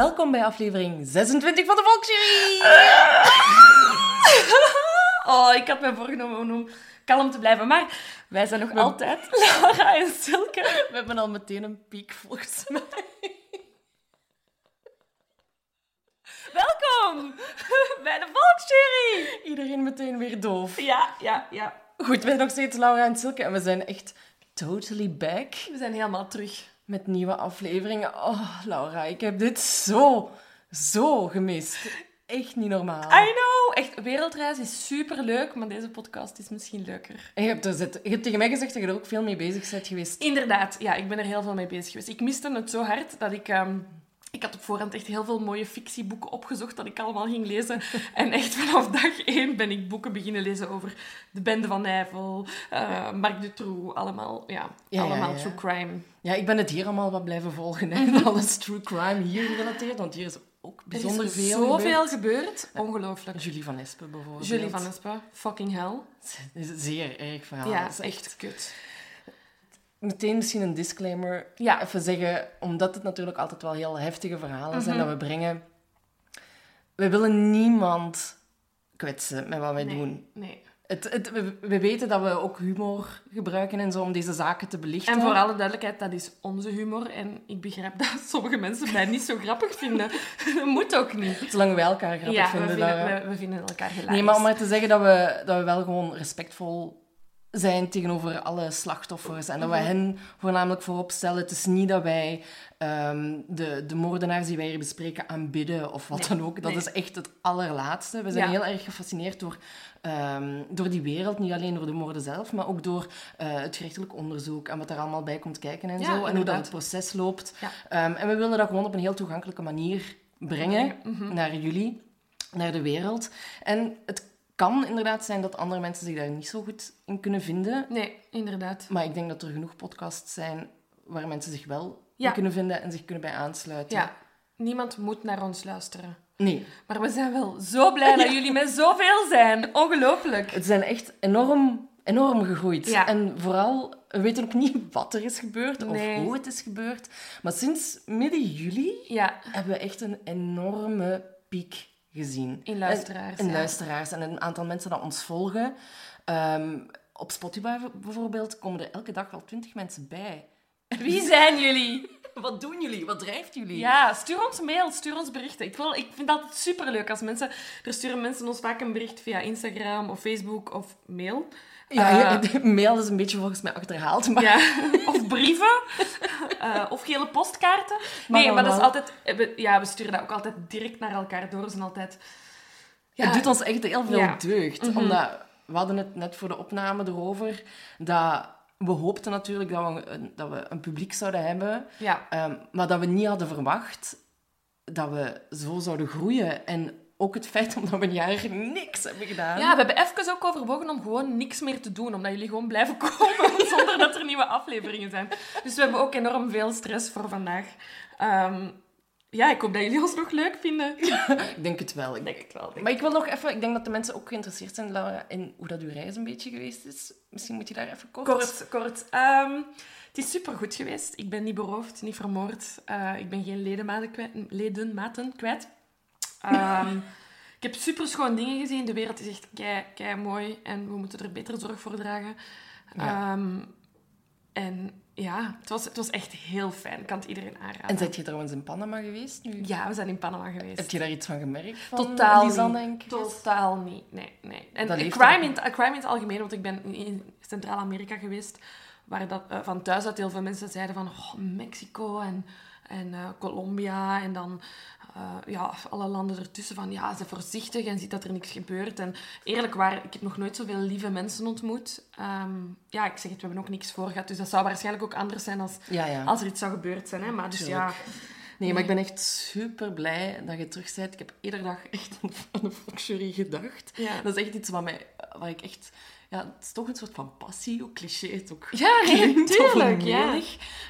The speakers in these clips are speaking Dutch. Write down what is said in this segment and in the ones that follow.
Welkom bij aflevering 26 van de Volksjury! Oh, ik had me voorgenomen om kalm te blijven, maar wij zijn nog altijd Laura en Silke. We hebben al meteen een piek volgens mij. Welkom bij de Volksjury! Iedereen meteen weer doof. Ja, ja, ja. Goed, we zijn nog steeds Laura en Silke en we zijn echt totally back We zijn helemaal terug. Met nieuwe afleveringen. Oh, Laura, ik heb dit zo, zo gemist. Echt niet normaal. I know! Echt, wereldreis is superleuk, maar deze podcast is misschien leuker. En je hebt, er zit- je hebt tegen mij gezegd dat je er ook veel mee bezig bent geweest. Inderdaad, ja, ik ben er heel veel mee bezig geweest. Ik miste het zo hard dat ik... ehm, ik had op voorhand echt heel veel mooie fictieboeken opgezocht dat ik allemaal ging lezen. En echt vanaf dag één ben ik boeken beginnen lezen over de Bende van Nijvel, eh Marc Dutroux, allemaal, ja, allemaal ja. true crime. Ja, ik ben het hier allemaal wat blijven volgen. Hè. Alles true crime hier gerelateerd, want hier is ook bijzonder er is veel zoveel gebeurd. gebeurd. Ongelooflijk. Julie van Espen bijvoorbeeld. Julie van Espen, fucking hell. Het is een zeer erg verhaal. ja, is echt kut. Meteen misschien een disclaimer. Ja. Even zeggen, omdat het natuurlijk altijd wel heel heftige verhalen zijn Mhm. dat we brengen. We willen niemand kwetsen met wat wij Nee, doen. nee. Het, het, we, we weten dat we ook humor gebruiken en zo om deze zaken te belichten. En voor alle duidelijkheid, dat is onze humor. En ik begrijp dat sommige mensen mij niet zo grappig vinden. Dat moet ook niet. Zolang wij elkaar grappig ja, vinden. we vinden, we, we vinden elkaar hilarisch. Nee, maar om maar te zeggen dat we, dat we wel gewoon respectvol zijn tegenover alle slachtoffers. En dat we Mhm. hen voornamelijk voorop stellen. Het is niet dat wij ehm, de, de moordenaars die wij hier bespreken aanbidden of wat Nee, dan ook. Dat nee. is echt het allerlaatste. We zijn Ja. heel erg gefascineerd door, ehm, door die wereld. Niet alleen door de moorden zelf, maar ook door eh, het gerechtelijk onderzoek en wat er allemaal bij komt kijken en Ja, zo. En hoe dat het proces loopt. Ja. Ehm, en we willen dat gewoon op een heel toegankelijke manier brengen Mhm. naar jullie, naar de wereld. En het kan inderdaad zijn dat andere mensen zich daar niet zo goed in kunnen vinden. Nee, inderdaad. Maar ik denk dat er genoeg podcasts zijn waar mensen zich wel Ja. in kunnen vinden en zich kunnen bij aansluiten. Ja, niemand moet naar ons luisteren. Nee, Maar we zijn wel zo blij dat jullie met zoveel zijn. Ongelooflijk. het zijn echt enorm, enorm gegroeid. Ja. En vooral, we weten ook niet wat er is gebeurd Nee. of hoe het is gebeurd. Maar sinds midden juli Ja, hebben we echt een enorme piek gezien. In luisteraars, En, in ja. luisteraars. En een aantal mensen dat ons volgen. Ehm, op Spotify bijvoorbeeld komen er elke dag wel twintig mensen bij. wie zijn jullie? Wat doen jullie? Wat drijft jullie? Ja, stuur ons mail, stuur ons berichten. Ik, wil, ik vind het altijd superleuk als mensen... Er sturen mensen ons vaak een bericht via Instagram of Facebook of mail. Ja, Eh, mail is een beetje volgens mij achterhaald. Maar Ja, of brieven. Eh, of gele postkaarten. Maar Nee, maar dat is altijd... we- ja, we sturen dat ook altijd direct naar elkaar door. Zijn altijd... Ja, het doet ons echt heel veel Ja. deugd. Mhm. Omdat, we hadden het net voor de opname erover, dat we hoopten natuurlijk dat we, een- dat we een publiek zouden hebben. Ja, Ehm, maar dat we niet hadden verwacht dat we zo zouden groeien. En ook het feit omdat we een jaar niks hebben gedaan. Ja, we hebben even ook overwogen om gewoon niks meer te doen. Omdat jullie gewoon blijven komen zonder dat er nieuwe afleveringen zijn. Dus we hebben ook enorm veel stress voor vandaag. Ehm, ja, ik hoop dat jullie ons nog leuk vinden. Ik denk het wel. Ik denk het wel. denk Maar ik wil nog even... Ik denk dat de mensen ook geïnteresseerd zijn, Laura, in hoe dat uw reis een beetje geweest is. Misschien moet je daar even kort... Kort, kort. Ehm, het is supergoed geweest. Ik ben niet beroofd, niet vermoord. Eh, ik ben geen ledematen kwijt. Ehm, ik heb super schoon dingen gezien. De wereld is echt kei, kei mooi. En we moeten er beter zorg voor dragen. Ja. Ehm, en ja, het was, het was echt heel fijn. Ik kan het iedereen aanraden. En zet je trouwens in Panama geweest nu? Ja, we zijn in Panama geweest. Heb je daar iets van gemerkt? Van Totaal Lisanne niet. Totaal niet. Nee, nee. En crime in, het- crime in het algemeen, want ik ben in Centraal-Amerika geweest, waar dat, eh, van thuis uit heel veel mensen zeiden van oh, Mexico en, en eh, Colombia en dan eh, ja, alle landen ertussen van ja, ze voorzichtig en ziet dat er niks gebeurt. En eerlijk waar, ik heb nog nooit zoveel lieve mensen ontmoet. Ehm, ja, ik zeg het, we hebben ook niks voor gehad, dus dat zou waarschijnlijk ook anders zijn als, Ja, ja. als er iets zou gebeurd zijn. Hè? Maar dus ja. Nee, maar ik ben echt super blij dat je terug bent. Ik heb iedere dag echt aan de volksjury gedacht. Ja. Dat is echt iets wat, mij, waar ik echt... Ja, het is toch een soort van passie, ook cliché, het ook ja nee, tuurlijk. Ja.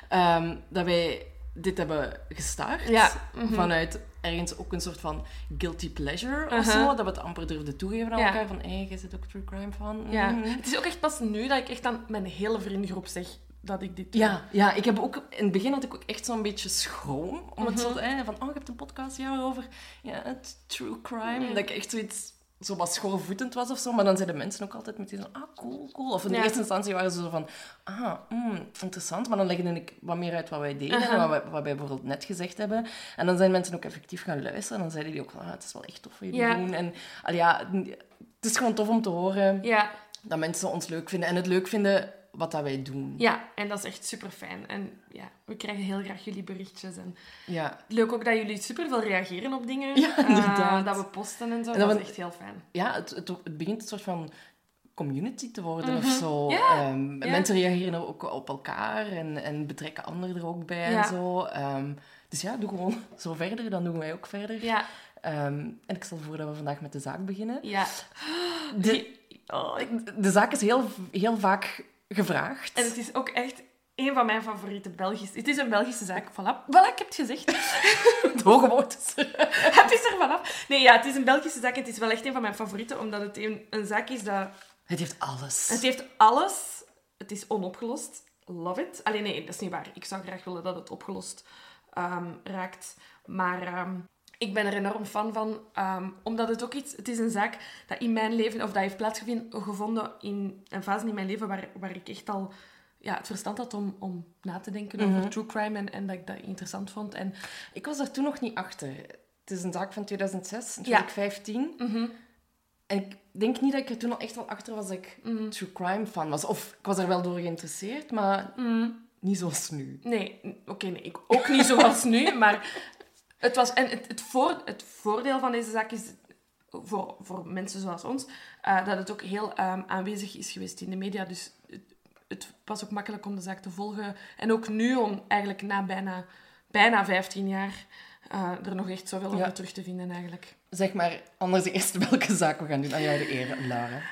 Ehm, dat wij dit hebben gestart. Ja, mhm. Vanuit ergens ook een soort van guilty pleasure of Uh-huh. zo. Dat we het amper durfden toegeven aan Ja. elkaar. Van, hé, jij zit ook true crime van. Ja, Mhm. het is ook echt pas nu dat ik echt aan mijn hele vriendengroep zeg... dat ik dit doe. Ja, ja, ik heb ook... In het begin had ik ook echt zo'n beetje schroom. Om het zo te... hè, Van, oh, je hebt een podcast ja, over ja, het true crime. Dat ik echt zoiets... Zo wat schoorvoetend was of zo. Maar dan zeiden mensen ook altijd meteen zo... Ah, cool, cool. Of in de Ja. eerste instantie waren ze zo van... Ah, mm, interessant. Maar dan legde ik wat meer uit wat wij deden. Wat wij, wat wij bijvoorbeeld net gezegd hebben. En dan zijn mensen ook effectief gaan luisteren. En dan zeiden die ook. Ah, het is wel echt tof wat jullie Ja. doen. En al ja, het is gewoon tof om te horen Ja, dat mensen ons leuk vinden. En het leuk vinden wat dat wij doen. ja, en dat is echt super fijn. En ja, we krijgen heel graag jullie berichtjes. En Ja, leuk ook dat jullie super veel reageren op dingen. Ja, eh, inderdaad. dat we posten en zo. En dat, dat is echt heel fijn. ja het, het, het begint een soort van community te worden of Mhm. zo. Ja, Ehm. Mensen reageren ook op elkaar en, en betrekken anderen er ook bij Ja. en zo. Ehm, dus ja, doe gewoon zo verder, dan doen wij ook verder. Ja, Ehm, en ik stel voor dat we vandaag met de zaak beginnen. ja. De, Oh, ik- de zaak is heel, heel vaak gevraagd. En het is ook echt een van mijn favoriete Belgische... Het is een Belgische zaak. Voilà. Voilà, ik heb het gezegd. Het hoge woord is er. het is er vanaf. Nee, ja, het is een Belgische zaak. Het is wel echt een van mijn favorieten, omdat het een, een zaak is dat... Het heeft alles. Het heeft alles. Het is onopgelost. Love it. Alleen nee, dat is niet waar. Ik zou graag willen dat het opgelost ehm, raakt. Maar ehm, ik ben er enorm fan van. ehm, omdat het ook iets... Het is een zaak dat in mijn leven... Of dat heeft plaatsgevonden in een fase in mijn leven waar, waar ik echt al ja, het verstand had om, om na te denken over true crime. En, en dat ik dat interessant vond. En Ik was daar toen nog niet achter. Het is een zaak van 2006, toen Ja. ik 15. En ik denk niet dat ik er toen al echt al achter was dat ik true crime fan was. Of ik was er wel door geïnteresseerd, maar niet zoals nu. Nee, oké, nee, ik ook niet zoals nu, maar het was... En het, het, voor, het voordeel van deze zaak is, voor, voor mensen zoals ons, eh, dat het ook heel ehm, aanwezig is geweest in de media. Dus het, het was ook makkelijk om de zaak te volgen. En ook nu, om eigenlijk na bijna, bijna 15 jaar eh, er nog echt zoveel Ja. over terug te vinden eigenlijk. Zeg maar anders eerst welke zaak we gaan doen. Aan jou de eer, Lara.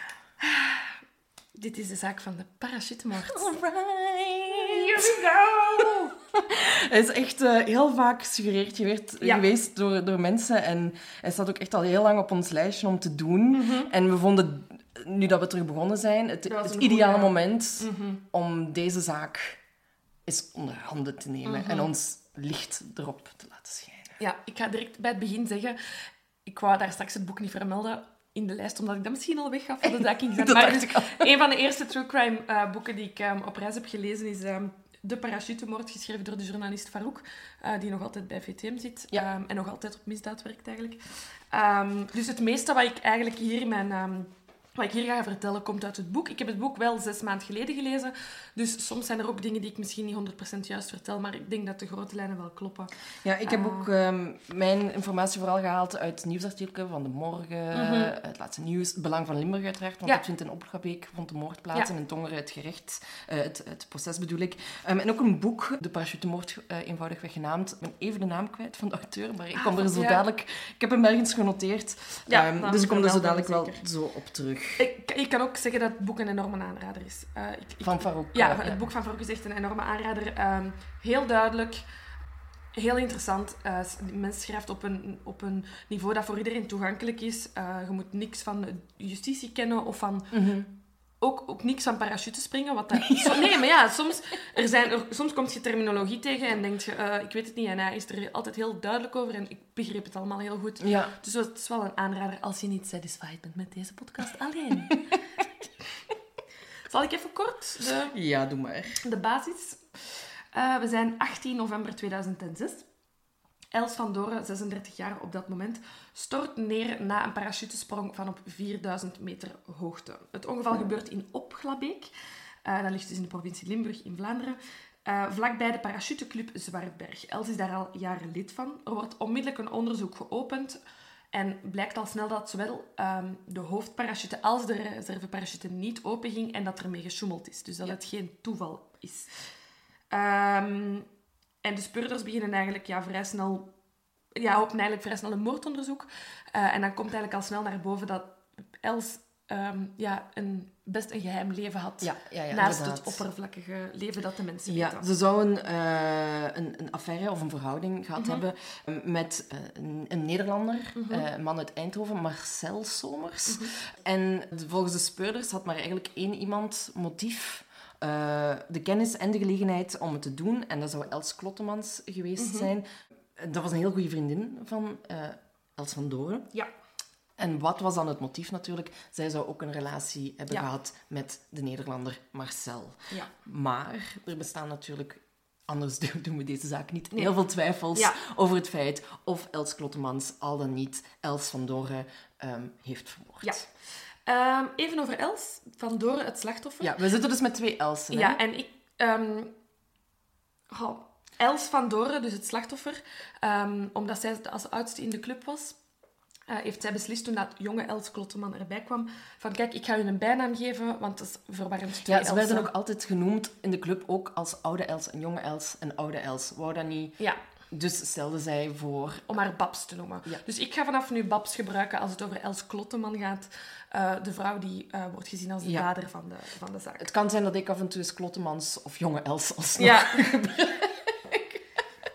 Dit is de zaak van de parachutemoord. Alright. Here we go! Hij is echt eh, heel vaak gesuggereerd geweest, Ja. geweest door, door mensen. En hij staat ook echt al heel lang op ons lijstje om te doen. Mhm. En we vonden, nu dat we terug begonnen zijn, het, het ideale goeie- moment Mhm. om deze zaak eens onder handen te nemen. Mhm. En ons licht erop te laten schijnen. Ja, ik ga direct bij het begin zeggen... Ik wou daar straks het boek niet vermelden in de lijst, omdat ik dat misschien al weggaf voor de dekking. Maar dus een van de eerste true crime eh, boeken die ik ehm, op reis heb gelezen is ehm, De Parachutemoord, geschreven door de journalist Farouk, eh, die nog altijd bij VTM zit Ja. ehm, en nog altijd op misdaad werkt eigenlijk. Ehm, dus het meeste wat ik eigenlijk hier in mijn... ehm, wat ik hier ga vertellen komt uit het boek. Ik heb het boek wel zes maanden geleden gelezen. Dus soms zijn er ook dingen die ik misschien niet 100% juist vertel. Maar ik denk dat de grote lijnen wel kloppen. Ja, ik heb Ah. ook ehm, mijn informatie vooral gehaald uit nieuwsartikelen van De Morgen, Mhm. het laatste nieuws, het Belang van Limburg uiteraard, want Ja. dat vindt in Opgabeek, vond de moord plaats Ja. en in Tongeren het gerecht, eh, het, het proces bedoel ik. Ehm, en ook een boek, De Parachutemoord, eh eenvoudigweg genaamd. Ik ben even de naam kwijt van de auteur, maar ik Ah, kom er zo ja. dadelijk... Ik heb hem ergens genoteerd, Ehm, dus ik kom er zo dadelijk wel zo op terug. Ik, ik kan ook zeggen dat het boek een enorme aanrader is. Eh, ik, ik- Van Farouk. ja, eh, het boek van Farouk is echt een enorme aanrader. Ehm, heel duidelijk, heel interessant. Eh, s- die mens schrijft op een, op een niveau dat voor iedereen toegankelijk is. Eh, je moet niks van justitie kennen of van... mhm. Ook, ook niks van parachutespringen. Wat dat, nee, maar ja, soms, er zijn, er, soms komt je terminologie tegen en denk je, eh, ik weet het niet. En hij is er altijd heel duidelijk over en ik begreep het allemaal heel goed. Ja, Dus het is wel een aanrader als je niet satisfied bent met deze podcast alleen. Zal ik even kort de, ja, doe maar. de basis? Eh, we zijn 18 november 2006. Els van Doren, 36 jaar op dat moment, stort neer na een parachutesprong van op 4000 meter hoogte. Het ongeval gebeurt in Opglabeek. Eh, dat ligt dus in de provincie Limburg in Vlaanderen. Eh, vlakbij de parachuteclub Zwartberg. Els is daar al jaren lid van. Er wordt onmiddellijk een onderzoek geopend. En blijkt al snel dat zowel ehm, de hoofdparachute als de reserveparachute niet open ging en dat ermee gesjoemeld is. Dus dat Ja. het geen toeval is. Ehm, en de speurders beginnen eigenlijk ja, vrij snel... Ja, openen eigenlijk vrij snel een moordonderzoek. Eh, en dan komt eigenlijk al snel naar boven dat Els ehm, ja, een, best een geheim leven had. Ja, ja, ja naast inderdaad. het oppervlakkige leven dat de mensen Ja, weten. ze zouden eh, een, een affaire of een verhouding gehad Mhm. hebben eh, met eh, een, een Nederlander, Mhm. een man uit Eindhoven, Marcel Somers. Mhm. En volgens de speurders had maar eigenlijk één iemand motief eh, de kennis en de gelegenheid om het te doen. En dat zou Els Klottemans geweest zijn. Dat was een heel goede vriendin van eh, Els van Doren. Ja. En wat was dan het motief natuurlijk? Zij zou ook een relatie hebben Ja. gehad met de Nederlander Marcel. Ja. Maar er bestaan natuurlijk, anders doen we deze zaak niet, Nee. heel veel twijfels Ja. over het feit of Els Klottemans al dan niet Els van Doren ehm, heeft vermoord. Ja. Ehm, even over Els van Doren, het slachtoffer. Ja, we zitten dus met twee Elsen. hè? Ja, en ik... ehm, Els van Doren, dus het slachtoffer, ehm, omdat zij als oudste in de club was, eh, heeft zij beslist toen dat jonge Els Klotteman erbij kwam, van kijk, ik ga u een bijnaam geven, want het is verwarrend twee Ja, ze werden ook altijd genoemd in de club, ook als oude Els en jonge Els en oude Els. Wou dat niet. Ja, Dus stelden zij voor... om haar Babs te noemen. Ja. Dus ik ga vanaf nu Babs gebruiken als het over Els Klotteman gaat. eh, de vrouw die eh, wordt gezien als de Ja. dader van de, van de zaak. Het kan zijn dat ik af en toe eens Klottemans of jonge Els alsnog... Ja.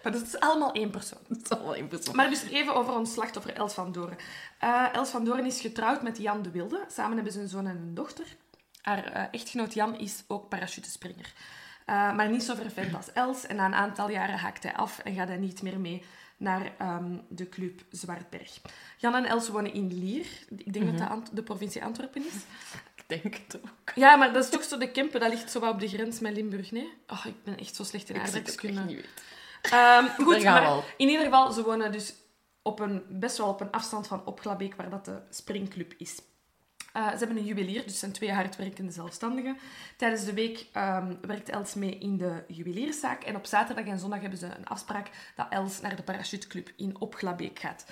maar dat is allemaal één persoon. Dat is al wel één persoon. Maar dus even over ons slachtoffer Els van Doren. Eh, Els van Doren is getrouwd met Jan de Wilde. Samen hebben ze een zoon en een dochter. Haar echtgenoot Jan is ook parachutespringer. Eh, maar niet zo vervent als Els. En na een aantal jaren haakt hij af en gaat hij niet meer mee naar ehm, de club Zwartberg. Jan en Els wonen in Lier. Ik denk dat dat Ant- de provincie Antwerpen is. Ik denk het ook. Ja, maar dat is toch zo de Kempen. Dat ligt zo wat op de grens met Limburg, nee? Oh, ik ben echt zo slecht in Ik aardrijkskunde. echt niet weten. Ehm, goed, maar in ieder geval, ze wonen dus op een, best wel op een afstand van Opglabeek, waar dat de springclub is. Eh, ze hebben een juwelier, dus zijn twee hardwerkende zelfstandigen. Tijdens de week ehm, werkt Els mee in de juwelierszaak. En op zaterdag en zondag hebben ze een afspraak dat Els naar de parachuteclub in Opglabeek gaat.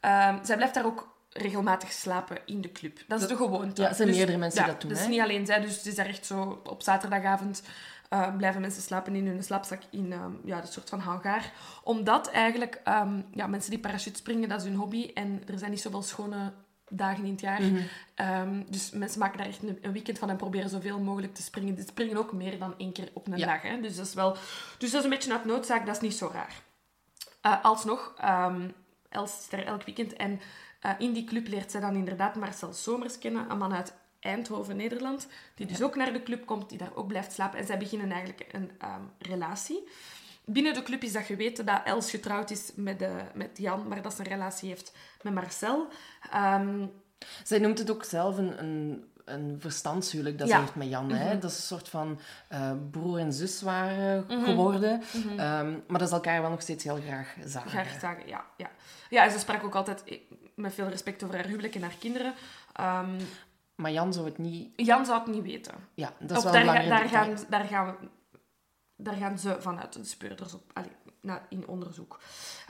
Ehm, zij blijft daar ook regelmatig slapen in de club. Dat is de gewoonte. ja, er zijn meerdere mensen die dat doen, Dus hè? niet alleen zij, dus het is daar echt zo op zaterdagavond eh, blijven mensen slapen in hun slaapzak in ehm, ja, een soort van hangaar. Omdat eigenlijk ehm, ja, mensen die parachute springen, dat is hun hobby. En er zijn niet zoveel schone dagen in het jaar. Mhm. Ehm, dus mensen maken daar echt een, weekend van en proberen zoveel mogelijk te springen. Die springen ook meer dan één keer op een Ja. dag. Hè? Dus, dat is wel, dus dat is een beetje uit noodzaak, dat is niet zo raar. Eh, alsnog, ehm Els is daar elk weekend. En eh, in die club leert zij dan inderdaad Marcel Somers kennen, een man uit Eindhoven, Nederland, die dus ook naar de club komt, die daar ook blijft slapen. En zij beginnen eigenlijk een ehm, relatie. Binnen de club is dat geweten dat Els getrouwd is met, eh, met Jan, maar dat ze een relatie heeft met Marcel. Ehm, Zij noemt het ook zelf een, een, een verstandshuwelijk dat Ja. ze heeft met Jan. Hè? Dat is een soort van eh, broer en zus waren geworden. Ehm, maar dat ze elkaar wel nog steeds heel graag zagen. Graag zagen, ja, ja. Ja, en ze sprak ook altijd eh, met veel respect over haar huwelijk en haar kinderen. Ehm, Maar Jan zou het niet... Jan zou het niet weten. Ja, dat is Of wel daar, een gaan, daar, gaan we, daar gaan ze vanuit, de speurders, op, allee, in onderzoek.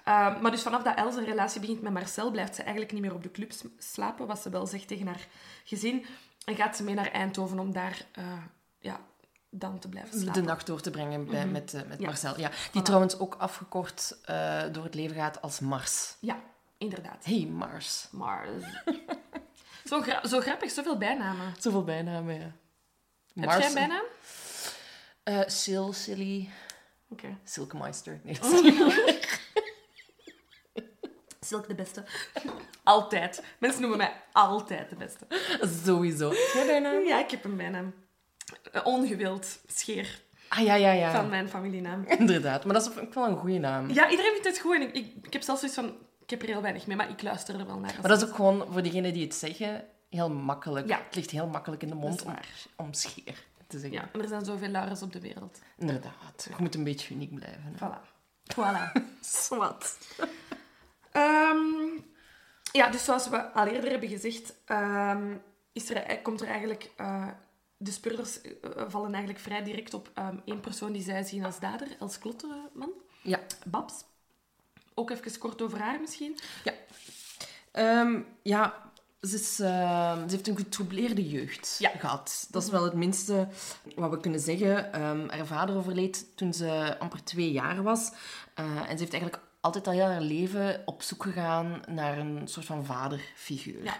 Ehm, maar dus vanaf dat Els een relatie begint met Marcel, blijft ze eigenlijk niet meer op de club slapen, wat ze wel zegt tegen haar gezin. En gaat ze mee naar Eindhoven om daar eh, ja, dan te blijven slapen. de nacht door te brengen bij, met, eh, met Mhm. Ja. Marcel. Ja, die trouwens ook afgekort eh, door het leven gaat als Mars. Ja, inderdaad. Hey, Mars. Maar zo, gra- zo grappig, zoveel bijnamen. Zoveel bijnamen, ja. Heb jij een bijnaam? Eh, Sil, Silly, Oké. Nee, Silk de beste. Altijd. Mensen noemen mij altijd de beste. sowieso. Jij bijnaam? Ja, ik heb een bijnaam. Eh, Ongewild scheer Ah, ja, ja, ja. van mijn familienaam. Inderdaad, maar dat is ik wel een goede naam. Ja, iedereen vindt het goed. En ik, ik, ik heb zelfs zoiets van... Ik heb er heel weinig mee, maar ik luister er wel naar. Maar dat is ook gewoon voor diegenen die het zeggen heel makkelijk. Ja. Het ligt heel makkelijk in de mond om, om scheer te zeggen. Ja, en er zijn zoveel Laura's op de wereld. Inderdaad. Je moet een beetje uniek blijven. hè. Voilà. Voilà. Zwat. Ehm, ja, dus zoals we al eerder hebben gezegd, ehm, is er, komt er eigenlijk... eh, de speurders eh, vallen eigenlijk vrij direct op ehm, één persoon die zij zien als dader, Els Klotteman. Ja. Babs. Ook even kort over haar misschien. Ja. Ehm, ja, ze, is, ehm, ze heeft een getroubleerde jeugd Ja. gehad. Dat is wel het minste wat we kunnen zeggen. Ehm, haar vader overleed toen ze amper twee jaar was. Eh, en ze heeft eigenlijk altijd al heel haar leven op zoek gegaan naar een soort van vaderfiguur. Ja.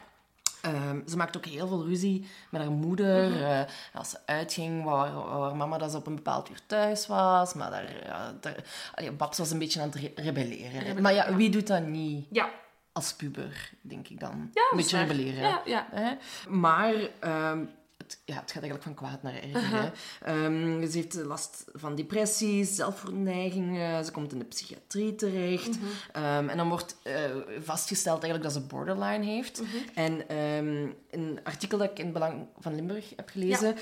Ehm, ze maakte ook heel veel ruzie met haar moeder. Eh, als ze uitging, wou haar, wou haar mama dat ze op een bepaald uur thuis was. Maar daar, daar, allee, Babs was een beetje aan het re- rebelleren. Rebelleren, maar ja. wie doet dat niet Ja, als puber, denk ik dan? Ja, een beetje waar. rebelleren. ja, ja. Hè? Maar ehm, het, ja, het gaat eigenlijk van kwaad naar erger. hè. Ehm, ze heeft last van depressies, zelfverneigingen. Ze komt in de psychiatrie terecht. Ehm, en dan wordt eh, vastgesteld eigenlijk dat ze borderline heeft. En ehm, een artikel dat ik in het Belang van Limburg heb gelezen...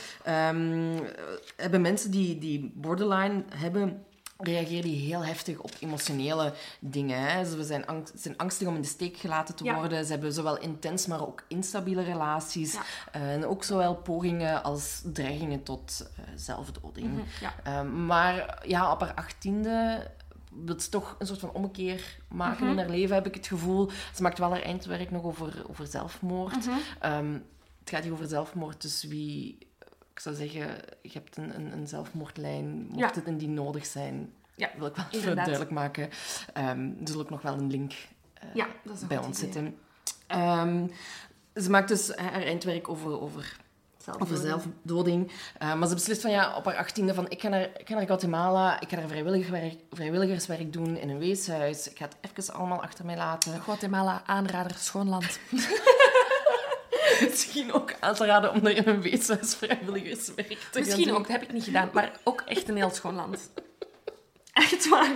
hebben mensen die, die borderline hebben reageren die heel heftig op emotionele dingen. Hè. Ze zijn, angst, zijn angstig om in de steek gelaten te Ja. worden. Ze hebben zowel intens, maar ook instabiele relaties. Ja. En ook zowel pogingen als dreigingen tot eh, zelfdoding. Mhm, ja. Ehm, maar ja, op haar achttiende wil ze toch een soort van ommekeer maken Mhm. in haar leven, heb ik het gevoel. Ze maakt wel haar eindwerk nog over, over zelfmoord. Mhm. Ehm, het gaat hier over zelfmoord, dus wie... Ik zou zeggen, je hebt een, een, een zelfmoordlijn, mocht Ja. het indien nodig zijn, Ja, wil ik wel even duidelijk maken. Ehm er zal ook nog wel een link eh, Ja, bij ons idee. zitten. Ehm, ze maakt dus haar eindwerk over, over over zelfdoding. Eh, maar ze beslist van ja, op haar achttiende van ik ga naar, ik ga naar Guatemala, ik ga daar vrijwilligerswerk, vrijwilligerswerk doen in een weeshuis. Ik ga het even allemaal achter mij laten. Guatemala, aanrader, schoon land. Misschien ook aan te raden om er in een weeshuis vrijwilligerswerk te gaan Misschien doen. ook, dat heb ik niet gedaan, maar ook echt een heel schoon land. Echt waar.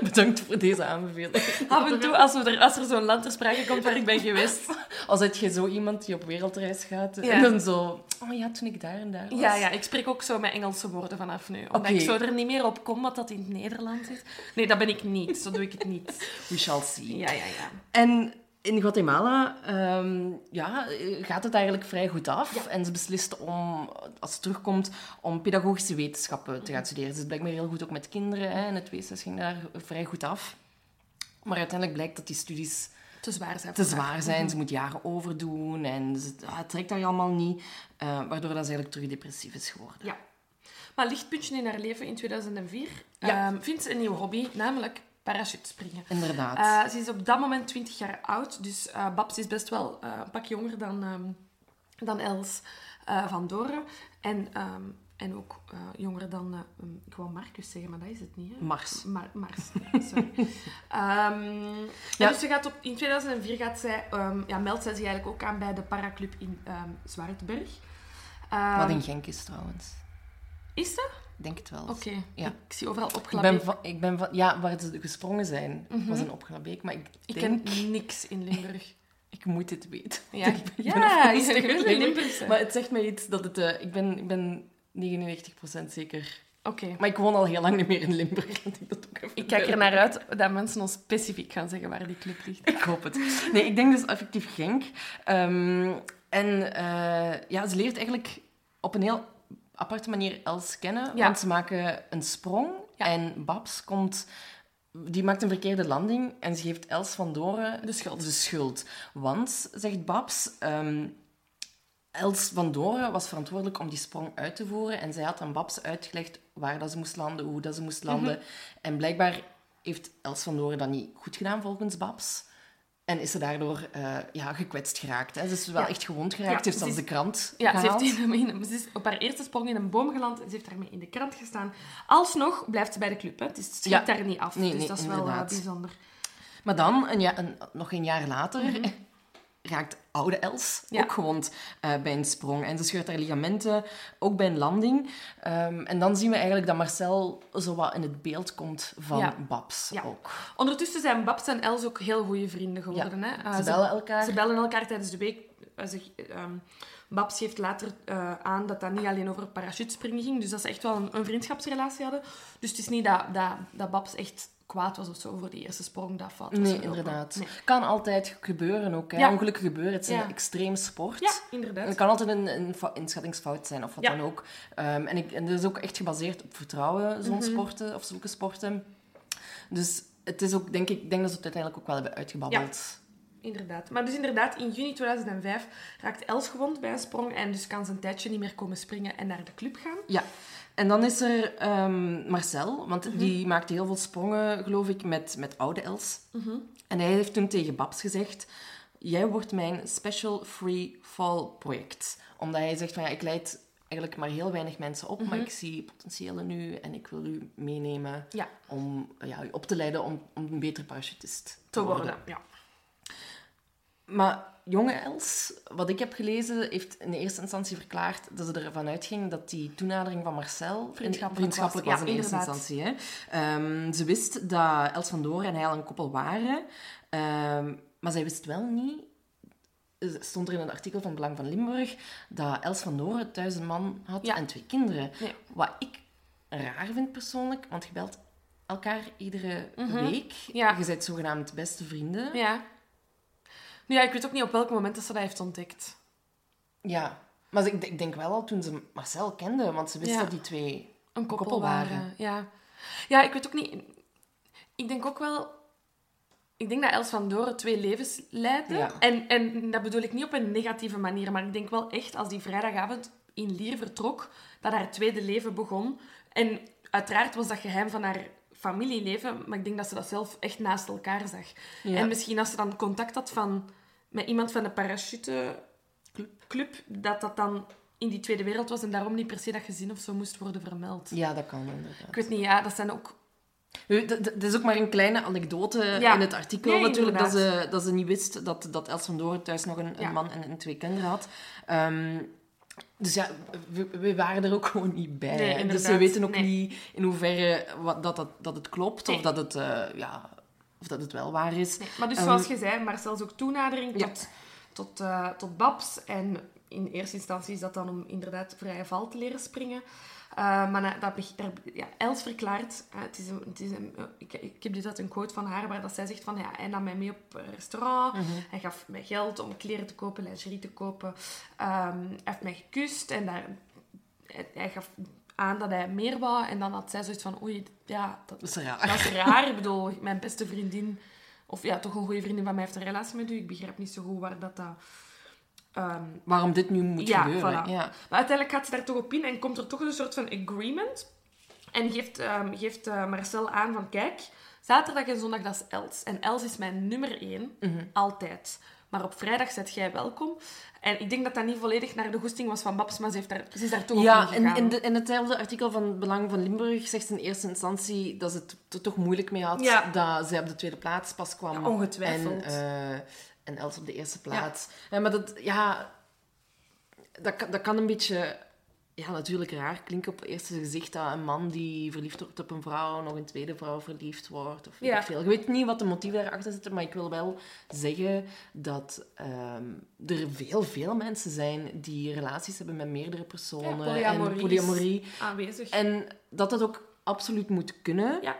Bedankt voor deze aanbeveling. Af en toe, als, we er, als er zo'n land ter sprake komt waar ik ben geweest. Als het je zo iemand die op wereldreis gaat Ja. en dan zo... Oh ja, toen ik daar en daar was. Ja, ja, ik spreek ook zo met Engelse woorden vanaf nu. Omdat Oké. ik zo er niet meer op kom wat dat in het Nederlands is. Nee, dat ben ik niet. Zo doe ik het niet. We shall see. Ja, ja, ja. En in Guatemala ehm, ja, gaat het eigenlijk vrij goed af. En ze beslist om, als ze terugkomt, om pedagogische wetenschappen te gaan studeren. Ze is blijkbaar heel goed ook met kinderen. Hè, en het weeshuis ging daar vrij goed af. Maar uiteindelijk blijkt dat die studies Te zwaar zijn. te zwaar zijn. Ze moet jaren overdoen en ze, ah, het trekt haar allemaal niet. eh, waardoor dat ze eigenlijk terug depressief is geworden. Ja. Maar lichtpuntje in haar leven in 2004 Ja. ehm, vindt ze een nieuwe hobby, namelijk parachutespringen. Inderdaad. Eh, ze is op dat moment 20 jaar oud, dus eh Babs is best wel eh, een pak jonger dan, ehm, dan Els van Doren. En, ehm, en ook jonger dan, um, ik wou Marcus zeggen, maar dat is het niet. Hè? Mars. Mar- Mars, sorry. Ehm, Ja. dus ze gaat op, in 2004 gaat zij, ja, meldt zij zich eigenlijk ook aan bij de paraclub in Zwartberg. Wat in Genk is trouwens. Is dat? Ik denk het wel. Oké. Ja. Ik zie overal Ik ben, van, ik ben van... Ja, waar ze gesprongen zijn, was in Opgelabeek. Maar ik Ik denk... ken niks in Limburg. Ik moet dit weten. Ja, Ik ben ja een een Limburg. Limburgse. Maar het zegt mij iets dat het... eh, ik, ben, ik ben 99% zeker. Oké. Maar ik woon al heel lang niet meer in Limburg. Laat ik dat ook even Ik kijk er naar uit dat mensen ons specifiek gaan zeggen waar die club ligt. Ik hoop het. Nee, ik denk dus effectief Genk. Ehm, en eh, ja, ze leert eigenlijk op een heel aparte manier Els kennen. Ja. Want ze maken een sprong. Ja. En Babs komt... Die maakt een verkeerde landing en ze geeft Els van Doren De schuld. de schuld. Want, zegt Babs, ehm, Els van Doren was verantwoordelijk om die sprong uit te voeren. En zij had aan Babs uitgelegd waar dat ze moest landen, hoe dat ze moest landen. Mhm. En blijkbaar heeft Els van Doren dat niet goed gedaan volgens Babs. En is ze daardoor eh, ja, gekwetst geraakt. Hè. Ze is wel Ja. echt gewond geraakt. Ja, Ze heeft ze zelfs de krant Ja, ze, heeft in, in- ze is op haar eerste sprong in een boom geland en ze heeft daarmee in de krant gestaan. Alsnog blijft ze bij de club. Hè. Het is- het schiet daar niet af. Nee, dus nee, dat is wel inderdaad. bijzonder. Maar dan, een ja, een, nog een jaar later, raakt oude Els. Ja. ook gewond eh, bij een sprong. En ze scheurt haar ligamenten, ook bij een landing. Ehm, en dan zien we eigenlijk dat Marcel zo wat in het beeld komt van Ja. Babs Ja. ook. Ondertussen zijn Babs en Els ook heel goede vrienden geworden. Hè. Eh, Ze bellen elkaar. Ze bellen elkaar tijdens de week. Ze- ehm, Babs geeft later aan dat dat niet alleen over parachutespringen ging. Dus dat ze echt wel een, een vriendschapsrelatie hadden. Dus het is niet dat, dat, dat Babs echt kwaad was of zo voor die eerste sprong. Dat valt Nee, was er inderdaad. Kan altijd gebeuren ook. Hè. Ja. Ongelukken gebeuren. Het is Ja. een extreem sport. Ja, inderdaad. het kan altijd een, een inschattingsfout zijn of wat Ja. dan ook. Ehm, en, ik, en dat is ook echt gebaseerd op vertrouwen, zo'n Mhm. sporten of zulke sporten. Dus het is ook, denk ik, ik denk dat ze het uiteindelijk ook wel hebben uitgebabbeld. Inderdaad. Maar dus inderdaad, in juni 2005 raakt Els gewond bij een sprong en dus kan ze een tijdje niet meer komen springen en naar de club gaan. Ja. En dan is er ehm, Marcel, want Mhm. die maakte heel veel sprongen, geloof ik, met, met oude Els. En hij heeft toen tegen Babs gezegd, jij wordt mijn special free fall project. Omdat hij zegt van, ja, ik leid eigenlijk maar heel weinig mensen op, Mhm. maar ik zie potentiële nu en ik wil u meenemen Ja, om ja, u op te leiden om, om een betere parachutist te worden. Ja. Maar jonge Els, wat ik heb gelezen, heeft in de eerste instantie verklaard dat ze ervan uitging dat die toenadering van Marcel Vriendschappelijk vriendschappelijk was. was, Ja, in eerste inderdaad. instantie. Hè. Ehm, ze wist dat Els van Doorn en hij al een koppel waren, Ehm, maar zij wist wel niet, er stond er in het artikel van Belang van Limburg, dat Els van Doorn thuis een man had Ja. en twee kinderen. Nee. Wat ik raar vind persoonlijk, want je belt elkaar iedere week. Mhm. Ja. Je bent zogenaamd beste vrienden. Ja. Nu ja, ik weet ook niet op welk moment dat ze dat heeft ontdekt. Ja, maar ik, ik denk wel al toen ze Marcel kende, want ze wist Ja. dat die twee Een koppel, koppel waren. waren. Ja. ja, ik weet ook niet... Ik denk ook wel... Ik denk dat Els van Doren twee levens leidde. Ja. En, en dat bedoel ik niet op een negatieve manier, maar ik denk wel echt, als die vrijdagavond in Lier vertrok, dat haar tweede leven begon. En uiteraard was dat geheim van haar familieleven, maar ik denk dat ze dat zelf echt naast elkaar zag. Ja. En misschien als ze dan contact had van, met iemand van de parachuteclub, club, dat dat dan in die Tweede Wereld was en daarom niet per se dat gezin of zo moest worden vermeld. Ja, dat kan inderdaad. Ik weet niet, ja, dat zijn ook... Nu, d- d- Het is ook maar een kleine anekdote Ja. in het artikel Nee, natuurlijk, dat ze, dat ze niet wist dat, dat Els van Doorn thuis nog een, een man en, en twee kinderen had. Ehm, dus ja, we, we waren er ook gewoon niet bij. Nee, dus we weten ook Nee. niet in hoeverre wat, dat, dat, dat het klopt of, dat het, eh, ja, of dat het wel waar is. Nee, maar dus Ehm, zoals je zei, Marcel's ook toenadering Ja. tot, tot, eh, tot Babs. En in eerste instantie is dat dan om inderdaad vrije val te leren springen. Eh, maar na- dat, daar, ja, Els verklaart, eh, het is een, het is een, ik, ik heb dit uit een quote van haar, waar dat zij zegt van, ja, hij nam mij mee op een restaurant, Mhm. hij gaf mij geld om kleren te kopen, lingerie te kopen. Ehm, hij heeft mij gekust en daar, hij, hij gaf aan dat hij meer wou. En dan had zij zoiets van, oei, ja, dat, Dat is raar. dat is raar. Ik bedoel, mijn beste vriendin, of ja, toch een goede vriendin van mij heeft een relatie met u. Ik begrijp niet zo goed waar dat... dat ehm, Waarom dit nu moet Ja, gebeuren. voilà. Ja. maar uiteindelijk gaat ze daar toch op in en komt er toch een soort van agreement. En geeft, ehm, geeft eh, Marcel aan van, kijk, zaterdag en zondag dat is Els. En Els is mijn nummer één, Mhm. altijd. Maar op vrijdag zet jij welkom. En ik denk dat dat niet volledig naar de goesting was van Babs, maar ze, heeft daar, ze is daar toch op Ja, en ingegaan. in, in hetzelfde artikel van Belang van Limburg zegt ze in eerste instantie dat ze het er toch moeilijk mee had Ja. dat zij op de tweede plaats pas kwam. Ja, ongetwijfeld. En, eh, en Els op de eerste plaats. Ja. maar dat, ja, dat, dat kan een beetje ja, natuurlijk raar klinken op het eerste gezicht dat een man die verliefd wordt op een vrouw nog een tweede vrouw verliefd wordt. Of weet Ja. ik veel. Je weet niet wat de motieven daarachter zitten, maar ik wil wel zeggen dat ehm, er veel, veel mensen zijn die relaties hebben met meerdere personen. Ja, polyamorie en polyamorie. aanwezig. En dat dat ook absoluut moet kunnen. Ja.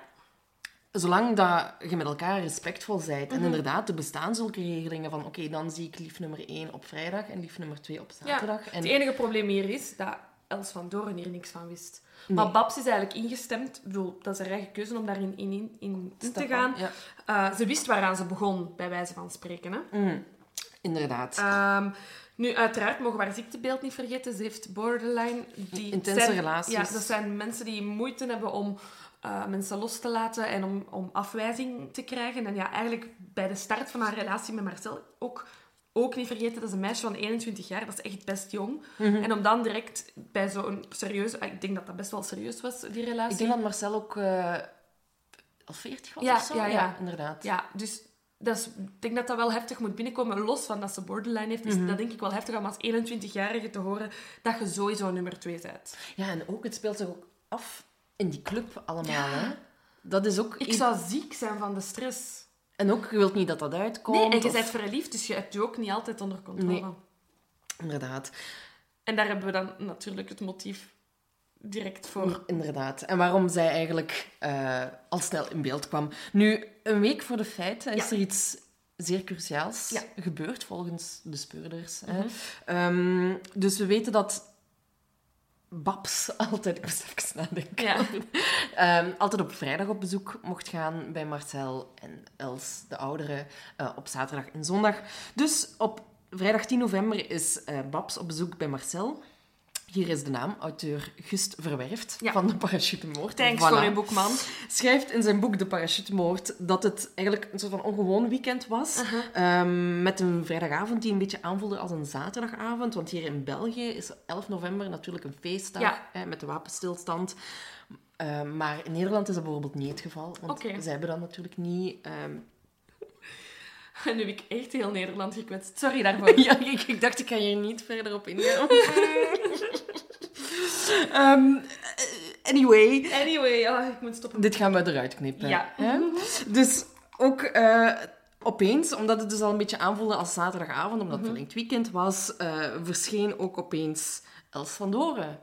Zolang dat je met elkaar respectvol bent. Mhm. En inderdaad, er bestaan zulke regelingen van... Oké, dan zie ik lief nummer 1 op vrijdag en lief nummer 2 op zaterdag. En, Het enige probleem hier is dat Els van Doren hier niks van wist. Nee. Maar Babs is eigenlijk ingestemd. Ik bedoel, dat is haar eigen keuze om daarin in, in, in te gaan. Ja, Eh, ze wist waaraan ze begon, bij wijze van spreken. Hè? Mm, inderdaad. Ehm, nu, uiteraard mogen we haar ziektebeeld niet vergeten. Ze heeft borderline. Die Intense zijn- relaties. Ja, dat zijn mensen die moeite hebben om eh, mensen los te laten en om, om afwijzing te krijgen. En ja, eigenlijk bij de start van haar relatie met Marcel ook, ook niet vergeten, dat is een meisje van 21 jaar. Dat is echt best jong. Mhm. En om dan direct bij zo'n serieuze... ah, Ik denk dat dat best wel serieus was, die relatie. Ik denk dat Marcel ook eh, al 40 was Ja, of zo. ja, ja. inderdaad. Ja, dus dat is, ik denk dat dat wel heftig moet binnenkomen. Los van dat ze borderline heeft, Mhm. dat denk ik wel heftig om als 21-jarige te horen dat je sowieso nummer 2 bent. Ja, en ook, het speelt zich ook af in die club allemaal. Hè? Dat is ook... Ik zou ziek zijn van de stress. En ook, je wilt niet dat dat uitkomt. Nee, en je of- bent verliefd, dus je hebt je ook niet altijd onder controle. Nee. Inderdaad. En daar hebben we dan natuurlijk het motief direct voor. Inderdaad. En waarom zij eigenlijk eh, al snel in beeld kwam. Nu, een week voor de feiten is Ja. er iets zeer cruciaals Ja. gebeurd, volgens de speurders. Mhm. hè. Ehm, dus we weten dat Babs altijd, ik moest even nadenken, Ja. Ehm, altijd op vrijdag op bezoek mocht gaan bij Marcel en Els, de ouderen, eh, op zaterdag en zondag. Dus op vrijdag 10 november is eh, Babs op bezoek bij Marcel. Hier is de naam, auteur Gust Verwerft Ja. van de Parachutemoord. Thanks Voilà. boekman. Schrijft in zijn boek De Parachutemoord dat het eigenlijk een soort van ongewoon weekend was. Ehm, met een vrijdagavond die een beetje aanvoelde als een zaterdagavond. Want hier in België is 11 november natuurlijk een feestdag Ja. hè, met de wapenstilstand. Ehm, maar in Nederland is dat bijvoorbeeld niet het geval. Want Oké. zij hebben dat natuurlijk niet. ehm, nu heb ik echt heel Nederland gekwetst. Sorry daarvoor. Ja, ik, ik dacht, ik kan hier niet verder op ingaan. Ehm, anyway, Anyway, ah, ik moet stoppen. dit gaan we eruit knippen. Ja. hè? Dus ook eh, opeens, omdat het dus al een beetje aanvoelde als zaterdagavond, omdat het verlengd weekend was, eh, verscheen ook opeens Els van Doren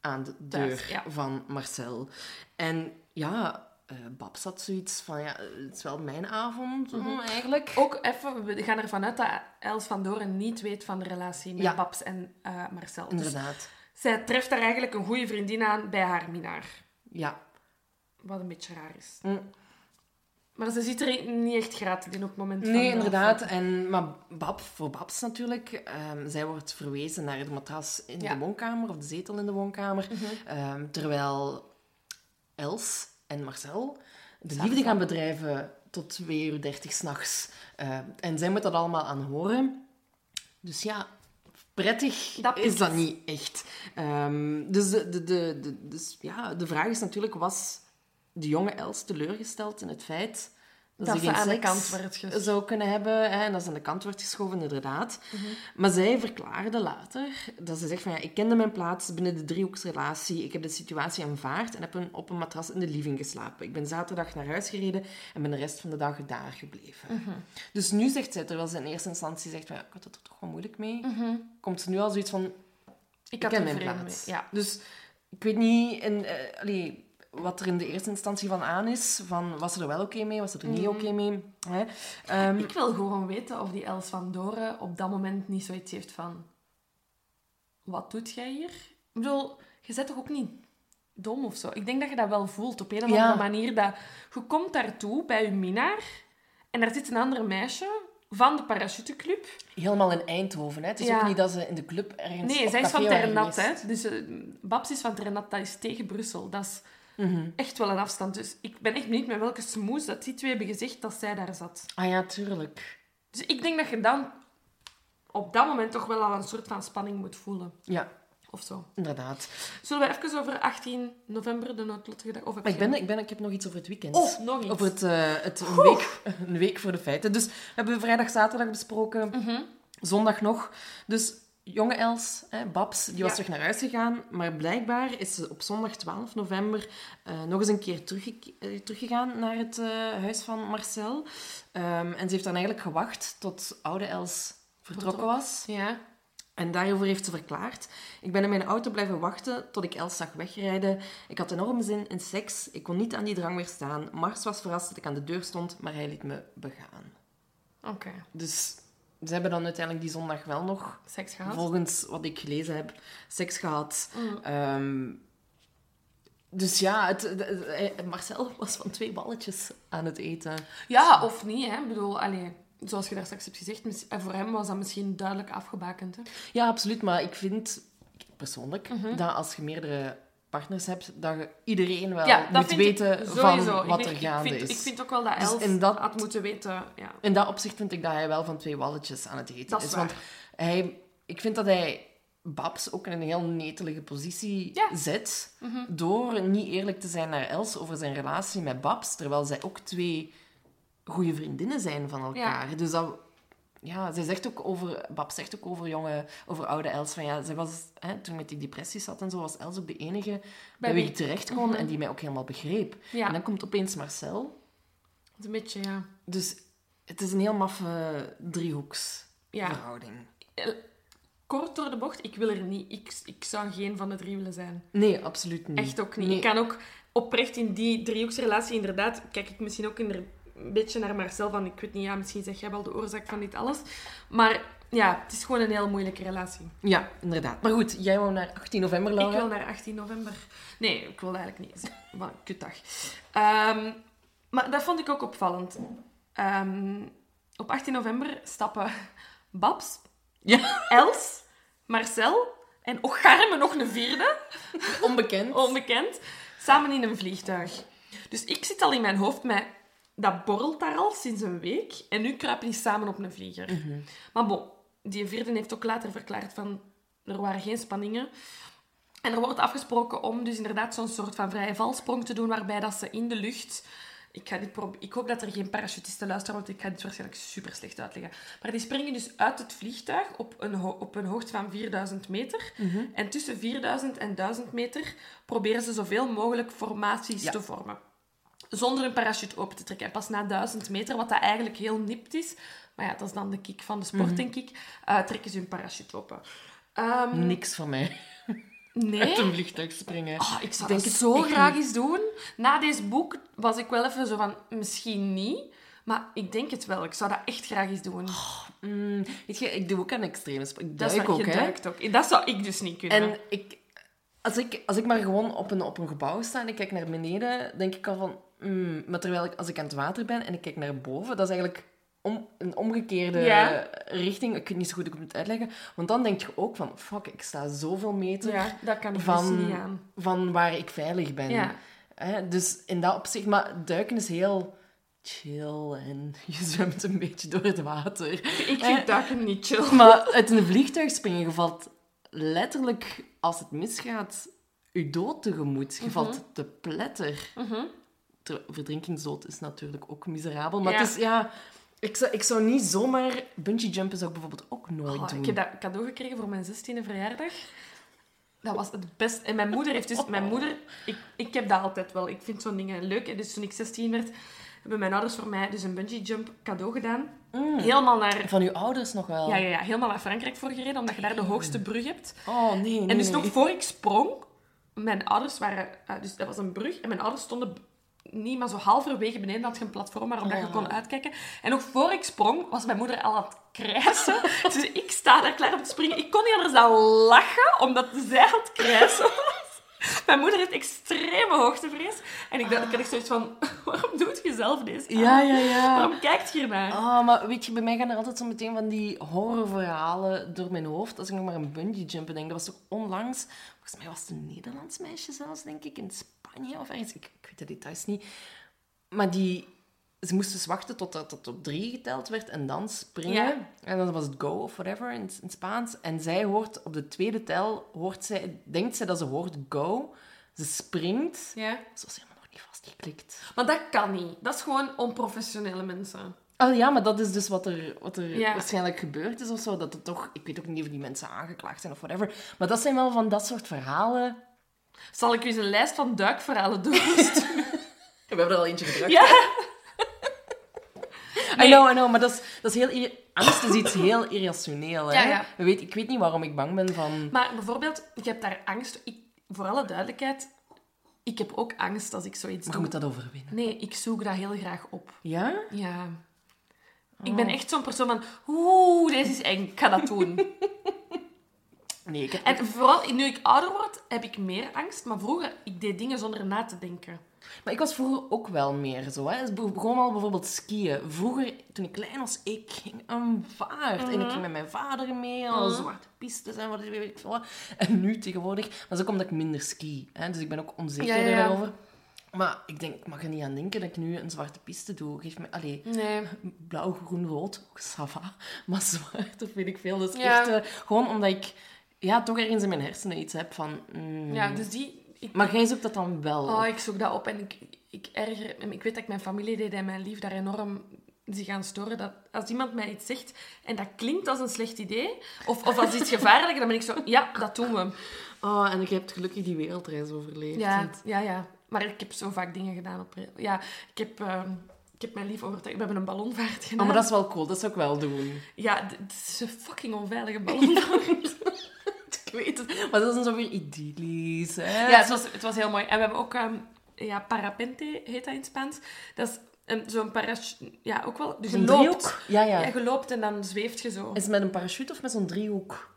aan de deur Thuis, ja. van Marcel. En ja, eh Babs had zoiets van, ja, het is wel mijn avond Mhm. eigenlijk. Ook even, we gaan ervan uit dat Els van Doren niet weet van de relatie met Ja. Babs en Marcel. Dus Inderdaad. Zij treft daar eigenlijk een goede vriendin aan bij haar minnaar. Ja. Wat een beetje raar is. Mm. Maar ze ziet er niet echt gratis in op het moment. Nee, de inderdaad. En, maar Bab, voor Babs natuurlijk, ehm, zij wordt verwezen naar de matras in Ja. Mhm. de woonkamer, of de zetel in de woonkamer. Ehm, terwijl Els en Marcel de liefde gaan bedrijven tot 2 uur 30 s'nachts. Ehm en zij moet dat allemaal aanhoren. Dus ja, prettig Dat is dat niet echt. Ehm, dus, de, de, de, de- dus ja, de vraag is natuurlijk, was de jonge Els teleurgesteld in het feit dat, Dat ze aan de kant werd zou kunnen hebben hè, en dat ze aan de kant wordt geschoven, inderdaad. Maar zij verklaarde later dat ze zegt van ja, ik kende mijn plaats binnen de driehoeksrelatie, ik heb de situatie aanvaard en heb een, op een matras in de living geslapen. Ik ben zaterdag naar huis gereden en ben de rest van de dag daar gebleven. Dus nu zegt zij, terwijl ze in eerste instantie zegt van ja, ik had het er toch wel moeilijk mee, komt ze nu al zoiets van, Ik ik had ken mijn plaats. mee. Ja. Dus ik weet niet eh, allee, wat er in de eerste instantie van aan is. Van, was ze er wel oké mee, was ze er niet oké mee? Hè? Ehm, Ik wil gewoon weten of die Els van Doren op dat moment niet zoiets heeft van... Wat doet jij hier? Ik bedoel, je bent toch ook niet dom of zo? Ik denk dat je dat wel voelt op een of Ja. andere manier. Dat je komt daartoe bij je minnaar en daar zit een ander meisje van de parachuteclub. helemaal in Eindhoven. Hè? Het is Ja. ook niet dat ze in de club ergens Nee, zij is van Ternat. Hè? Dus eh, Babs is van Ternat, dat is tegen Brussel. Dat is Mhm. echt wel een afstand. Dus ik ben echt benieuwd met welke smoes dat die twee hebben gezegd dat zij daar zat. Ah ja, tuurlijk. Dus ik denk dat je dan op dat moment toch wel al een soort van spanning moet voelen. Ja, Of zo. inderdaad. Zullen we even over 18 november, de noodlottige dag... Of Maar ik, je- ben, ik, ben, ik heb nog iets over het weekend. Oh, nog iets. Over het, eh, het een, week, een week voor de feiten. Dus we hebben vrijdag, zaterdag besproken. Mhm. Zondag nog. Dus jonge Els, hè, Babs, die was Ja. terug naar huis gegaan. Maar blijkbaar is ze op zondag 12 november eh, nog eens een keer terugge- eh, teruggegaan naar het eh, huis van Marcel. Ehm, en ze heeft dan eigenlijk gewacht tot oude Els vertrokken was. Ja. En daarover heeft ze verklaard. Ik ben in mijn auto blijven wachten tot ik Els zag wegrijden. Ik had enorm zin in seks. Ik kon niet aan die drang weerstaan. Mars was verrast dat ik aan de deur stond, maar hij liet me begaan. Oké. Dus ze hebben dan uiteindelijk die zondag wel nog, Seks gehad? volgens wat ik gelezen heb, seks gehad. Mm. Ehm, dus ja, het, het- het- hij- Marcel was van twee balletjes aan het eten. Ja, of niet, hè. Ik bedoel, allee, zoals je daar straks hebt gezegd, eh, voor hem was dat misschien duidelijk afgebakend, hè. Ja, absoluut. Maar ik vind persoonlijk Mhm. dat als je meerdere partners hebt, dat je iedereen wel ja, moet weten van wat ik er gaande ik vind, is. Ik vind ook wel dat Dus Els in dat- had moeten weten, ja. In dat opzicht vind ik dat hij wel van twee walletjes aan het eten Dat is is. Want hij, ik vind dat hij Babs ook in een heel netelige positie Ja. Mhm. zet. Door niet eerlijk te zijn naar Els over zijn relatie met Babs. Terwijl zij ook twee goede vriendinnen zijn van elkaar. Dus dat... Ja, zij zegt ook over... Babs zegt ook over jonge... Over oude Els. Van ja, zij was... Hè, toen met die depressies zat en zo, was Els ook de enige bij, wie ik terecht kon. En die mij ook helemaal begreep. Ja. En dan komt opeens Marcel. Een beetje, ja. Dus het is een heel maffe driehoeks Ja. verhouding. Kort door de bocht, ik wil er niet. Ik, ik zou geen van de drie willen zijn. Nee, absoluut niet. Echt ook niet. Nee. Ik kan ook oprecht in die driehoeksrelatie, inderdaad, kijk ik misschien ook in een beetje naar Marcel van, ik weet niet, ja, misschien zeg jij wel de oorzaak van dit alles. Maar ja, het is gewoon een heel moeilijke relatie. Ja, inderdaad. Maar goed, jij wou naar 18 november, Laura. Ik wil naar 18 november. Nee, ik wil eigenlijk niet. Wat een kutdag. Ehm, maar dat vond ik ook opvallend. Ehm, op 18 november stappen Babs, Ja, Els, Marcel en ocharme nog een vierde, onbekend. onbekend, samen in een vliegtuig. Dus ik zit al in mijn hoofd met... Dat borrelt daar al sinds een week. En nu kruipen die samen op een vlieger. Maar bon, die vierde heeft ook later verklaard van... Er waren geen spanningen. En er wordt afgesproken om dus inderdaad zo'n soort van vrije valsprong te doen, waarbij dat ze in de lucht Ik, ga dit ik hoop dat er geen parachutisten luisteren, want ik ga dit waarschijnlijk super slecht uitleggen. Maar die springen dus uit het vliegtuig op een, op een hoogte van 4000 meter. En tussen 4000 en 1000 meter proberen ze zoveel mogelijk formaties Ja. te vormen. Zonder een parachute open te trekken. En pas na 1000 meter, wat dat eigenlijk heel nipt is, maar ja, dat is dan de kick van de sport, denk ik, eh, trekken ze hun parachute open. Ehm, Niks van mij. nee. Uit een vliegtuig springen. Ah, ik zou denk dat zo graag niet. eens doen. Na deze boek was ik wel even zo van, misschien niet. Maar ik denk het wel. Ik zou dat echt graag eens doen. Mm, weet je, ik doe ook aan extreme sport. Ik dat is duik waar ook, hè. duikt ook. Dat zou ik dus niet kunnen. En ik, als, ik, als ik maar gewoon op een, op een gebouw sta en ik kijk naar beneden, denk ik al van... mm, maar terwijl ik, als ik aan het water ben en ik kijk naar boven, dat is eigenlijk om, een omgekeerde Ja. richting. Ik weet niet zo goed hoe ik het moet uitleggen. Want dan denk je ook van, fuck, ik sta zoveel meter ja, dat kan ik van, dus niet aan. van waar ik veilig ben. Ja. Hè, dus in dat opzicht... Maar duiken is heel chill en je zwemt een beetje door het water. Ik vind duiken niet chill. Maar uit een vliegtuig springen, je valt letterlijk, als het misgaat, je dood tegemoet. Mhm. Je valt te pletter. Ter- Verdrinkingsdood is natuurlijk ook miserabel. Maar Ja. het is, ja... Ik zou, ik zou niet zomaar... Bungee jumpen zou ik bijvoorbeeld ook nooit Oh, doen. ik heb dat cadeau gekregen voor mijn 16e verjaardag. Dat was het beste. En mijn moeder heeft dus... Mijn moeder... Ik, ik heb dat altijd wel. Ik vind zo'n dingen leuk. En dus toen ik 16 werd, hebben mijn ouders voor mij dus een bungee jump cadeau gedaan. Helemaal naar... Van uw ouders nog wel. Ja, ja, ja, helemaal naar Frankrijk voor gereden, omdat je daar de hoogste brug hebt. Oh, nee, nee, En dus nee. nog voor ik sprong, mijn ouders waren... eh, dus dat was een brug. En mijn ouders stonden niet, maar zo halverwege beneden had je een platform waarop dat je Oh. kon uitkijken. En nog voor ik sprong, was mijn moeder al aan het krijsen. dus ik sta daar klaar om te springen. Ik kon niet anders dan lachen, omdat zij aan het krijsen. Mijn moeder heeft extreme hoogtevrees. En ik, dacht, ik had echt zoiets van, waarom doet je zelf deze? aan? Ja, ja, ja. Waarom kijkt je hiernaar? Oh, maar weet je, bij mij gaan er altijd zo meteen van die horrorverhalen door mijn hoofd. Als ik nog maar een bungee jumpen denk. Dat was toch onlangs... Volgens mij was het een Nederlands meisje zelfs, denk ik. In Spanje of ergens. Ik, ik weet de details niet. Maar die... Ze moesten dus wachten tot dat tot op drie geteld werd en dan springen. Ja. En dan was het go of whatever in, in Spaans. En zij hoort op de tweede tel, hoort zij, denkt zij dat ze hoort go. Ze springt. Ja. Ze was helemaal nog niet vastgeklikt. Maar dat kan niet. Dat is gewoon onprofessionele mensen. Oh ja, maar dat is dus wat er, wat er Ja. waarschijnlijk gebeurd is of zo. Dat het toch... Ik weet ook niet of die mensen aangeklaagd zijn of whatever. Maar dat zijn wel van dat soort verhalen... Zal ik u eens een lijst van duikverhalen doen? We hebben er al eentje gebruikt. ja. I know, I know. Maar dat is, dat is heel... Angst is iets heel irrationeel, hè. Ja, ja. Je Weet, ik weet niet waarom ik bang ben van... Maar bijvoorbeeld, je hebt daar angst. Ik, voor alle duidelijkheid, ik heb ook angst als ik zoiets Maar je doe. moet dat overwinnen. Nee, ik zoek dat heel graag op. Ja? Ja. Ik ben echt zo'n persoon van, oeh, deze is eng, ik ga dat doen. Nee, ik heb... en vooral nu ik ouder word, heb ik meer angst. Maar vroeger, ik deed dingen zonder na te denken. Maar ik was vroeger ook wel meer zo. Hè. Het begon al bijvoorbeeld skiën. Vroeger, toen ik klein was, ik ging een vaart. En ik ging met mijn vader mee, al zwarte pistes en wat weet ik veel. En nu tegenwoordig... Maar dat is ook omdat ik minder ski. Hè. Dus ik ben ook onzekerder Ja, daarover. Maar ik denk, ik mag er niet aan denken dat ik nu een zwarte piste doe. Geef me... Allee, Nee. blauw, groen, rood. Ook sava. Maar zwart, of weet ik veel. Dat is Ja. echt... eh, gewoon omdat ik... Ja, toch ergens in mijn hersenen iets heb van... mm. Ja, dus die... Ik, Maar jij zoekt dat dan wel. Oh, ik zoek dat op en ik, ik erger... Ik weet dat ik mijn familieleden en mijn lief daar enorm zich gaan storen. Dat als iemand mij iets zegt en dat klinkt als een slecht idee, of, of als iets gevaarlijk, dan ben ik zo... Ja, dat doen we. Oh, en je hebt gelukkig die wereldreis overleefd. Ja, ja, ja. Maar ik heb zo vaak dingen gedaan op... Ja, ik heb... ehm, ik heb mijn lief overtuigd. We hebben een ballonvaart gedaan. Oh, maar dat is wel cool. Dat zou ik wel doen. Ja, het is een fucking onveilige ballonvaart. Ik weet het. Maar dat is dan zo weer idyllisch, hè? Ja, het was, het was heel mooi. En we hebben ook... ehm, ja, parapente heet dat in het Spaans. Dat is een- zo'n parachute... Ja, ook wel... Dus je Een loopt. Ja, ja. Ja, je loopt en dan zweeft je zo. Is het met een parachute of met zo'n driehoek?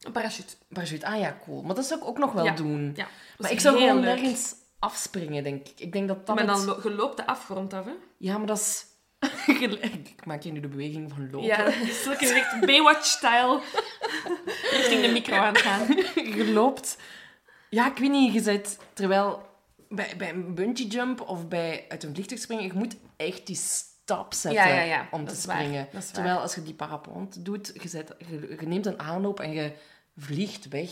Een parachute. Parachute, ah ja, cool. Maar dat zou ik ook nog wel Ja. doen. Ja. Maar ik zou gewoon leuk. nergens afspringen, denk ik. Ik denk dat dat... Maar dan het- je loopt de afgrond af, hè? Ja, maar dat is... ik maak je nu de beweging van lopen. Ja, zulke direct Baywatch-style richting de micro aan het gaan. je loopt... Ja, ik weet niet, je zit... Terwijl bij, bij een bungee jump of bij uit een vliegtuig springen, je moet echt die stap zetten Ja, ja, ja. om Dat te is springen. Dat is. Terwijl als je die parapente doet, je, zet, je, je neemt een aanloop en je vliegt weg.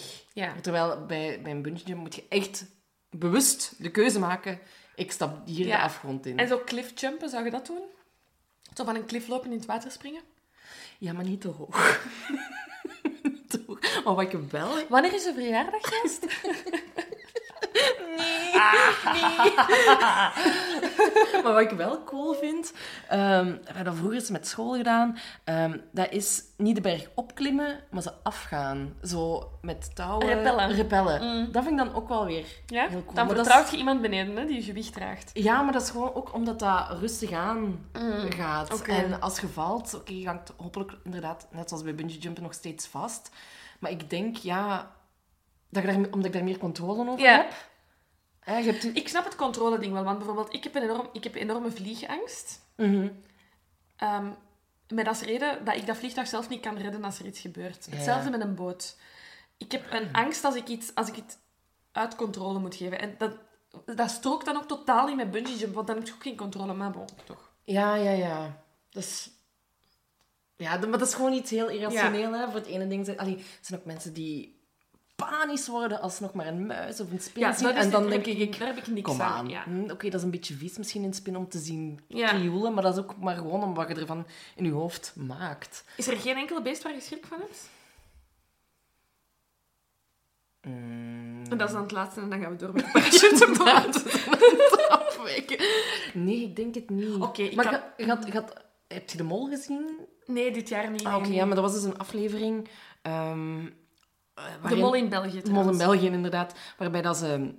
Terwijl bij, bij een bungee jump moet je echt bewust de keuze maken, ik stap hier de afgrond in. En zo cliffjumpen, zou je dat doen? Zo van een cliff lopen in het water springen? Ja, maar niet te hoog. Niet te hoog. Maar wat ik wel... Wanneer is je verjaardag, gast? Maar wat ik wel cool vind, ehm, we hebben dat vroeger eens met school gedaan, ehm, dat is niet de berg opklimmen, maar ze afgaan. Zo met touwen. Repellen. Repellen. Dat vind ik dan ook wel weer Ja? heel cool. Dan vertrouwt is- je iemand beneden hè, die je gewicht draagt. Ja, maar dat is gewoon ook omdat dat rustig aan gaat. oké. En als je valt, oké, je hangt hopelijk inderdaad, net zoals bij bungee jumpen, nog steeds vast. Maar ik denk, ja, dat je daar, omdat ik daar meer controle over Ja. heb. Hebt... Ik snap het controle-ding wel, want bijvoorbeeld, ik heb een enorm, ik heb enorme vliegangst. Mhm. Ehm, met als reden dat ik dat vliegtuig zelf niet kan redden als er iets gebeurt. Ja. Hetzelfde met een boot. Ik heb een angst als ik iets, als ik iets uit controle moet geven. En dat, dat strookt dan ook totaal niet met bungee jump, want dan heb je ook geen controle. Maar bon, toch. Ja, ja, ja. Dat is... Ja, maar dat is gewoon iets heel irrationeel, hè. Voor het ene ding zijn... Allee, er zijn ook mensen die panisch worden als nog maar een muis of een spin Ja, zien. En dan denk ik... ik- daar heb ik niks Kom aan, aan. ja. Hm, Oké, dat is een beetje vies misschien in spin om te zien krioelen, maar dat is ook maar gewoon om wat je ervan in je hoofd maakt. Is er geen enkel beest waar je schrik van hebt? Mm, En dat is dan het laatste en dan gaan we door met de afwijken. Nee, ik denk het niet. Oké, ik maar kan- had- heb je de mol gezien? nee, dit jaar niet. Ah, Oké, ja, maar dat was dus een aflevering... ehm, eh, De mol in België De mol in. België, inderdaad. Waarbij dat ze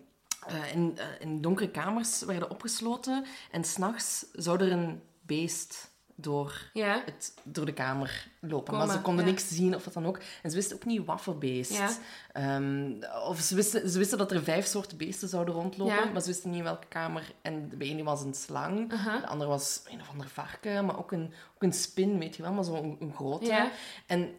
eh, in, eh, in donkere kamers werden opgesloten. En s'nachts zou er een beest door, Ja. het, door de kamer lopen. Komen, maar ze konden ja. niks zien of wat dan ook. En ze wisten ook niet wat voor beest. Ja. Ehm, of ze wisten, ze wisten dat er vijf soorten beesten zouden rondlopen. Maar ze wisten niet in welke kamer. En bij ene was een slang. De andere was een of ander varken. Maar ook een, ook een spin, weet je wel. Maar zo'n een grote. Ja. En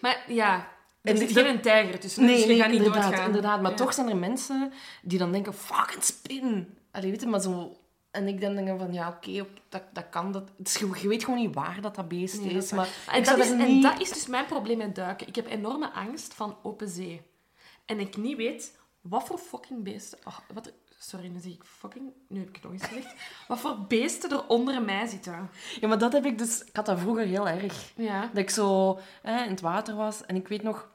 Maar ja, er En zit geen tijger tussen. Nee, dus je nee, gaat niet inderdaad, doodgaan. inderdaad. Maar Ja. toch zijn er mensen die dan denken, fuck, een spin. Allee, weet je, maar zo... En ik dan denk van, ja, oké, dat, dat kan. Dat, je, je weet gewoon niet waar dat dat beest Nee, is. maar En dat, is, daar en niet... dat is dus mijn probleem met duiken. Ik heb enorme angst van open zee. En ik niet weet wat voor fucking beesten... Oh, wat, sorry, nu zeg ik fucking... Nu heb ik het nog eens gezegd. Wat voor beesten er onder mij zitten. Ja, maar dat heb ik dus... Ik had dat vroeger heel erg. Ja. Dat ik zo hè, in het water was. En ik weet nog...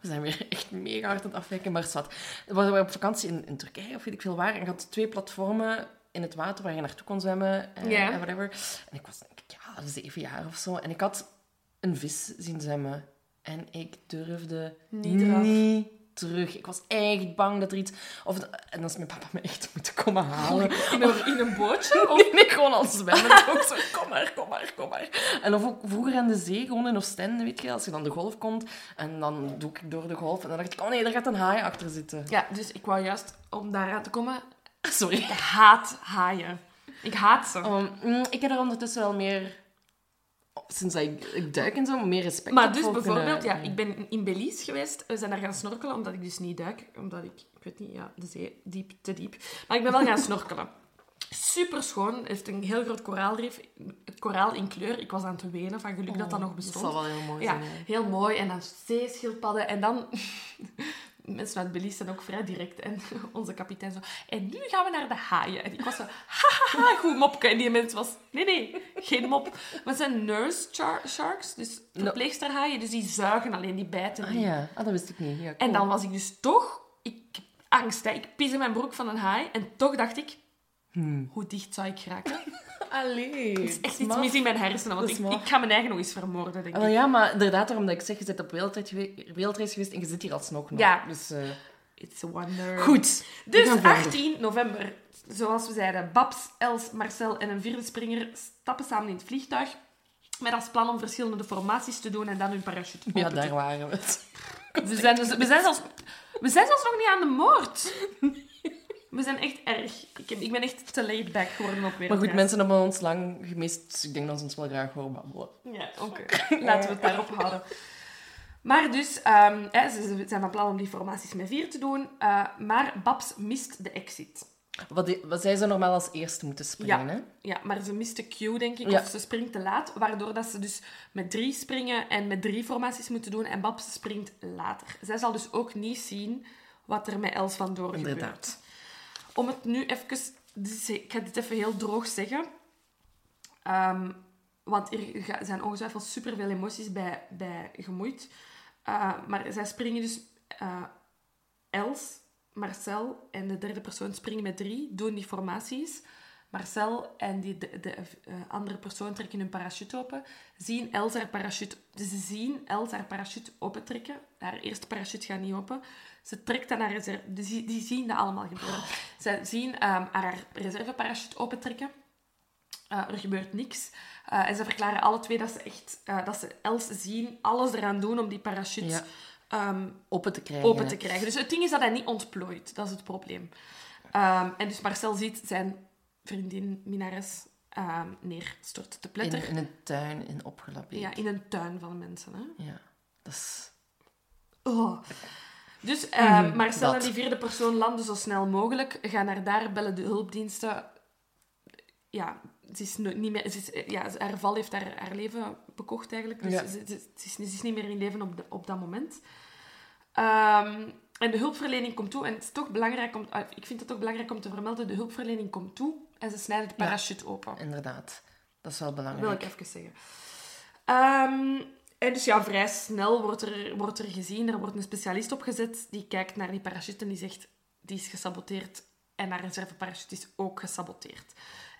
We zijn weer echt mega hard aan het afwijken, maar zat. We waren op vakantie in, in Turkije, of weet ik veel waar. En had twee platformen in het water waar je naartoe kon zwemmen. En whatever. En ik was denk ik, ja, zeven jaar of zo. En ik had een vis zien zwemmen. En ik durfde Niet eraf. niet terug. Ik was echt bang dat er iets... Of, en dan is mijn papa me echt moeten komen halen. In een, in een bootje? Nee, nee, gewoon al zwemmen. ook zo, kom maar, kom maar, kom maar. En of ook vroeger aan de zee, gewoon in Oostende, weet je, als je dan de golf komt, en dan doe ik door de golf, en dan dacht ik, oh nee, daar gaat een haai achter zitten. Ja, dus ik wou juist, om daaraan te komen, Sorry. ik haat haaien. Ik haat ze. Um, mm, ik heb er ondertussen wel meer, sinds dat ik, ik duik en zo, meer respect Maar dus voor bijvoorbeeld, kunnen- ja, ik ben in Belize geweest. We zijn daar gaan snorkelen, omdat ik dus niet duik. Omdat ik, ik weet niet, ja, de zee, diep, te diep. Maar ik ben wel gaan snorkelen. Super schoon. Heeft een heel groot koraalrif. Het koraal in kleur. Ik was aan het wenen van geluk dat dat nog Oh, Dat bestond. zal wel heel mooi Ja, zijn. hè. heel mooi. En dan zeeschildpadden. En dan... Mensen uit Belize zijn ook vrij direct. En onze kapitein zo... En nu gaan we naar de haaien. En ik was zo... Hahaha, goed mopje. En die mens was... Nee, nee, geen mop. Maar het zijn nurse sharks. Dus verpleegsterhaaien. Dus die zuigen alleen, die bijten Ah niet. ja, ah, dat wist ik niet. Ja, En dan was ik dus toch... Ik angst, hè. Ik pis in mijn broek van een haai. En toch dacht ik... Hmm. Hoe dicht zou ik geraken? Allee. Er is echt iets mis in mijn hersenen. Want ik, ik ga mijn eigen nog eens vermoorden, denk ik. Ah, wel ja, maar inderdaad, daarom dat ik zeg, je bent op wereldreis geweest, en je zit hier alsnog nog. Ja. Dus, eh, It's a wonder. goed. Dus gaan verder. 18 november, zoals we zeiden, Babs, Els, Marcel en een vierde springer stappen samen in het vliegtuig. Met als plan om verschillende formaties te doen en dan hun parachute Ja, open te daar waren we. We zijn, dus, we, zijn zelfs, we zijn zelfs nog niet aan de moord. We zijn echt erg. Ik, heb, ik ben echt te laid back geworden op weer. Maar goed, mensen hebben ons lang gemist, dus ik denk dat ze ons wel graag horen babbelen. Ja, oké. Laten we het daarop houden. Maar dus, ehm, hè, ze zijn van plan om die formaties met vier te doen. eh, maar Babs mist de exit. Wat, die- wat zij zou normaal als eerste moeten springen, Ja. hè? Ja, maar ze mist de cue, denk ik. Ja. Of ze springt te laat. Waardoor dat ze dus met drie springen en met drie formaties moeten doen. En Babs springt later. Zij zal dus ook niet zien wat er met Els van door gebeurt. Inderdaad. Om het nu even... ik ga dit even heel droog zeggen. Ehm, want er zijn ongetwijfeld superveel emoties bij, bij gemoeid. Uh, maar zij springen dus... eh, Els, Marcel en de derde persoon springen met drie, doen die formaties. Marcel en die, de, de eh, andere persoon trekken hun parachute open. Zien Els haar parachute... Dus ze zien Els haar parachute opentrekken. Haar eerste parachute gaat niet open. Ze trekt dan haar reserve... Dus die, die zien dat allemaal gebeuren. Ze zien ehm, haar reserveparachute opentrekken. Eh, er gebeurt niks. Eh, en ze verklaren alle twee dat ze echt... dat ze Els zien, alles eraan doen om die parachute... Ja. ehm, Open te krijgen. open te krijgen. Dus het ding is dat hij niet ontplooit. Dat is het probleem. Ehm, en dus Marcel ziet zijn vriendin Minares ehm neerstorten te In, pletter. in een tuin, in opgelapt. Ja, in een tuin van mensen. Hè? Ja. Dat is... Oh. Dus ehm, Mhm, Marcel en dat. die vierde persoon landen zo snel mogelijk. Gaan naar daar, bellen de hulpdiensten. Ja, ze is niet meer... Ze is, ja, haar val heeft haar, haar leven bekocht eigenlijk. Dus Ja. ze is, is niet meer in leven op, de- op dat moment. Ehm, en de hulpverlening komt toe. En het is toch belangrijk om... ah, Ik vind het ook belangrijk om te vermelden. De hulpverlening komt toe en ze snijden de Ja. parachute open. Inderdaad. Dat is wel Dat wil belangrijk. ik even zeggen. Ehm, en dus ja, vrij snel wordt er, wordt er gezien, er wordt een specialist opgezet die kijkt naar die parachute en die zegt, die is gesaboteerd en haar reserveparachute is ook gesaboteerd.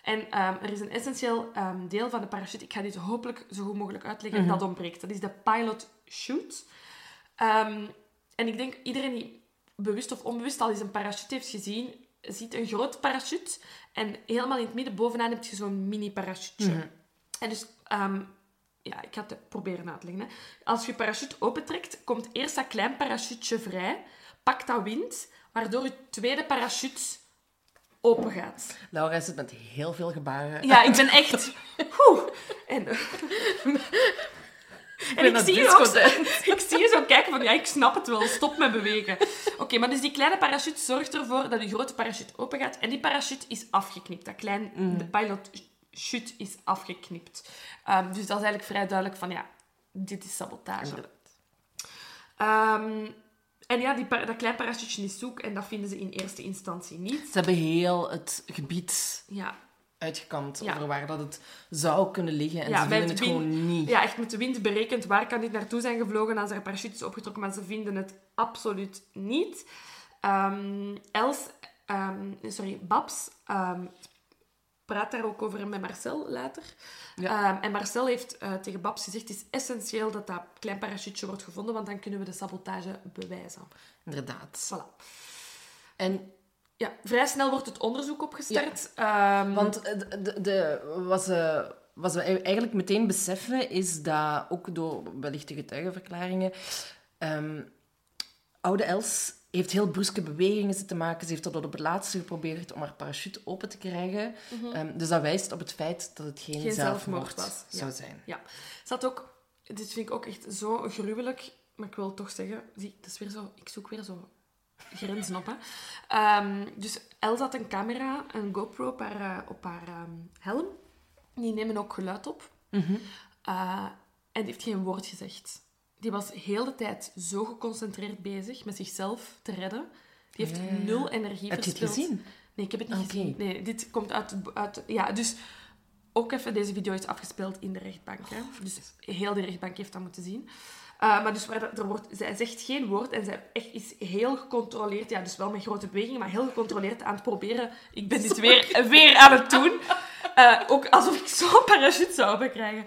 En ehm, er is een essentieel ehm, deel van de parachute, ik ga dit hopelijk zo goed mogelijk uitleggen, dat ontbreekt. Dat is de pilot chute. En ik denk, iedereen die bewust of onbewust al eens een parachute heeft gezien, ziet een grote parachute en helemaal in het midden bovenaan heb je zo'n mini-parachute. En dus, ehm, ja, ik ga het proberen uit te leggen. Hè. Als je parachute opentrekt, komt eerst dat klein parachutje vrij, pakt dat wind, waardoor je tweede parachute open gaat. Laura zit met heel veel gebaren. Ja, ik ben echt... Oeh. En, en ik zie, je ook zo, ik zie je zo kijken van, ja, ik snap het wel, stop met bewegen. Oké, maar dus die kleine parachute zorgt ervoor dat die grote parachute open gaat. En die parachute is afgeknipt. Dat klein, de pilot chute is afgeknipt. Ehm, dus dat is eigenlijk vrij duidelijk van, ja, dit is sabotage. Ehm, en ja, die dat klein parachute is zoek en dat vinden ze in eerste instantie niet. Ze hebben heel het gebied Ja, uitgekampt Ja. over waar dat het zou kunnen liggen. En Ja, ze vinden het wind- gewoon niet. Ja, echt met de wind berekend waar kan dit naartoe zijn gevlogen als er parachute is opgetrokken, maar ze vinden het absoluut niet. Ehm, Els, ehm, sorry, Babs ehm, praat daar ook over met Marcel later. Ja. En Marcel heeft eh, tegen Babs gezegd, het is essentieel dat dat klein parachute wordt gevonden, want dan kunnen we de sabotage bewijzen. Inderdaad. Voilà. En, Ja, vrij snel wordt het onderzoek opgestart. Ehm, want de, de, de- wat, ze eigenlijk meteen beseffen, is dat ook door wellicht de getuigenverklaringen, ehm, oude Els heeft heel bruske bewegingen zitten maken. Ze heeft dat op het laatste geprobeerd om haar parachute open te krijgen. Ehm, dus dat wijst op het feit dat het geen, Mhm. Geen zelfmoord was, ja. zou zijn. Ja, ze had ook... Dit vind ik ook echt zo gruwelijk. Maar ik wil toch zeggen... Zie, dat is weer zo... Ik zoek weer zo grenzen op, hè. Ehm, dus Els had een camera, een GoPro op haar, eh, op haar ehm, helm. Die nemen ook geluid op. Eh, en die heeft geen woord gezegd. Die was heel de tijd zo geconcentreerd bezig met zichzelf te redden. Die heeft Ja, ja. nul energie Heb je het verspild. gezien? Nee, ik heb het niet Oké. gezien. Nee, dit komt uit, uit... Ja, dus ook even, deze video is afgespeeld in de rechtbank. Hè? Dus heel de rechtbank heeft dat moeten zien. Uh, maar dus er wordt, zij zegt geen woord en zij echt is heel gecontroleerd. Ja, dus wel met grote bewegingen, maar heel gecontroleerd aan het proberen. Ik ben dit weer, weer aan het doen. Uh, ook alsof ik zo'n parachute zou bekrijgen.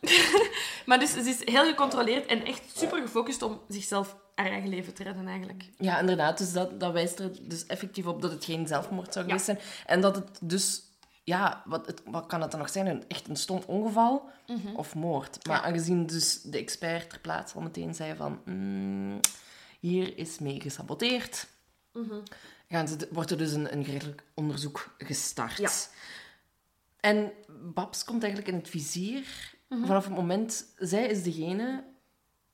maar dus ze is heel gecontroleerd en echt super gefocust om zichzelf haar eigen leven te redden eigenlijk. Ja, inderdaad. Dus dat, dat wijst er dus effectief op dat het geen zelfmoord zou geweest zijn. En dat het dus... Ja, wat, het, wat kan het dan nog zijn? Een, echt een stom ongeval of moord? Maar aangezien dus de expert ter plaatse al meteen zei van... mm, hier is mee gesaboteerd. Gaan ze, wordt er dus een, een gerechtelijk onderzoek gestart. Ja. En Babs komt eigenlijk in het vizier vanaf het moment... Zij is degene,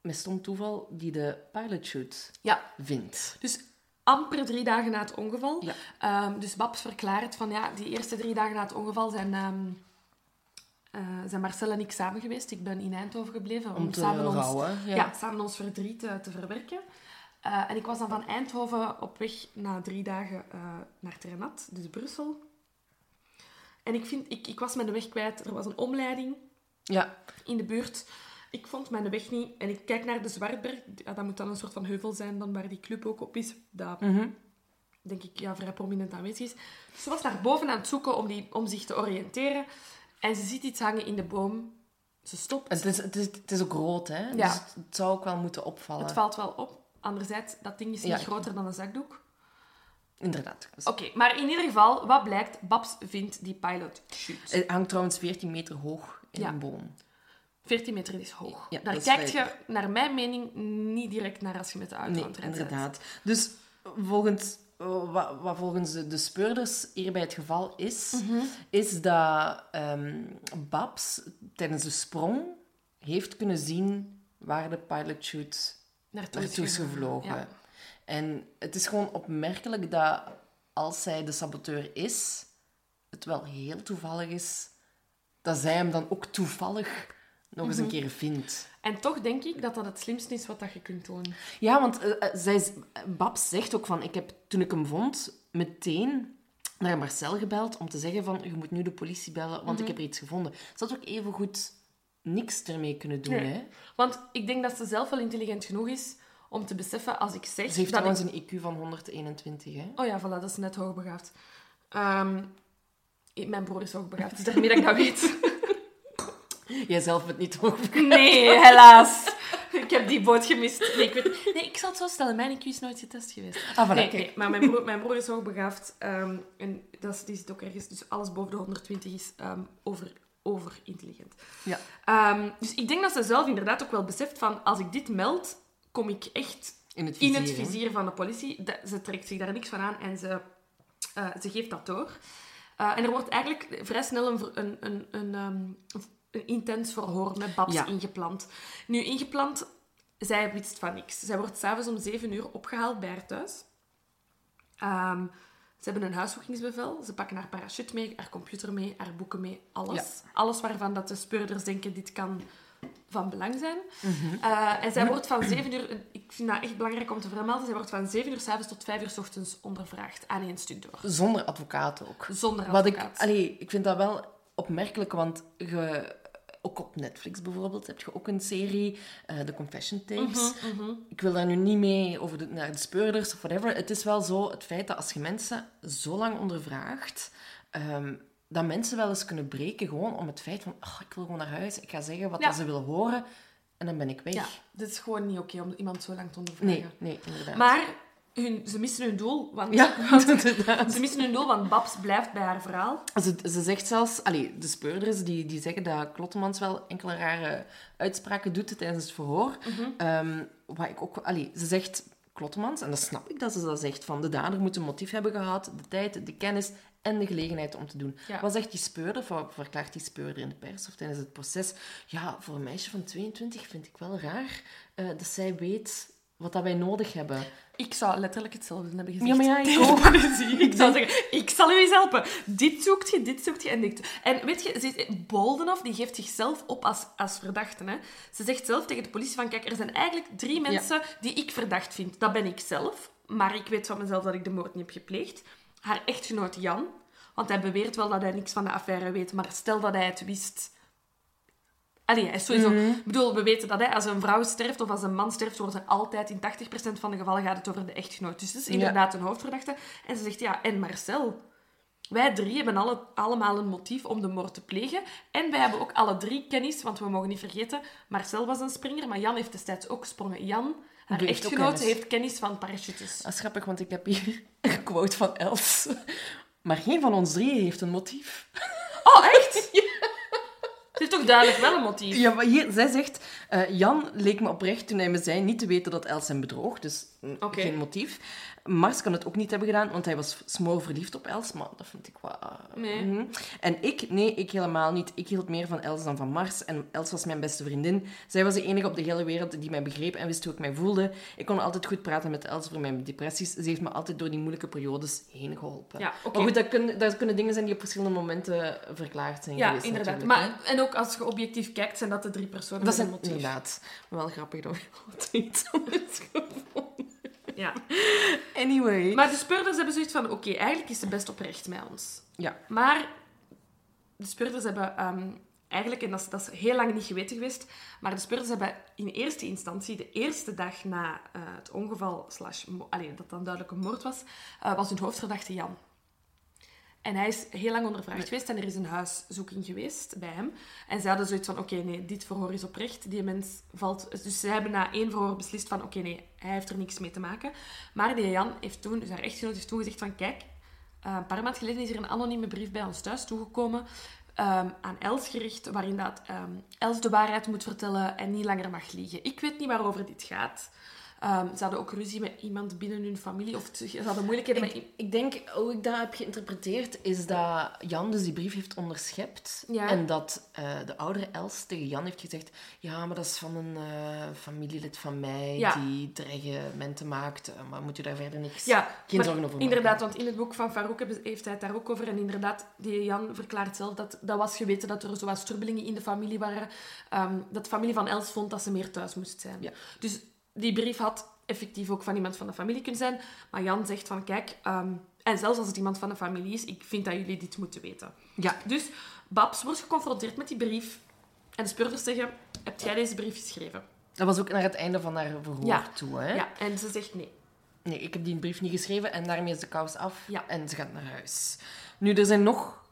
met stom toeval, die de pilot shoot Ja, vindt. Dus amper drie dagen na het ongeval. Ja. Ehm, dus Babs verklaart van ja, die eerste drie dagen na het ongeval zijn, ehm, eh, zijn Marcel en ik samen geweest. Ik ben in Eindhoven gebleven Om te samen ons, rouwen. ja. Ja. samen ons verdriet eh, te verwerken. Eh, en ik was dan van Eindhoven op weg na drie dagen naar Ternat, dus Brussel. En ik, vind, ik, ik was mijn weg kwijt. Er was een omleiding Ja. in de buurt. Ik vond mijn weg niet. En ik kijk naar de Zwartberg. Ja, dat moet dan een soort van heuvel zijn dan waar die club ook op is. Dat, Mhm. denk ik, ja, vrij prominent aanwezig is. Dus ze was daar boven aan het zoeken om, die, om zich te oriënteren. En ze ziet iets hangen in de boom. Ze stopt. Het is, het, is, het is ook rood, hè? Ja. Dus het, het zou ook wel moeten opvallen. Het valt wel op. Anderzijds, dat ding is niet Ja. groter dan een zakdoek. Inderdaad. Oké, maar in ieder geval, wat blijkt? Babs vindt die pilot shoot. Het hangt trouwens 14 meter hoog in Ja. een boom. 14 meter is hoog. Ja, Daar dat is kijk vrij- je, naar mijn mening, niet direct naar als je met de auto Nee, bent. inderdaad. Dus volgens, eh, wat, wat volgens de- de speurders hier bij het geval is, Mhm. is dat ehm, Babs tijdens de sprong heeft kunnen zien waar de pilotchute Naartoe, naartoe is gevlogen. Ja. En het is gewoon opmerkelijk dat als zij de saboteur is, het wel heel toevallig is dat zij hem dan ook toevallig nog eens een keer vindt. En toch denk ik dat dat het slimste is wat dat je kunt doen. Ja, want eh, zij, Babs zegt ook van... Ik heb, toen ik hem vond, meteen naar Marcel gebeld om te zeggen van... Je moet nu de politie bellen, want ik heb er iets gevonden. Ze had ook even goed niks ermee kunnen doen, Nee. hè. Want ik denk dat ze zelf wel intelligent genoeg is om te beseffen als ik zeg Ze heeft dat trouwens ik... een IQ van 121, hè. Oh ja, voilà, dat is net hoogbegaafd. Ik- mijn broer is hoogbegaafd, dus daarmee dat ik dat weet. Jij zelf bent niet hoog. Nee, helaas. Ik heb die boot gemist. Nee, ik, weet... nee, ik zal het zo stellen. Mijn IQ is nooit getest geweest. Ah, voilà, nee, maar mijn broer, mijn broer is hoogbegaafd. ehm en dat is, die zit ook ergens. Dus alles boven de 120 is ehm, over, over intelligent. Ja. Ehm, dus ik denk dat ze zelf inderdaad ook wel beseft van... Als ik dit meld, kom ik echt In het in vizier, het hè. vizier van de politie. Ze trekt zich daar niks van aan en ze, eh, ze geeft dat door. Eh, en er wordt eigenlijk vrij snel een, een, een, een, een intens verhoor met Babs Ja. ingepland. Nu, ingepland, zij wist van niks. Zij wordt s'avonds om zeven uur opgehaald bij haar thuis. Ehm, ze hebben een huiszoekingsbevel. Ze pakken haar parachute mee, haar computer mee, haar boeken mee, alles. Alles waarvan dat de speurders denken, dit kan van belang zijn. Eh, en zij wordt van 7 uur, ik vind dat echt belangrijk om te vermelden, zij wordt van 7 uur s'avonds tot 5 uur s ochtends ondervraagd aan één stuk door. Zonder advocaat ook. Zonder Wat ik, advocaat. allee, ik vind dat wel opmerkelijk, want je, ook op Netflix bijvoorbeeld heb je ook een serie, eh The Confession Tapes. Mhm, Ik wil daar nu niet mee over de, naar de speurders of whatever. Het is wel zo, het feit dat als je mensen zo lang ondervraagt, ehm, dat mensen wel eens kunnen breken gewoon om het feit van, oh, ik wil gewoon naar huis, ik ga zeggen wat Ja. ze willen horen en dan ben ik weg. Ja, dit is gewoon niet oké om iemand zo lang te ondervragen. Nee, nee, inderdaad. Maar hun, ze missen hun doel, want Ja, ze missen hun doel, want Babs blijft bij haar verhaal. Ze, ze zegt zelfs, allee, de speurders die, die zeggen dat Klottemans wel enkele rare uitspraken doet tijdens het verhoor. Ehm, wat ik ook, allee, ze zegt Klottemans, en dat snap ik dat ze dat zegt, van de dader moet een motief hebben gehad, de tijd, de kennis en de gelegenheid om te doen. Ja. Wat zegt die speurder, of verklaart die speurder in de pers of tijdens het proces? Ja, voor een meisje van 22 vind ik wel raar eh, dat zij weet wat dat wij nodig hebben. Ik zou letterlijk hetzelfde hebben gezegd. Ja, maar ja, ik ook. zou zeggen, ik zal u eens helpen. Dit zoekt je, dit zoekt je en dit. En weet je, Boldenhoff die geeft zichzelf op als, als verdachte. Hè. Ze zegt zelf tegen de politie van, kijk, er zijn eigenlijk drie mensen die ik verdacht vind. Dat ben ik zelf, maar ik weet van mezelf dat ik de moord niet heb gepleegd. Haar echtgenoot Jan, want hij beweert wel dat hij niks van de affaire weet, maar stel dat hij het wist... Allee, is sowieso... Ik bedoel, we weten dat hè, als een vrouw sterft of als een man sterft, wordt er altijd in 80% van de gevallen gaat het over de echtgenoot. Dus het is inderdaad een hoofdverdachte. En ze zegt, ja, en Marcel... Wij drie hebben alle, allemaal een motief om de moord te plegen. En wij hebben ook alle drie kennis, want we mogen niet vergeten, Marcel was een springer, maar Jan heeft destijds ook gesprongen. Jan, haar echtgenoot, kennis. heeft kennis van parachutes. Dat is grappig, want ik heb hier een quote van Els. Maar geen van ons drieën heeft een motief. Oh, echt? Het is toch duidelijk wel een motief? Ja, maar hier, zij zegt... eh, Jan leek me oprecht toen hij me zei niet te weten dat Els hem bedroog. Dus mm, geen motief. Mars kan het ook niet hebben gedaan, want hij was smoor verliefd op Els. Maar dat vind ik wel... eh, mhm. En ik? Nee, ik helemaal niet. Ik hield meer van Els dan van Mars. En Els was mijn beste vriendin. Zij was de enige op de hele wereld die mij begreep en wist hoe ik mij voelde. Ik kon altijd goed praten met Els over mijn depressies. Ze heeft me altijd door die moeilijke periodes heen geholpen. Ja. Maar goed, dat kunnen, dat kunnen dingen zijn die op verschillende momenten verklaard zijn Ja, geweest. inderdaad. Maar, en ook als je objectief kijkt, zijn dat de drie personen Dat motief. inderdaad wel grappig dat we altijd iets anders gevonden. Ja. Anyway. Maar de speurders hebben zoiets van, oké, eigenlijk is ze best oprecht met ons. ja. Maar de speurders hebben ehm, eigenlijk, en dat is, dat is heel lang niet geweten geweest, maar de speurders hebben in eerste instantie, de eerste dag na eh, het ongeval, slash, mo- allee, dat dan duidelijk een moord was, eh, was hun hoofdverdachte Jan. En hij is heel lang ondervraagd geweest en er is een huiszoeking geweest bij hem. En ze hadden zoiets van, oké, nee, dit verhoor is oprecht. Die mens valt... Dus ze hebben na één verhoor beslist van, oké, nee, hij heeft er niks mee te maken. Maar die Jan heeft toen, dus haar echtgenoot heeft toen gezegd van, kijk, eh, een paar maanden geleden is er een anonieme brief bij ons thuis toegekomen ehm, aan Els gericht, waarin dat ehm, Els de waarheid moet vertellen en niet langer mag liegen. Ik weet niet waarover dit gaat. Ehm, ze hadden ook ruzie met iemand binnen hun familie, of ze hadden moeilijkheden met... Ik, ik denk, hoe ik dat heb geïnterpreteerd, is dat Jan dus die brief heeft onderschept. Ja. En dat eh, de oudere Els tegen Jan heeft gezegd... Ja, maar dat is van een eh, familielid van mij Ja. die dreigementen maakt. eh, maar moet je daar verder niks... Ja, Geen zorgen over maken. Inderdaad, want in het boek van Farouk heeft hij het daar ook over. En inderdaad, die Jan verklaart zelf dat dat was geweten dat er zo wat strubbelingen in de familie waren. Ehm, dat de familie van Els vond dat ze meer thuis moest zijn. Ja. Dus die brief had effectief ook van iemand van de familie kunnen zijn. Maar Jan zegt van, kijk... ehm, en zelfs als het iemand van de familie is, ik vind dat jullie dit moeten weten. Ja. Dus Babs wordt geconfronteerd met die brief. En de speurders zeggen, heb jij deze brief geschreven? Dat was ook naar het einde van haar verhoor Ja. toe, hè? Ja, en ze zegt nee. Nee, ik heb die brief niet geschreven en daarmee is de kous af. Ja. En ze gaat naar huis. Nu, er zijn nog...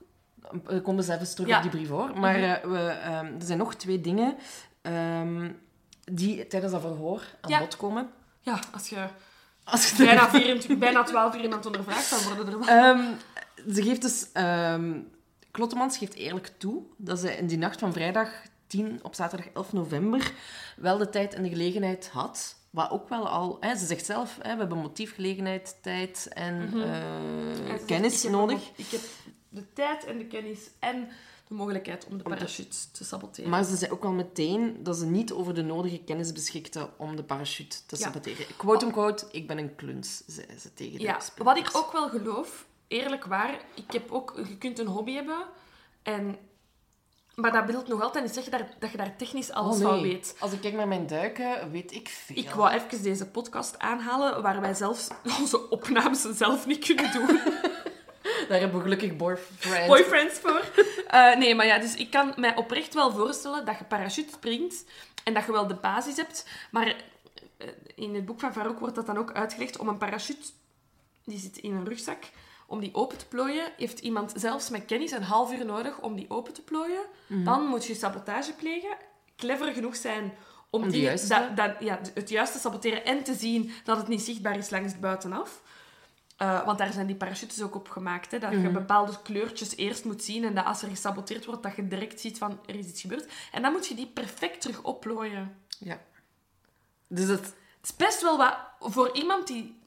We komen zelfs terug Ja. op die brief, hoor. Maar Mhm. eh, we, ehm, er zijn nog twee dingen ehm, die tijdens dat verhoor aan Ja. bod komen. Ja, als je Als je bijna, 24, bijna 12 uur iemand ondervraagt, dan worden er wel... Ehm, ze geeft dus... ehm Klottemans geeft eerlijk toe dat ze in die nacht van vrijdag 10 op zaterdag 11 november wel de tijd en de gelegenheid had. Wat ook wel al... Hè, ze zegt zelf, hè, we hebben motief, gelegenheid, tijd en Mhm. eh, kennis ik nodig. Ik heb de tijd en de kennis en mogelijkheid om de parachute te saboteren. Maar ze zei ook al meteen dat ze niet over de nodige kennis beschikte om de parachute te Ja. saboteren. Quote-unquote, ik ben een kluns, zei ze tegen de ja, wat ik ook wel geloof, eerlijk waar, ik heb ook, je kunt een hobby hebben, en, maar dat wil nog altijd niet zeggen dat, dat je daar technisch alles Oh, van nee. weet. Als ik kijk naar mijn duiken, weet ik veel. Ik wou even deze podcast aanhalen, waar wij zelfs onze opnames zelf niet kunnen doen. Daar hebben we gelukkig boyfriend. boyfriends voor. Eh, nee, maar ja, dus ik kan mij oprecht wel voorstellen dat je parachute springt en dat je wel de basis hebt. Maar eh, in het boek van Farouk wordt dat dan ook uitgelegd om een parachute, die zit in een rugzak, om die open te plooien, heeft iemand zelfs met kennis een half uur nodig om die open te plooien. Mhm. Dan moet je sabotage plegen, clever genoeg zijn om, die, juiste- ja, het juiste saboteren en te zien dat het niet zichtbaar is langs het buitenaf. Eh, want daar zijn die parachutes ook op gemaakt. Hè, dat je Mhm. bepaalde kleurtjes eerst moet zien. En dat als er gesaboteerd wordt, dat je direct ziet van er is iets gebeurd. En dan moet je die perfect terug opplooien. Ja. Dus het... Het is best wel wat voor iemand die.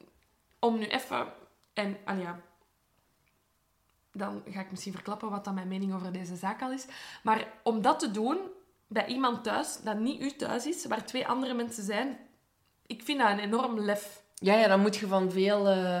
Om nu even. En allee, ja, dan ga ik misschien verklappen wat dan mijn mening over deze zaak al is. Maar om dat te doen bij iemand thuis, dat niet u thuis is, waar twee andere mensen zijn, ik vind dat een enorm lef. Ja, ja, dan moet je van veel... eh,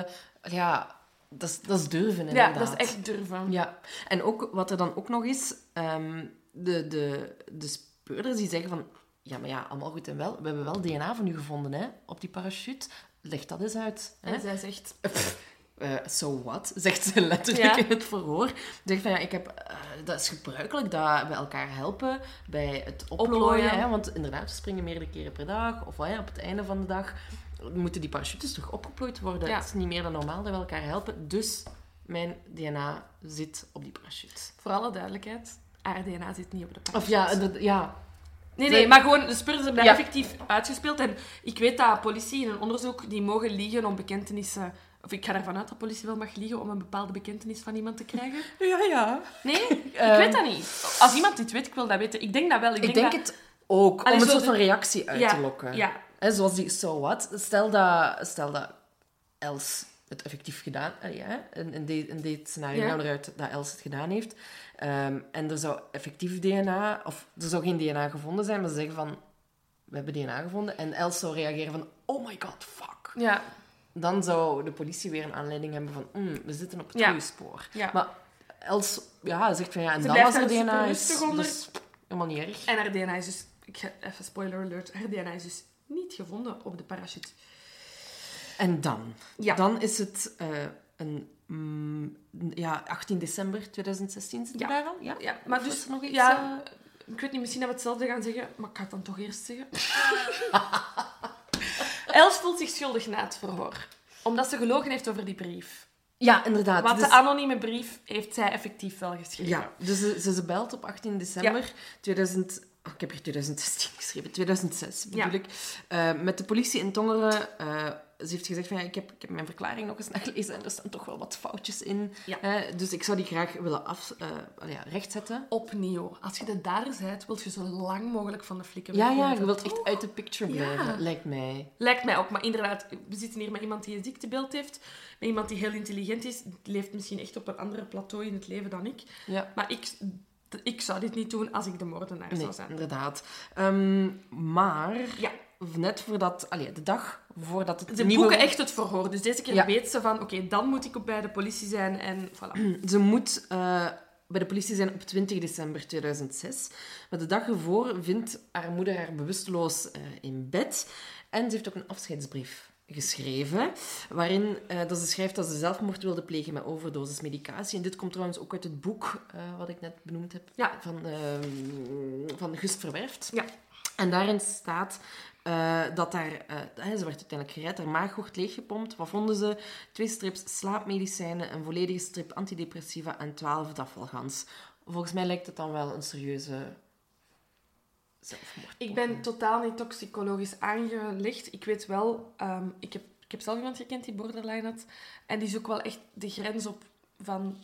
ja, dat is, dat is durven, Ja, inderdaad. dat is echt durven. Ja. En ook, wat er dan ook nog is... ehm, de, de, de speurders die zeggen van... Ja, maar ja, allemaal goed en wel. We hebben wel DNA van u gevonden, hè, op die parachute. Leg dat eens uit. Hè? En zij zegt... Eh, so what? Zegt ze letterlijk Ja. in het verhoor. Zegt van ja, ik heb, eh, dat is gebruikelijk dat we elkaar helpen bij het oplooien. Hè? Want inderdaad, we springen meerdere keren per dag. Of hè, op het einde van de dag moeten die parachutes toch opgeplooid worden. Ja. Het is niet meer dan normaal dat we elkaar helpen. Dus mijn DNA zit op die parachute. Voor alle duidelijkheid, haar DNA zit niet op de parachute. Of ja, dat- ja. Nee, nee, maar gewoon, de dat Ja. effectief uitgespeeld. En ik weet dat politie in een onderzoek, die mogen liegen om bekentenissen... Of ik ga ervan uit dat politie wel mag liegen om een bepaalde bekentenis van iemand te krijgen. Ja, ja. Nee, ik Ehm, weet dat niet. Als iemand dit weet, ik wil dat weten. Ik denk dat wel. Ik Ik denk, denk dat... het ook, Allee, om een soort van reactie uit ja, te lokken. Ja, Hè, zoals die so what. Stel dat, stel dat Els het effectief gedaan... eh, ja, in, in, dit- in dit scenario Ja. eruit dat Els het gedaan heeft. Ehm, en er zou effectief DNA... Of er zou geen DNA gevonden zijn, maar ze zeggen van... We hebben DNA gevonden. En Els zou reageren van... Oh my god, fuck. ja, Dan zou de politie weer een aanleiding hebben van... "Hmm, we zitten op het Ja. goede spoor. ja. Maar Els ja, zegt van... Ja, en Ze dan was er DNA. Is, dus helemaal niet erg. En haar DNA is dus... Ik ga even spoiler alert. Haar DNA is dus niet gevonden op de parachute. En dan? Ja. Dan is het eh, een... mm, ja, 18 december 2016 zit Ja. daar al? Ja. Ja, maar Of dus nog iets, Ja, ik weet niet, misschien dat we hetzelfde gaan zeggen, maar ik ga het dan toch eerst zeggen. Els voelt zich schuldig na het verhoor. Omdat ze gelogen heeft over die brief. Ja, inderdaad. Want Dus- de anonieme brief heeft zij effectief wel geschreven. Ja, dus ze, ze, ze belt op 18 december 2000... oh, ik heb hier 2016 geschreven, 2006 bedoel Ja. ik. Eh, met de politie in Tongeren. eh, ze heeft gezegd van ja, ik heb, ik heb mijn verklaring nog eens nagelezen en er staan toch wel wat foutjes in. Ja. Eh, dus ik zou die graag willen af, allee, ja, rechtzetten. Opnieuw. Als je de dader bent, wil je zo lang mogelijk van de flikken Ja, ja, je wilt echt uit de picture Ja. blijven, lijkt mij. Lijkt mij ook, maar inderdaad, we zitten hier met iemand die een ziektebeeld heeft, met iemand die heel intelligent is, leeft misschien echt op een andere plateau in het leven dan ik. Ja. Maar ik, ik zou dit niet doen als ik de moordenaar Nee, zou zijn. inderdaad. Ehm, maar Ja, net voordat, allee, de dag voordat het ze nieuwe... boeken echt het verhoor. Dus deze keer Ja. weet ze van, oké, dan moet ik bij de politie zijn en voilà. Ze moet eh, bij de politie zijn op 20 december 2006. Maar de dag ervoor vindt haar moeder haar bewusteloos eh, in bed. En ze heeft ook een afscheidsbrief geschreven, waarin eh, dat ze schrijft dat ze zelfmoord wilde plegen met overdosis medicatie. En dit komt trouwens ook uit het boek eh, wat ik net benoemd heb, Ja. van, ehm, van Gust Verwerft. Ja. En daarin staat eh, dat daar... ze werd uiteindelijk gered, haar maag wordt leeggepompt. Wat vonden ze? Twee strips slaapmedicijnen, een volledige strip antidepressiva en twaalf dafvalgans. Volgens mij lijkt het dan wel een serieuze zelfmoord. Ik ben totaal niet toxicologisch aangelegd. Ik weet wel, ehm, ik, heb, ik heb zelf iemand gekend die borderline had. En die zoekt wel echt de grens op van...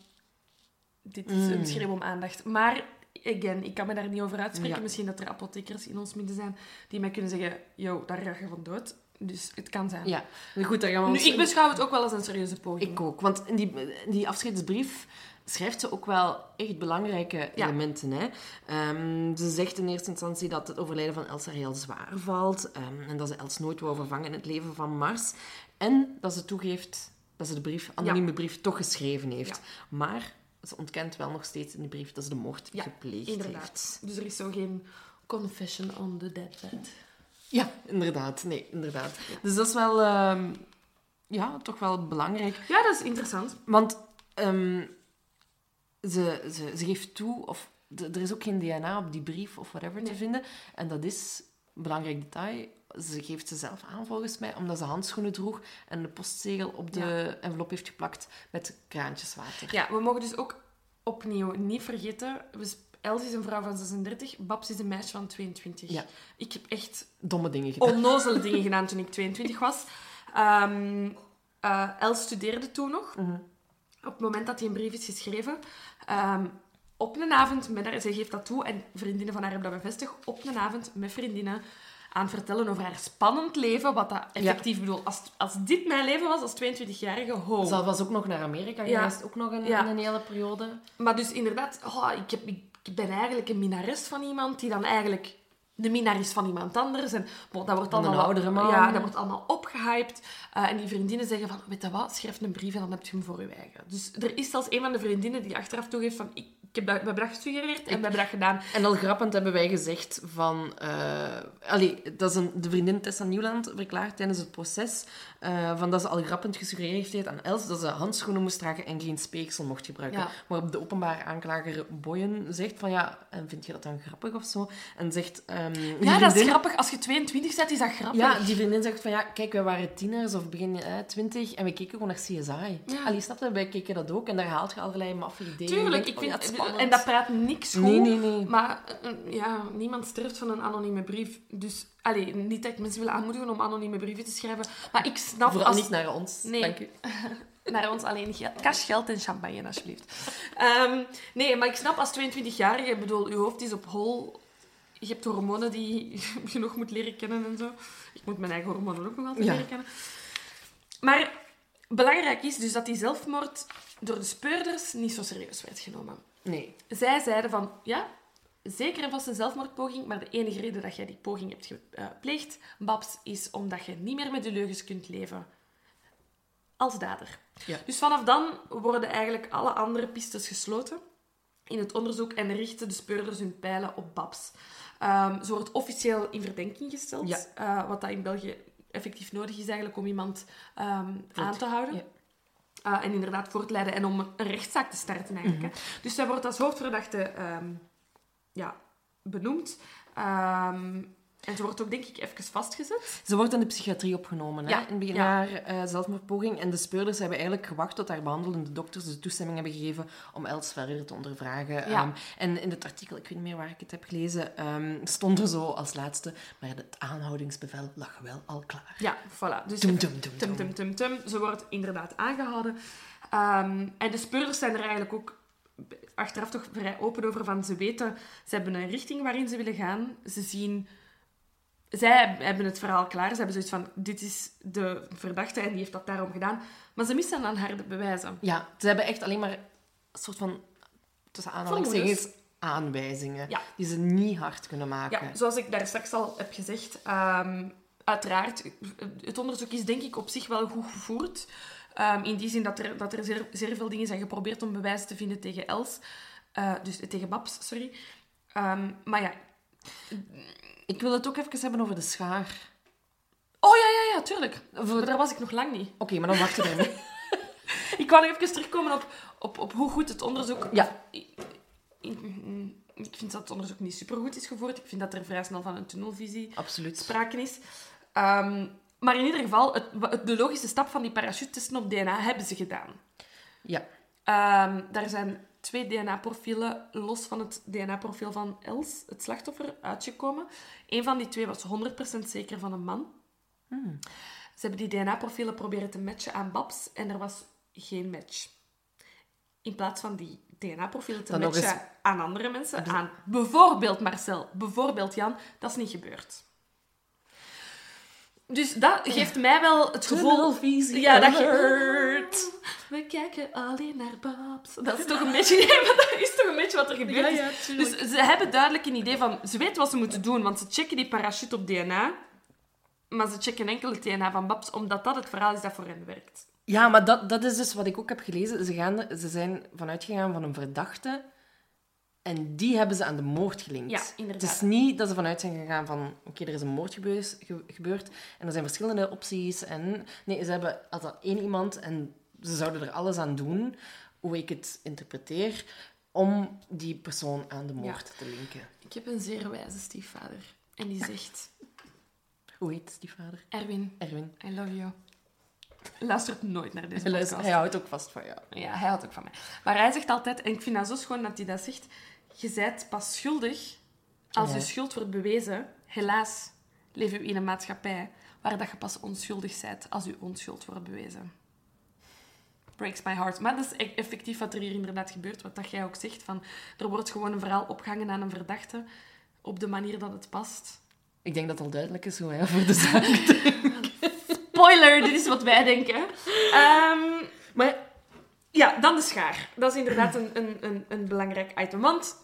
Dit is Mm. een schreeuw om aandacht. Maar, again, ik kan me daar niet over uitspreken. Ja. Misschien dat er apothekers in ons midden zijn die mij kunnen zeggen... Yo, daar ga je van dood. Dus het kan zijn. Ja, goed, daar gaan we Nu, ik beschouw het ook wel als een serieuze poging. Ik ook, want in die, die afscheidsbrief schrijft ze ook wel echt belangrijke Ja. elementen. Hè? Ehm, ze zegt in eerste instantie dat het overlijden van Els haar heel zwaar valt ehm, en dat ze Els nooit wou vervangen in het leven van Mars. En dat ze toegeeft dat ze de brief, anonieme brief toch geschreven heeft. Maar ze ontkent wel nog steeds in de brief dat ze de moord Ja, gepleegd Inderdaad. heeft. Dus er is zo geen confession on the deathbed. Ja, inderdaad. Nee, inderdaad. Dus dat is wel... ehm, ja, toch wel belangrijk. Ja, dat is interessant. Want ze, ze, ze geeft toe, of er is ook geen DNA op die brief of whatever te vinden. En dat is een belangrijk detail. Ze geeft ze zelf aan volgens mij, omdat ze handschoenen droeg en een postzegel op de envelop heeft geplakt met kraantjeswater. Ja, we mogen dus ook opnieuw niet vergeten... We sp- Els is een vrouw van 36, Babs is een meisje van 22. Ja. Ik heb echt Domme dingen gedaan. onnozele dingen gedaan toen ik 22 was. Ehm eh, Els studeerde toen nog. Mhm. Op het moment dat hij een brief is geschreven. Ehm, op een avond, met haar, zij geeft dat toe en vriendinnen van haar hebben dat bevestigd. Op een avond met vriendinnen aan vertellen over haar spannend leven. Wat dat effectief bedoel. Als, als dit mijn leven was als 22-jarige, ho. Ze was ook nog naar Amerika Ja. gereisd, ook nog een, Ja. een hele periode. Maar dus inderdaad, oh, ik, heb, ik ben eigenlijk een minares van iemand die dan eigenlijk de minnaar is van iemand anders. En bon, dat wordt Van een allemaal, oudere man. Ja, dat wordt allemaal opgehyped. Eh, en die vriendinnen zeggen van, weet je wat, schrijf een brief en dan heb je hem voor je eigen. Dus er is zelfs een van de vriendinnen die achteraf toegeeft van, ik, ik heb dat, we hebben dat gesuggereerd en we hebben dat gedaan. En al grappend hebben wij gezegd van... allee, dat is een, de vriendin Tessa Nieuwland verklaart tijdens het proces eh, van dat ze al grappend gesuggereerd heeft aan Els dat ze handschoenen moest dragen en geen speeksel mocht gebruiken. Ja. Waarop de openbare aanklager Boyen zegt van ja, en vind je dat dan grappig of zo? En zegt... ehm, Ja, dat is grappig. Als je 22 bent, is dat grappig. Ja, die vriendin zegt van ja, kijk, wij waren tieners of begin eh, twintig en we keken gewoon naar CSI. Ja. Allee, snap je? Wij keken dat ook en daar haalt je allerlei maffe ideeën. Tuurlijk, Je ik oh, vind, het spannend. en dat praat niks goed. Nee, nee, nee. Maar eh, ja, niemand sterft van een anonieme brief. Dus, allee, niet dat ik mensen wil aanmoedigen om anonieme brieven te schrijven. Maar ik snap Vooral als... niet naar ons. Nee. Dank u. Naar ons alleen geld, cash, geld en champagne, alsjeblieft. Ehm, nee, maar ik snap als 22-jarige, ik bedoel, je hoofd is op hol. Je hebt hormonen die je nog moet leren kennen en zo. Ik moet mijn eigen hormonen ook nog altijd Ja. leren kennen. Maar belangrijk is dus dat die zelfmoord door de speurders niet zo serieus werd genomen. Nee. Zij zeiden van, ja, zeker en vast een zelfmoordpoging, maar de enige reden dat jij die poging hebt gepleegd, Babs, is omdat je niet meer met de leugens kunt leven als dader. Ja. Dus vanaf dan worden eigenlijk alle andere pistes gesloten in het onderzoek en richten de speurders hun pijlen op Babs. Ehm, ze wordt officieel in verdenking gesteld, Ja. eh, wat dat in België effectief nodig is eigenlijk om iemand ehm, aan te houden. ja. Uh, en inderdaad voor te leiden en om een rechtszaak te starten eigenlijk. Mhm. Dus zij wordt als hoofdverdachte ehm, ja, benoemd. Ehm, en ze wordt ook, denk ik, even vastgezet. Ze wordt in de psychiatrie opgenomen, hè? In het begin ja. haar eh, zelfmoordpoging. En de speurders hebben eigenlijk gewacht tot haar behandelende dokters de toestemming hebben gegeven om Els verder te ondervragen. Ja. Ehm, en in het artikel, ik weet niet meer waar ik het heb gelezen, ehm, stond er zo als laatste, maar het aanhoudingsbevel lag wel al klaar. Ja, voilà. Dus Tum, tum, tum, tum, tum, tum, tum. Ze wordt inderdaad aangehouden. En de speurders zijn er eigenlijk ook achteraf toch vrij open over van ze weten, ze hebben een richting waarin ze willen gaan. Ze zien... Zij hebben het verhaal klaar. Ze hebben zoiets van, dit is de verdachte en die heeft dat daarom gedaan. Maar ze missen aan harde bewijzen. Ja, ze hebben echt alleen maar een soort van, tussen aanhalingstekens, aanwijzingen. Ja. Die ze niet hard kunnen maken. Ja, zoals ik daar straks al heb gezegd, ehm, uiteraard, het onderzoek is denk ik op zich wel goed gevoerd. Ehm, in die zin dat er, dat er zeer, zeer veel dingen zijn geprobeerd om bewijzen te vinden tegen Els. Eh, dus tegen Babs, sorry. Ehm, maar ja. Ik wil het ook even hebben over de schaar. Oh ja, ja, ja, tuurlijk. Daar was ik nog lang niet. Oké, maar dan wachten we ermee. Ik wou nog even terugkomen op, op, op hoe goed het onderzoek... Ja. Ik, ik vind dat het onderzoek niet supergoed is gevoerd. Ik vind dat er vrij snel van een tunnelvisie Absoluut. sprake is. Ehm, maar in ieder geval, het, het- de logische stap van die parachute-testen op DNA hebben ze gedaan. Ja. Ehm, daar zijn twee DNA-profielen los van het DNA-profiel van Els, het slachtoffer, uitgekomen. Eén van die twee was 100% zeker van een man. Ze hebben die DNA-profielen proberen te matchen aan Babs en er was geen match. In plaats van die DNA-profielen te Dan matchen eens- aan andere mensen, aan bijvoorbeeld Marcel, bijvoorbeeld Jan, dat is niet gebeurd. Dus dat geeft mij wel het gevoel... Ja, dat je... We kijken alleen naar Babs. Dat is toch een beetje... Nee, maar dat is toch een beetje wat er gebeurt Ja, ja, tuurlijk. dus ze hebben duidelijk een idee van... Ze weten wat ze moeten doen, want ze checken die parachute op DNA. Maar ze checken enkel het DNA van Babs, omdat dat het verhaal is dat voor hen werkt. Ja, maar dat, dat is dus wat ik ook heb gelezen. Ze, gaan, ze zijn vanuitgegaan van een verdachte en die hebben ze aan de moord gelinkt. Ja, inderdaad. Het is niet dat ze vanuit zijn gegaan van, oké, er is een moord gebeurd, ge- gebeurd en er zijn verschillende opties. En, nee, ze hebben altijd één iemand en ze zouden er alles aan doen, hoe ik het interpreteer, om die persoon aan de moord te linken. Ik heb een zeer wijze stiefvader. En die zegt... Hoe heet die vader? Erwin, Erwin. I love you. Luistert nooit naar deze podcast. Hij houdt ook vast van jou. Ja, hij houdt ook van mij. Maar hij zegt altijd, en ik vind dat zo schoon dat hij dat zegt, je bent pas schuldig als je schuld wordt bewezen. Helaas leven we in een maatschappij waar dat je pas onschuldig bent als je onschuld wordt bewezen. Breaks my heart. Maar dat is e- effectief wat er hier inderdaad gebeurt. Wat dat jij ook zegt. Van, er wordt gewoon een verhaal opgehangen aan een verdachte op de manier dat het past. Ik denk dat het al duidelijk is hoe hij over de zaak Spoiler, dit is wat wij denken. Ehm, Maar ja, dan de schaar. Dat is inderdaad een, een, een, een belangrijk item. Want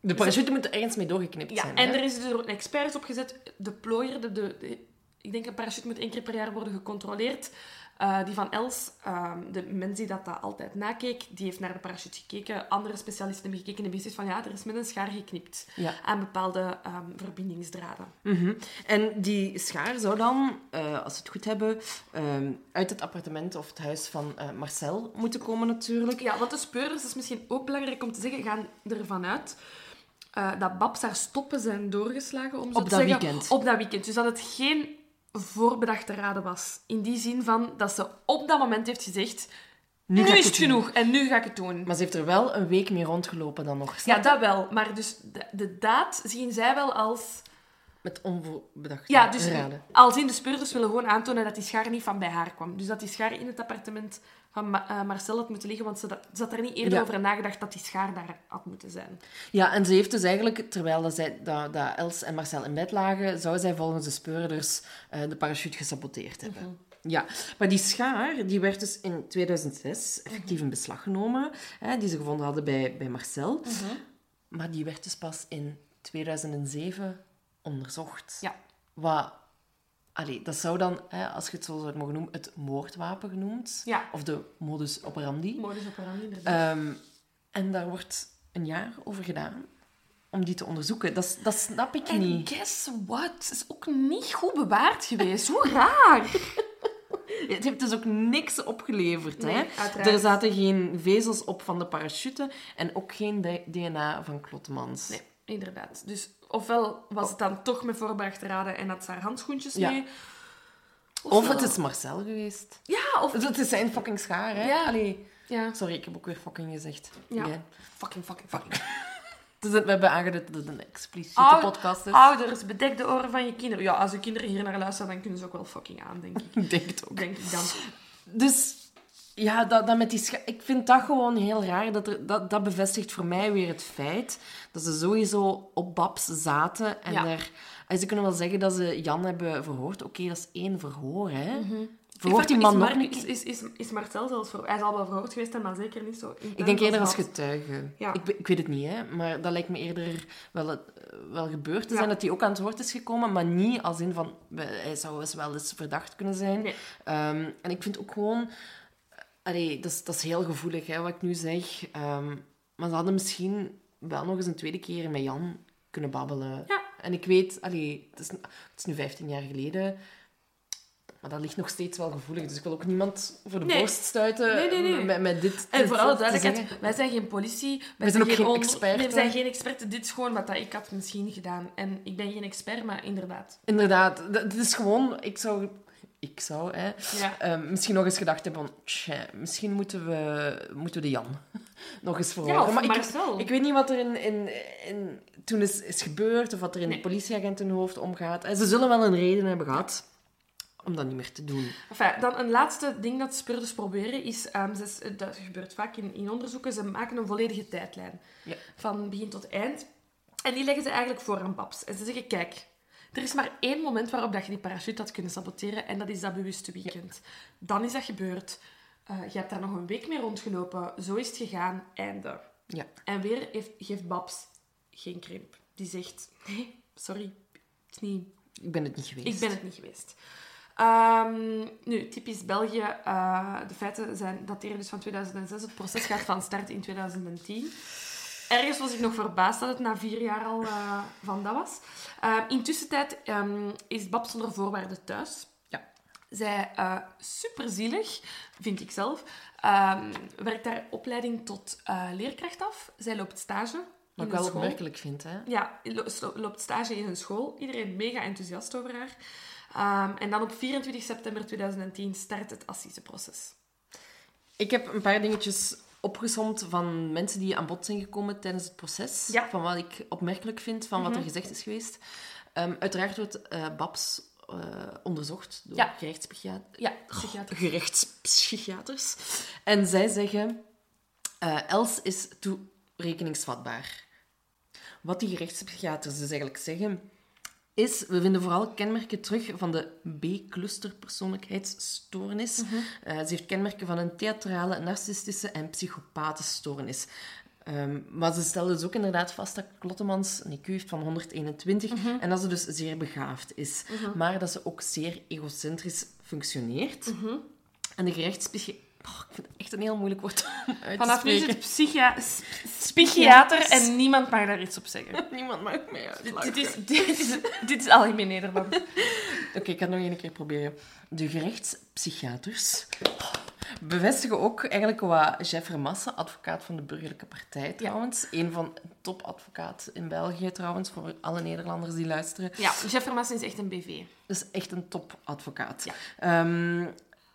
de parachute moet er ergens mee doorgeknipt Ja, zijn. en hè? er is dus een expert op gezet. De plooier, de, de, de- ik denk een parachute moet één keer per jaar worden gecontroleerd. Eh, die van Els, ehm, de mens die dat, dat altijd nakeek, die heeft naar de parachute gekeken. Andere specialisten hebben gekeken en hebben gezegd van ja, er is met een schaar geknipt Ja. aan bepaalde ehm, verbindingsdraden. Mhm. En die schaar zou dan, eh, als we het goed hebben, ehm, uit het appartement of het huis van eh, Marcel moeten komen natuurlijk. Ja, want de speurders, is misschien ook belangrijk om te zeggen, gaan ervan uit dat Babs haar stoppen zijn doorgeslagen, om zo Op te dat zeggen. weekend. Op dat weekend. Dus dat het geen voorbedachte raden was. In die zin van dat ze op dat moment heeft gezegd, nu, is het genoeg en nu ga ik het doen. Maar ze heeft er wel een week mee rondgelopen dan nog. Ja, dat wel. Maar dus de, de daad zien zij wel als... Met onvoorbedachte Ja, dus raden. als in de speurders willen gewoon aantonen dat die schaar niet van bij haar kwam. Dus dat die schaar in het appartement van Ma- eh, Marcel had moeten liggen, want ze, ze had er niet eerder Ja. over nagedacht dat die schaar daar had moeten zijn. Ja, en ze heeft dus eigenlijk, terwijl dat, zij, dat, dat Els en Marcel in bed lagen, zou zij volgens de speurders eh, de parachute gesaboteerd hebben. Mhm. Ja, maar die schaar die werd dus in 2006 effectief in beslag genomen, hè, die ze gevonden hadden bij, bij Marcel. Mhm. Maar die werd dus pas in 2007 onderzocht. Ja. Wat, allee, dat zou dan, hè, als je het zo zou mogen noemen, het moordwapen genoemd. Ja. Of de modus operandi. Modus operandi, inderdaad. Ehm, en daar wordt een jaar over gedaan om die te onderzoeken. Dat, dat snap ik En niet. guess what? Het is ook niet goed bewaard geweest. Hoe raar. Het heeft dus ook niks opgeleverd. Nee, hè? uiteraard. Er zaten geen vezels op van de parachute en ook geen DNA van Klottemans. Nee, inderdaad. Dus ofwel was het dan toch met voorbedachte raden en had ze haar handschoentjes Ja. mee. Of het is Marcel geweest. Ja, of... Het is zijn fucking schaar, hè? Ja. Allee, Ja. sorry, ik heb ook weer fucking gezegd. Ja. Ja. Fucking, fucking, fucking. Dus we hebben aangeduid dat het een expliciete podcast is. Ouders, bedek de oren van je kinderen. Ja, als je kinderen hier naar luisteren, dan kunnen ze ook wel fucking aan, denk ik. Ik denk het ook. Denk ik dan. Dus ja, dat, dat met die ik vind dat gewoon heel raar. Dat, er, dat, dat bevestigt voor mij weer het feit dat ze sowieso op Babs zaten. En Ja. er, ze kunnen wel zeggen dat ze Jan hebben verhoord. Oké, dat is één verhoor, hè. Mhm. Verhoort die man nog is, is, is, is Marcel zelfs voor... Hij zal wel verhoord geweest maar zeker niet zo Ik denk eerder als getuige. Ja. Ik, ik weet het niet, hè. Maar dat lijkt me eerder wel, wel gebeurd te Ja. zijn. Dat hij ook aan het woord is gekomen. Maar niet als in van... Hij zou eens wel eens verdacht kunnen zijn. Nee. Ehm, en ik vind ook gewoon... Allee, dat is, dat is heel gevoelig, hè, wat ik nu zeg. Ehm, maar ze hadden misschien wel nog eens een tweede keer met Jan kunnen babbelen. Ja. En ik weet... Allee, het, is, het is nu 15 jaar geleden... Maar dat ligt nog steeds wel gevoelig. Dus ik wil ook niemand voor de Nee. borst stuiten Nee, nee, nee. Met, met dit En voor alle te duidelijkheid, wij zijn geen politie. Wij zijn ook geen experten. Nee, we zijn geen experten. Dit is gewoon wat dat ik had misschien gedaan. En ik ben geen expert, maar inderdaad. Inderdaad, d- het is gewoon... Ik zou... Ik zou, hè, Ja. ehm, misschien nog eens gedacht hebben van... misschien moeten we, moeten we de Jan nog eens verhoren. maar ik, Marcel. ik weet niet wat er in, in, in, toen is, is gebeurd, of wat er in Nee. de politieagent in hun hoofd omgaat. En ze zullen wel een reden hebben gehad om dat niet meer te doen. Enfin, dan een laatste ding dat speurders proberen is... ehm, ze, dat gebeurt vaak in, in onderzoeken. Ze maken een volledige tijdlijn. Ja. Van begin tot eind. En die leggen ze eigenlijk voor aan Babs. En ze zeggen, kijk... Er is maar één moment waarop dat je die parachute had kunnen saboteren. En dat is dat bewuste weekend. Dan is dat gebeurd. Eh, je hebt daar nog een week mee rondgelopen. Zo is het gegaan. Einde. Ja. En weer heeft, geeft Babs geen krimp. Die zegt, nee, sorry. Het is niet Ik ben het niet geweest. ik ben het niet geweest. Ehm, nu, typisch België. eh, de feiten zijn, dateren dus van 2006. Het proces gaat van start in 2010. Ergens was ik nog verbaasd dat het na vier jaar al eh, van dat was. Uh, intussen tijd ehm, is Babs zonder voorwaarden thuis. Ja. Zij, uh, superzielig, vind ik zelf, ehm, werkt daar opleiding tot eh, leerkracht af. Zij loopt stage Wat ik wel school. opmerkelijk vind, hè. Ja, lo- lo- loopt stage in een school. Iedereen mega enthousiast over haar. En dan op 24 september 2010 start het assiseproces. Ik heb een paar dingetjes opgesomd van mensen die aan bod zijn gekomen tijdens het proces. Ja. Van wat ik opmerkelijk vind, van wat er gezegd is geweest. Ehm, uiteraard wordt eh, Babs eh, onderzocht door Ja. gerechtspsychiaters. Ja, gerechtspsychiaters. En zij zeggen, eh, Els is toerekeningsvatbaar. Wat die gerechtspsychiaters dus eigenlijk zeggen, is, we vinden vooral kenmerken terug van de B-cluster persoonlijkheidsstoornis. Eh, ze heeft kenmerken van een theatrale, narcistische en psychopatenstoornis. Ehm, maar ze stelde dus ook inderdaad vast dat Klottemans een IQ heeft van 121 en dat ze dus zeer begaafd is. Maar dat ze ook zeer egocentrisch functioneert. En de gerechtspsychiater... Oh, ik vind het echt een heel moeilijk woord Vanaf nu is spreken. het psychia psychiater en niemand mag daar iets op zeggen. Niemand mag mij uitlachen. dit, is, dit, is, dit is algemeen Nederland. Oké, ik ga het nog één keer proberen. De gerechtspsychiaters bevestigen ook eigenlijk wat Jeff Remasse, advocaat van de Burgerlijke Partij trouwens, een van de topadvocaat in België trouwens, voor alle Nederlanders die luisteren. Ja, Jeff Vermassen is echt een BV. Dat is echt een topadvocaat. Ja. Ehm,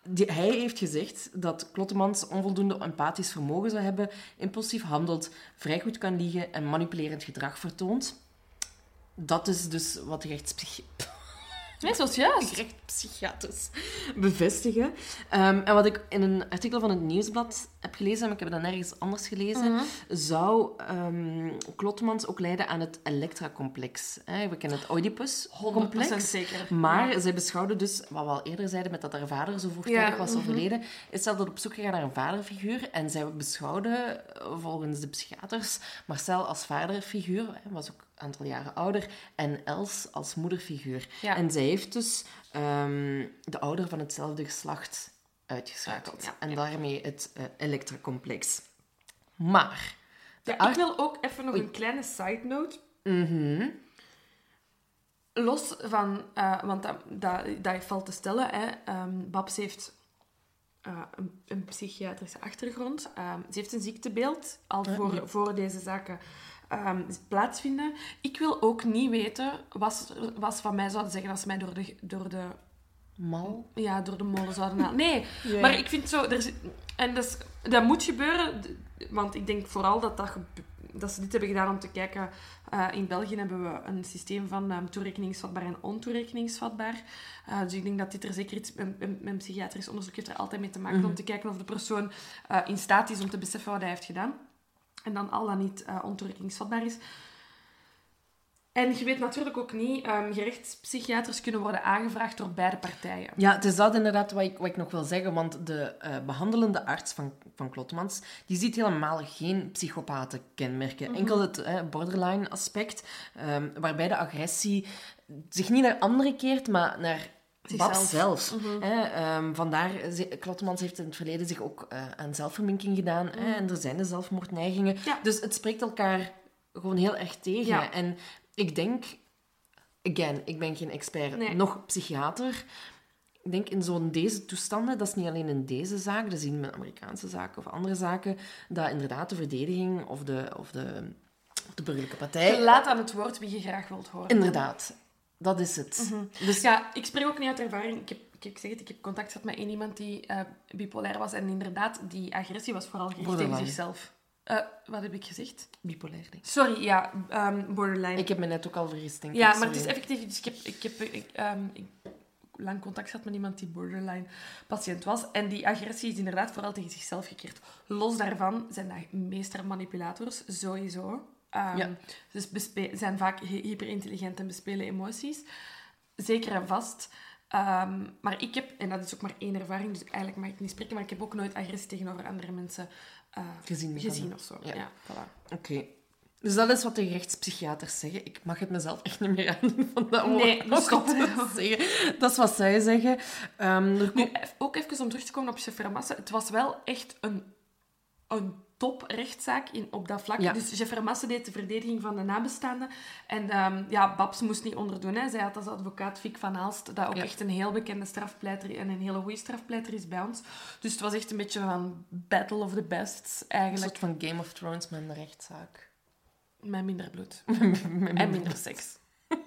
die, hij heeft gezegd dat Klottemans onvoldoende empathisch vermogen zou hebben, impulsief handelt, vrij goed kan liegen en manipulerend gedrag vertoont. Dat is dus wat gerechtspsychi- Nee, zoals juist. gerechtspsychiaters bevestigen. Ehm, en wat ik in een artikel van het Nieuwsblad heb gelezen, maar ik heb dat nergens anders gelezen, zou ehm Klottemans ook leiden aan het Elektra-complex. We kennen het 100% Oedipus-complex. zeker. Maar Ja. zij beschouwde dus, wat we al eerder zeiden, met dat haar vader zo vroegtijdig Ja, was mhm. overleden, is altijd op zoek gegaan naar een vaderfiguur. En zij beschouwde, eh, volgens de psychiaters, Marcel als vaderfiguur. Hij was ook aantal jaren ouder. En Els als moederfiguur. Ja. En zij heeft dus ehm, de ouder van hetzelfde geslacht uitgeschakeld. Ja, en daarmee het eh Elektra-complex. Maar... de ik wil ook even nog Oei. een kleine side note. Mhm. Los van, eh, want dat, dat, dat valt te stellen, hè. Ehm, Babs heeft eh, een, een psychiatrische achtergrond. Ehm, ze heeft een ziektebeeld al voor, voor deze zaken ehm, plaatsvinden. Ik wil ook niet weten wat, wat ze van mij zouden zeggen als ze mij door de, door de Mal. ja, door de molen zouden halen. Nee, maar ik vind zo... Er, zit- en dat, is- dat moet gebeuren, want ik denk vooral dat, dat, dat ze dit hebben gedaan om te kijken... eh, in België hebben we een systeem van ehm, toerekeningsvatbaar en ontoerekeningsvatbaar. Eh, dus ik denk dat dit er zeker iets... Met psychiatrisch onderzoek heeft er altijd mee te maken om te kijken of de persoon eh, in staat is om te beseffen wat hij heeft gedaan. En dan al dan niet ontoerekeningsvatbaar is. En je weet natuurlijk ook niet, ehm gerechtspsychiaters kunnen worden aangevraagd door beide partijen. Ja, het is dat inderdaad wat ik, wat ik nog wil zeggen. Want de eh, behandelende arts van, van Klotmans, die ziet helemaal geen psychopaten kenmerken. Mhm. Enkel het eh, borderline aspect, ehm, waarbij de agressie zich niet naar anderen keert, maar naar Zichzelf. Zelf. Mhm. Hè, ehm, vandaar, Klotmans heeft in het verleden zich ook eh, aan zelfverminking gedaan. Hè, en er zijn de zelfmoordneigingen. Mhm. Ja. Dus het spreekt elkaar gewoon heel erg tegen. Ja. En ik denk, again, ik ben geen expert, Nee. nog psychiater. Ik denk in zo'n deze toestanden, dat is niet alleen in deze zaak, dat zien we met Amerikaanse zaken of andere zaken, dat inderdaad de verdediging of de, of de, of de burgerlijke partij... Je laat aan het woord wie je graag wilt horen. Inderdaad, dat is het. Dus Dus ja, ik spreek ook niet uit ervaring. Ik heb, ik zeg het, ik heb contact gehad met één iemand die eh, bipolair was. En inderdaad, die agressie was vooral gericht tegen zichzelf. Eh, wat heb ik gezegd? bipolair, denk ik. Sorry, ja, ehm, borderline. Ik heb me net ook al vergist, denk ja, ik. maar het is effectief... Dus ik heb, ik heb ik, ehm, ik, lang contact gehad met iemand die borderline-patiënt was. En die agressie is inderdaad vooral tegen zichzelf gekeerd. Los daarvan zijn dat meestermanipulators, sowieso. Ja. Dus zijn vaak hy- hyperintelligent en bespelen emoties. Zeker en vast. Ehm, maar ik heb, en dat is ook maar één ervaring, dus eigenlijk mag ik niet spreken, maar ik heb ook nooit agressie tegenover andere mensen eh, Gezien. gezien of zo. Ja. Ja, voilà. Oké. Dus dat is wat de rechtspsychiaters zeggen. Ik mag het mezelf echt niet meer aan van dat woord Nee, te zeggen. Dat is wat zij zeggen. Ehm, er Nu, ook even om terug te komen op chef Ramasse. Het was wel echt een, een top-rechtszaak in, op dat vlak. Ja. Dus chef Ramasse deed de verdediging van de nabestaanden. En ehm, ja, Babs moest niet onderdoen. Hè. Zij had als advocaat Fiek van Aalst, dat ook Ja. echt een heel bekende strafpleiter en een hele goede strafpleiter is bij ons. Dus het was echt een beetje van battle of the bests, Een eigenlijk. soort van Game of Thrones met een rechtszaak. Met minder bloed. Met En minder seks.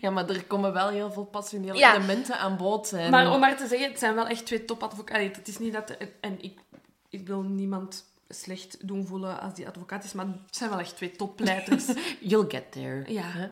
Ja, maar er komen wel heel veel passionele Ja. elementen aan bod. Maar om maar te zeggen, het zijn wel echt twee topadvocaten. Het is niet dat... En ik, ik wil niemand slecht doen voelen als die advocaat is, maar het zijn wel echt twee toppleiters. You'll get there. Ja.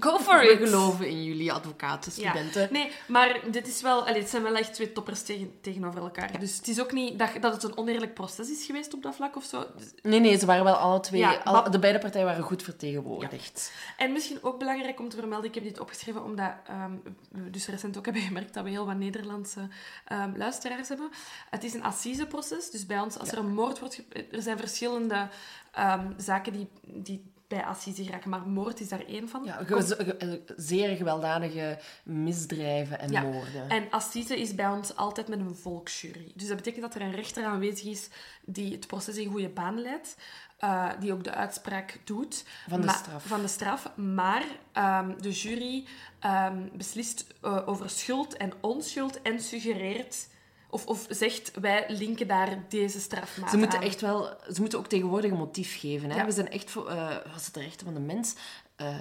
Go for We it! geloven in jullie advocaten, Ja. studenten. Nee, maar dit is wel, allee, het zijn wel echt twee toppers tegen, tegenover elkaar. Dus het is ook niet dat, dat het een oneerlijk proces is geweest op dat vlak of zo. Dus- Nee, nee, ze waren wel alle twee... Ja, al- de beide partijen waren goed vertegenwoordigd. En misschien ook belangrijk om te vermelden, ik heb dit opgeschreven omdat ehm, we dus recent ook hebben gemerkt dat we heel wat Nederlandse ehm, luisteraars hebben. Het is een assiseproces, dus bij ons, als er een moord wordt... Er zijn verschillende ehm, zaken die, die bij assise geraken, maar moord is daar één van. Ja, ge- zeer gewelddadige misdrijven en Ja, moorden. En assise is bij ons altijd met een volksjury. Dus dat betekent dat er een rechter aanwezig is die het proces in goede baan leidt. eh, die ook de uitspraak doet. Van de straf. Van de straf. Maar ehm, de jury ehm, beslist eh, over schuld en onschuld en suggereert... Of, of zegt, wij linken daar deze strafmaat Ze moeten aan. echt wel... Ze moeten ook tegenwoordig een motief geven. Hè? Ja. We zijn echt voor... was het de rechten van de mens? eh,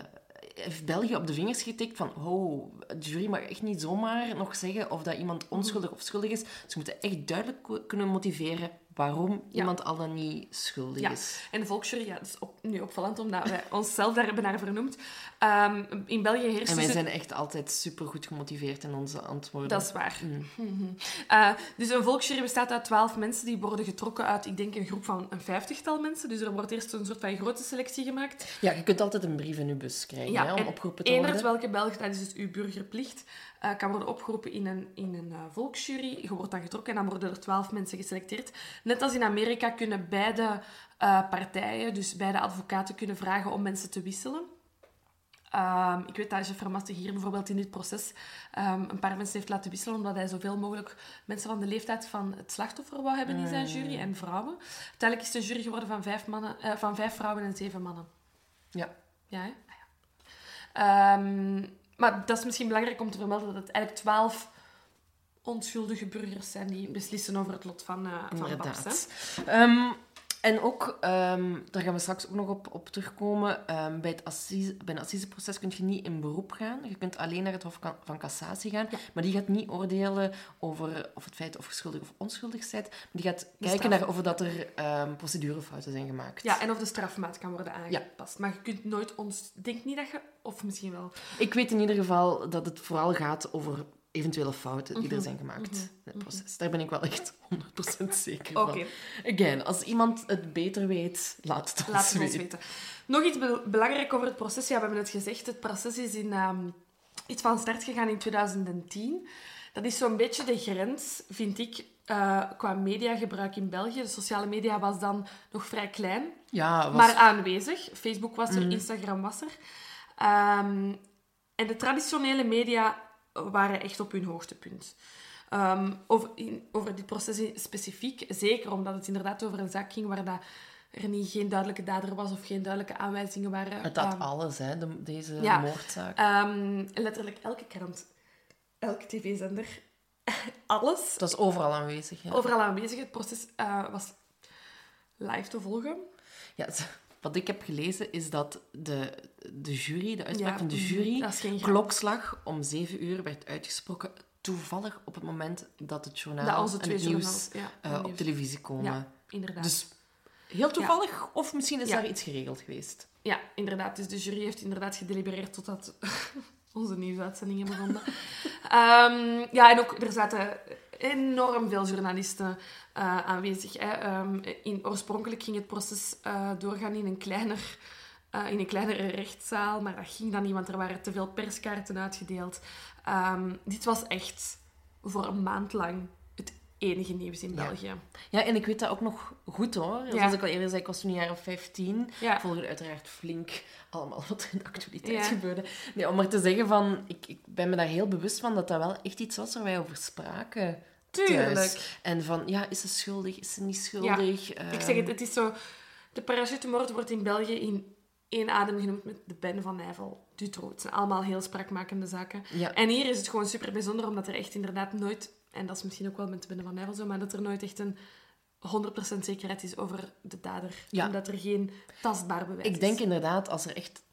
heeft België op de vingers getikt van... Oh, de jury mag echt niet zomaar nog zeggen of dat iemand onschuldig of schuldig is. Ze moeten echt duidelijk kunnen motiveren waarom iemand al dan niet schuldig Ja, is. en de volksjury, ja, dat is op, nu opvallend omdat wij onszelf daar hebben naar vernoemd. Ehm, in België heerst En wij zijn echt altijd super goed gemotiveerd in onze antwoorden. Dat is waar. Mm. Mhm. Eh, dus een volksjury bestaat uit twaalf mensen die worden getrokken uit, ik denk, een groep van een vijftigtal mensen. Dus er wordt eerst een soort van grote selectie gemaakt. Ja, je kunt altijd een brief in je bus krijgen hè, om en opgeroepen te worden. welke Belg, dat is dus uw burgerplicht, eh, kan worden opgeroepen in een, in een eh, volksjury. Je wordt dan getrokken en dan worden er twaalf mensen geselecteerd. Net als in Amerika kunnen beide eh, partijen, dus beide advocaten, kunnen vragen om mensen te wisselen. Ehm, ik weet dat Jeff Vermaste hier bijvoorbeeld in dit proces ehm, een paar mensen heeft laten wisselen, omdat hij zoveel mogelijk mensen van de leeftijd van het slachtoffer wou hebben in zijn jury en vrouwen. Uiteindelijk is het een jury geworden van vijf, mannen, van vijf vrouwen en zeven mannen. Ja. Ja, hè? Ah, ja. Ehm, maar dat is misschien belangrijk om te vermelden dat het eigenlijk twaalf onschuldige burgers zijn die beslissen over het lot van, uh, van Babs. hè. En ook, ehm, daar gaan we straks ook nog op, op terugkomen, ehm, bij, het assise, bij een assiseproces kun je niet in beroep gaan. Je kunt alleen naar het Hof van Cassatie gaan. Maar die gaat niet oordelen over of het feit of je schuldig of onschuldig bent. Maar die gaat kijken straf. naar of dat er ehm, procedurefouten zijn gemaakt. Ja, en of de strafmaat kan worden aangepast. Maar je kunt nooit ons... Denk niet dat je... Of misschien wel. Ik weet in ieder geval dat het vooral gaat over eventuele fouten die er zijn gemaakt in het proces. Daar ben ik wel echt 100% zeker Oké. van. Again, als iemand het beter weet, laat het ons Laat het ons weten. Nog iets be- belangrijk over het proces. Ja, we hebben het gezegd. Het proces is in, ehm, iets van start gegaan in 2010. Dat is zo'n beetje de grens, vind ik, eh, qua mediagebruik in België. De sociale media was dan nog vrij klein. Ja, was... maar aanwezig. Facebook was er, Instagram was er. Ehm, en de traditionele media waren echt op hun hoogtepunt. Ehm, over, in- over dit proces specifiek, zeker omdat het inderdaad over een zaak ging waar dat er niet, geen duidelijke dader was of geen duidelijke aanwijzingen waren. Het had Ehm, alles, hè, de- deze ja. moordzaak. ehm, letterlijk elke krant, elke tv-zender, alles. Het was overal aanwezig. Ja. Overal aanwezig. Het proces eh, was live te volgen. Ja, wat ik heb gelezen is dat de, de jury, de uitspraak Ja, van de mhm, jury, klokslag om zeven uur werd uitgesproken. Toevallig op het moment dat het journaal Dat onze en het nieuws ja, eh, op televisie komen. Ja, inderdaad. Dus heel toevallig, of misschien is daar iets geregeld geweest. Ja, inderdaad. Dus de jury heeft inderdaad gedelibereerd totdat onze nieuwsuitzendingen begonnen. Ehm, ja, en ook er zaten enorm veel journalisten eh, aanwezig. Hè. Ehm, in, oorspronkelijk ging het proces eh, doorgaan in een, kleiner, eh, in een kleinere rechtszaal, maar dat ging dan niet, want er waren te veel perskaarten uitgedeeld. Ehm, dit was echt voor een maand lang enige nieuws in Ja. België. Ja, en ik weet dat ook nog goed hoor. Zoals ik al eerder zei, ik was toen een jaar of 15. Ja. Ik volgde uiteraard flink allemaal wat er in de actualiteit Ja. gebeurde. Nee, om maar te zeggen van, ik, ik ben me daar heel bewust van dat dat wel echt iets was waar wij over spraken. Tuurlijk. thuis. En van, ja, is ze schuldig, is ze niet schuldig? Ik Ehm, zeg het, het is zo... De parachutemoord wordt in België in één adem genoemd met de Ben van Nijvel, Dutroux. Het zijn allemaal heel sprakmakende zaken. Ja. En hier is het gewoon super bijzonder, omdat er echt inderdaad nooit... En dat is misschien ook wel met de Ben van Nijvel zo, maar dat er nooit echt een 100% zekerheid is over de dader. Ja. Omdat er geen tastbaar bewijs Ik is. denk inderdaad, als er echt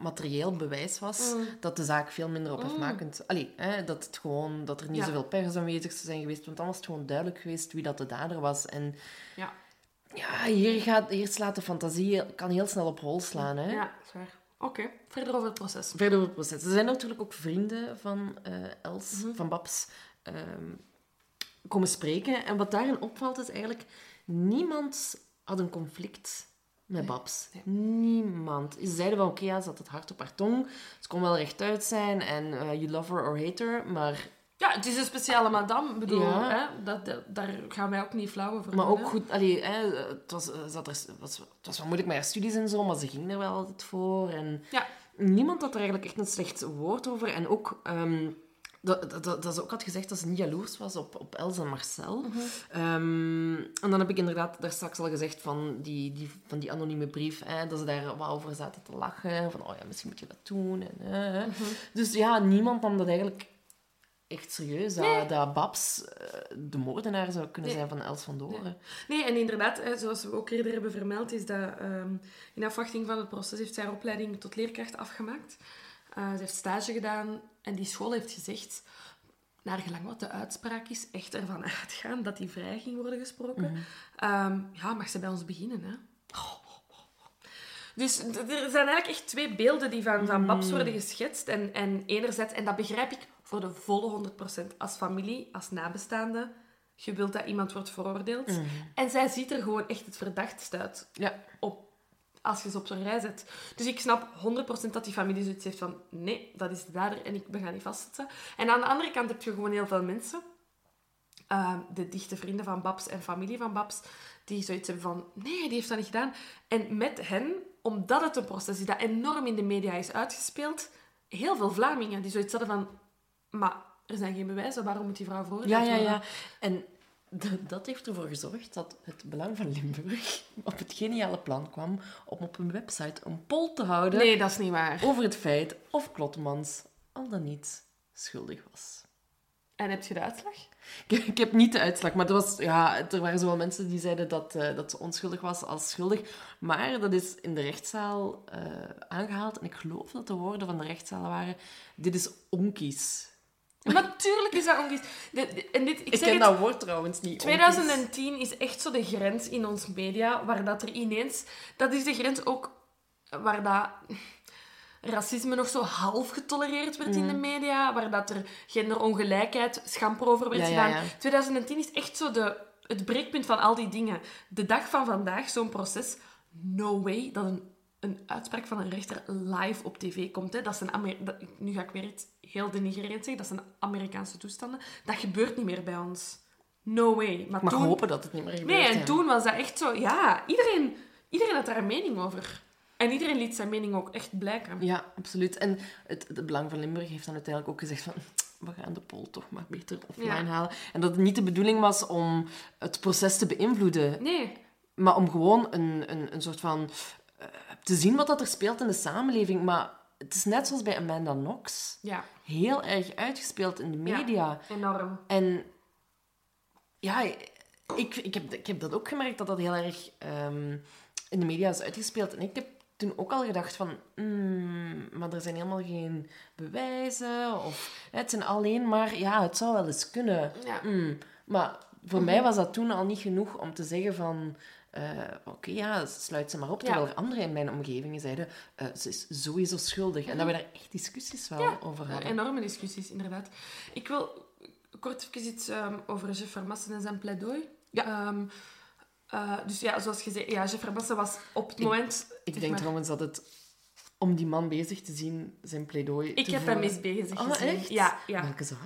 materieel bewijs was, Mm. dat de zaak veel minder ophefmakend... Allee, hè, dat, het gewoon, dat er niet Ja. zoveel pers aanwezig zou zijn geweest, want dan was het gewoon duidelijk geweest wie dat de dader was. En Ja, ja, hier, gaat, hier slaat de fantasie, kan heel snel op hol slaan. Hè? ja zwaar. Oké, verder over het proces. Verder over het proces. Er zijn natuurlijk ook vrienden van eh, Els, Mhm. van Babs, ehm, komen spreken. En wat daarin opvalt is eigenlijk, niemand had een conflict met Babs. Niemand. Ze zeiden van, oké, ja, ze had het hart op haar tong. Ze kon wel rechtuit zijn en eh, you love her or hate her, maar... Ja, het is een speciale madame. Ik bedoel, Ja. hè, dat, dat- daar gaan wij ook niet flauw over Maar ook hè. goed, allee, hè, het, was, eh, er, was, het was wel moeilijk met haar studies en zo, maar ze ging er wel altijd voor. En Ja. niemand had er eigenlijk echt een slecht woord over. En ook ehm, dat, dat, dat, ze ook had gezegd dat ze niet jaloers was op, op Els en Marcel. Mhm. Ehm, en dan heb ik inderdaad daar straks al gezegd van die, die, van die anonieme brief, hè, dat ze daar wat over zaten te lachen. Van, oh ja, misschien moet je dat doen. En, hè. Mhm. Dus ja, niemand nam dat eigenlijk echt serieus. Dat, dat Babs eh, de moordenaar zou kunnen Nee. zijn van Els van Doren. Nee, en inderdaad, zoals we ook eerder hebben vermeld, is dat ehm, in afwachting van het proces heeft zij haar opleiding tot leerkracht afgemaakt. Eh, ze heeft stage gedaan en die school heeft gezegd, naar gelang wat de uitspraak is, echt ervan uitgaan dat die vrij ging worden gesproken. Ehm, ja, mag ze bij ons beginnen, hè? Dus er zijn eigenlijk echt twee beelden die van, van Babs worden geschetst. En, en enerzijds, en dat begrijp ik voor de volle 100%, als familie, als nabestaande, je wilt dat iemand wordt veroordeeld. En zij ziet er gewoon echt het verdachtst uit Ja. op, als je ze op zo'n rij zet. Dus ik snap 100% dat die familie zoiets heeft van nee, dat is de dader en ik, we gaan niet vastzetten. En aan de andere kant heb je gewoon heel veel mensen, eh, de dichte vrienden van Babs en familie van Babs, die zoiets hebben van nee, die heeft dat niet gedaan. En met hen, omdat het een proces is dat enorm in de media is uitgespeeld, heel veel Vlamingen die zoiets hadden van maar er zijn geen bewijzen, waarom moet die vrouw veroordeeld Ja, ja, ja. En Dat heeft ervoor gezorgd dat het Belang van Limburg op het geniale plan kwam om op hun website een poll te houden Nee, dat is niet waar. over het feit of Klottemans al dan niet schuldig was. En heb je de uitslag? Ik, ik heb niet de uitslag, maar er, was, ja, er waren zowel mensen die zeiden dat, eh, dat ze onschuldig was als schuldig. Maar dat is in de rechtszaal eh, aangehaald. En ik geloof dat de woorden van de rechtszaal waren... Dit is onkies. Natuurlijk is dat. De- de- en dit, ik, Ik zeg ken het, dat woord trouwens niet. onkies. 2010 is echt zo de grens in ons media, waar dat er ineens... Dat is de grens ook waar dat racisme nog zo half getolereerd werd in de media, waar dat er genderongelijkheid schamper over werd Mm. Ja, gedaan. ja. 2010 is echt zo de, het breekpunt van al die dingen. De dag van vandaag, zo'n proces, no way dat een, een uitspraak van een rechter live op tv komt. Hè. Dat zijn Amer- dat, nu ga ik weer iets heel denigrerend zeggen, dat zijn Amerikaanse toestanden. Dat gebeurt niet meer bij ons. No way. Maar Ik mag toen... hopen dat het niet meer gebeurt. Nee, en ja. toen was dat echt zo... Ja, iedereen, iedereen had daar een mening over. En iedereen liet zijn mening ook echt blijken. Ja, absoluut. En het, het Belang van Limburg heeft dan uiteindelijk ook gezegd van... We gaan de poll toch maar beter offline Ja. halen. En dat het niet de bedoeling was om het proces te beïnvloeden. Nee. Maar om gewoon een, een, een soort van... eh, te zien wat dat er speelt in de samenleving. Maar het is net zoals bij Amanda Knox. Ja, Heel erg uitgespeeld in de media. enorm. En ja, ik, ik, heb, ik heb dat ook gemerkt, dat dat heel erg ehm, in de media is uitgespeeld. En ik heb toen ook al gedacht van... "Hmm, maar er zijn helemaal geen bewijzen. Of hè, het zijn alleen maar... Ja, het zou wel eens kunnen. Ja. Hmm, maar voor mij was dat toen al niet genoeg om te zeggen van... eh, Oké, ja, sluit ze maar op. Terwijl er anderen in mijn omgeving zeiden... eh, ze is sowieso schuldig. En dat we daar echt discussies wel over hadden. Enorme discussies, inderdaad. Ik wil kort even iets ehm, over Jeff Vermassen en zijn pleidooi. Ja. Ehm, eh, dus ja, zoals gezegd, ja, Jeff Vermassen was op het Ik- moment... Ik denk maar- trouwens dat het om die man bezig te zien, zijn pleidooi Ik heb hem eens bezig Ah, gezien. echt? Ja, ja. Welke zaak?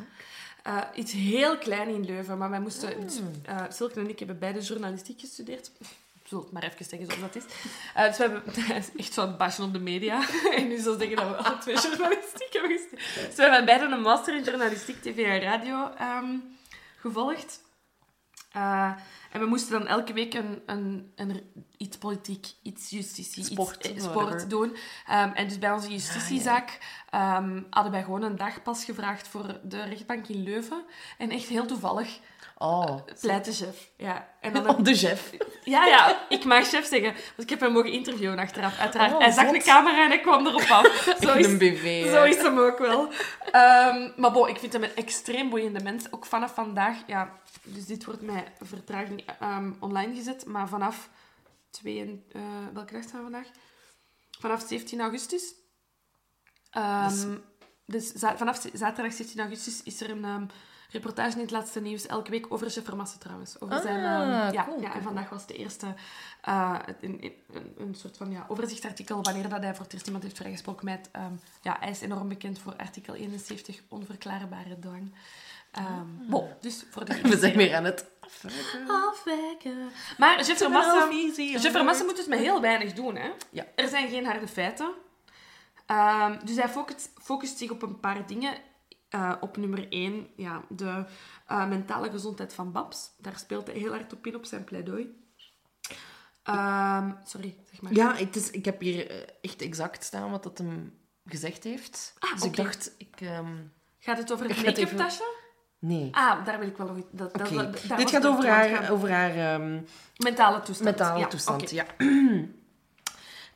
Eh, iets heel klein in Leuven, maar wij moesten... Silke en ik hebben beide journalistiek gestudeerd. Ik zal het maar even zeggen zoals dat is. Eh, dus we hebben echt zo'n basje op de media. en nu zal zeggen dat we alle twee journalistiek hebben gestudeerd. Dus we hebben beide een master in journalistiek, tv en radio ehm, gevolgd. Eh, en we moesten dan elke week een, een, een, iets politiek, iets justitie, Sport, iets eh, sport doen. Ehm, en dus bij onze justitiezaak ehm, hadden wij gewoon een dagpas gevraagd voor de rechtbank in Leuven. En echt heel toevallig Oh, pleite chef. Ja, en dan oh de chef. ja, ja, ik mag chef zeggen. Want ik heb hem mogen interviewen achteraf, uiteraard. Oh, hij zag de camera en hij kwam erop af. Zo is, een BV. zo is hem ook wel. Ehm, maar bon, ik vind hem een extreem boeiende mens. Ook vanaf vandaag, ja, dus dit wordt mij vertraging ehm, online gezet, maar vanaf twee, en- eh, welke dag staan we vandaag? Vanaf 17 augustus. Ehm, dus za- vanaf zaterdag 17 augustus is er een reportage in het laatste nieuws elke week over Jeff Vermassen trouwens. Over Ah, zijn, ehm, ja, cool, ja, en vandaag was de eerste eh, een, een, soort van ja, overzichtsartikel wanneer dat hij voor het eerst iemand heeft vrijgesproken met... ehm, ja, hij is enorm bekend voor artikel 71, onverklaarbare dwang. Ehm bon, dus voor de We zijn weer aan het afwerken. afwijken. Maar Jeff Vermassen... easy. Jeff Vermassen moet dus met heel weinig doen. Hè? Ja. Er zijn geen harde feiten. Dus hij focust, focust zich op een paar dingen. Eh, op nummer één, ja, de eh, mentale gezondheid van Babs. Daar speelt hij heel hard op in, op zijn pleidooi. Ehm, sorry, zeg maar. Ja, het is, ik heb hier eh, echt exact staan wat dat hem gezegd heeft. Ah, dus ik dacht, ik... ehm, Gaat het over het make-up tasje? nee. Ah, daar wil ik wel nog... Dat, dat, dat- Dit gaat over haar, over haar ehm, Mentale toestand. mentale ja, toestand. Ja.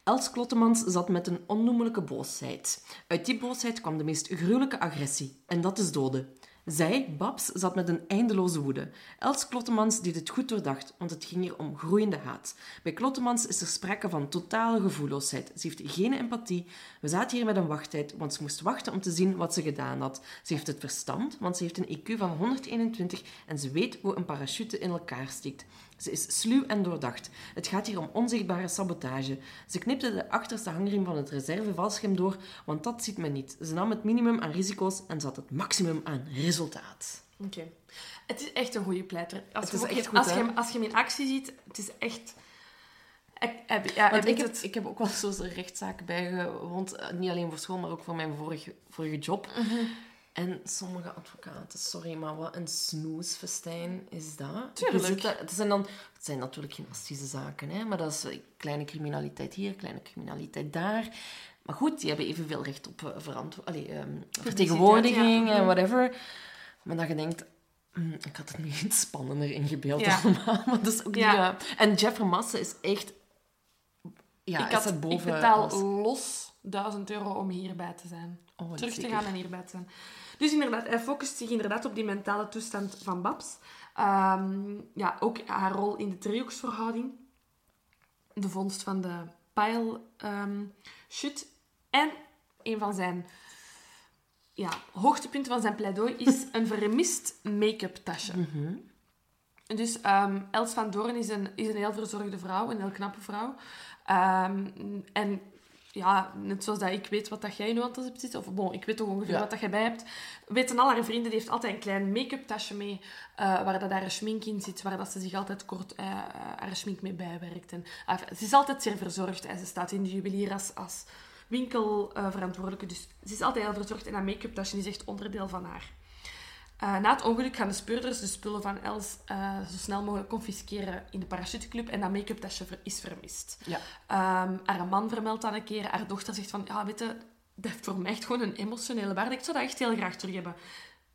Els Klottemans zat met een onnoemelijke boosheid. Uit die boosheid kwam de meest gruwelijke agressie. En dat is doden. Zij, Babs, zat met een eindeloze woede. Els Klottemans deed het goed doordacht, want het ging hier om groeiende haat. Bij Klottemans is er sprake van totale gevoelloosheid. Ze heeft geen empathie. We zaten hier met een wachttijd, want ze moest wachten om te zien wat ze gedaan had. Ze heeft het verstand, want ze heeft een IQ van 121 en ze weet hoe een parachute in elkaar steekt. Ze is sluw en doordacht. Het gaat hier om onzichtbare sabotage. Ze knipte de achterste hangriem van het reservevalscherm door, want dat ziet men niet. Ze nam het minimum aan risico's en zat het maximum aan resultaat. Oké. Het is echt een goede pleiter. Als Het je is echt goed, als je, als je hem in actie ziet, het is echt... Ik, heb- ja, Want ik heb, het... ik heb ook wel zo'n rechtszaken bijgewoond, eh, niet alleen voor school, maar ook voor mijn vorige, vorige job. En sommige advocaten, sorry, maar wat een snoesfestijn is dat. Tuurlijk. Het, zijn dan, het zijn natuurlijk gymnastische zaken, hè, maar dat is eh, kleine criminaliteit hier, kleine criminaliteit daar. Maar goed, die hebben evenveel recht op eh, verantwo- allee, ehm, vertegenwoordiging ja. en whatever. Maar dat je denkt, hm, ik had het nu iets spannender ingebeeld Ja. allemaal. Maar dat is ook Ja. eh, En Jeff Masse is echt... Ja, ik, had, het boven ik betaal alles. los 1000 euro om hierbij te zijn. Oh, Terug te zeker. gaan en hierbij te zijn. Dus inderdaad, hij focust zich inderdaad op die mentale toestand van Babs. Ehm, ja, ook haar rol in de driehoeksverhouding. De vondst van de pile shit. En een van zijn ja, hoogtepunten van zijn pleidooi is een vermist make-up tasje. Dus ehm, Els van Doorn is een, is een heel verzorgde vrouw, een heel knappe vrouw. En ja, net zoals dat ik weet wat dat jij nu aan het hebt zitten, of bon, ik weet toch ongeveer Ja. wat dat jij bij hebt, weten al haar vrienden, die heeft altijd een klein make-up tasje mee, eh, waar dat haar schmink in zit, waar dat ze zich altijd kort eh, eh, haar schmink mee bijwerkt. En, ze is altijd zeer verzorgd en ze staat in de juwelier als, als winkelverantwoordelijke, dus ze is altijd heel verzorgd en dat make-up tasje is echt onderdeel van haar. Eh, na het ongeluk gaan de speurders de spullen van Els eh, zo snel mogelijk confisceren in de parachuteclub en dat make-up tasje is vermist. Ja. Ehm, haar man vermeldt dat een keer. Haar dochter zegt van, ja, weet je, dat heeft voor mij echt gewoon een emotionele waarde. Ik zou dat echt heel graag terug hebben.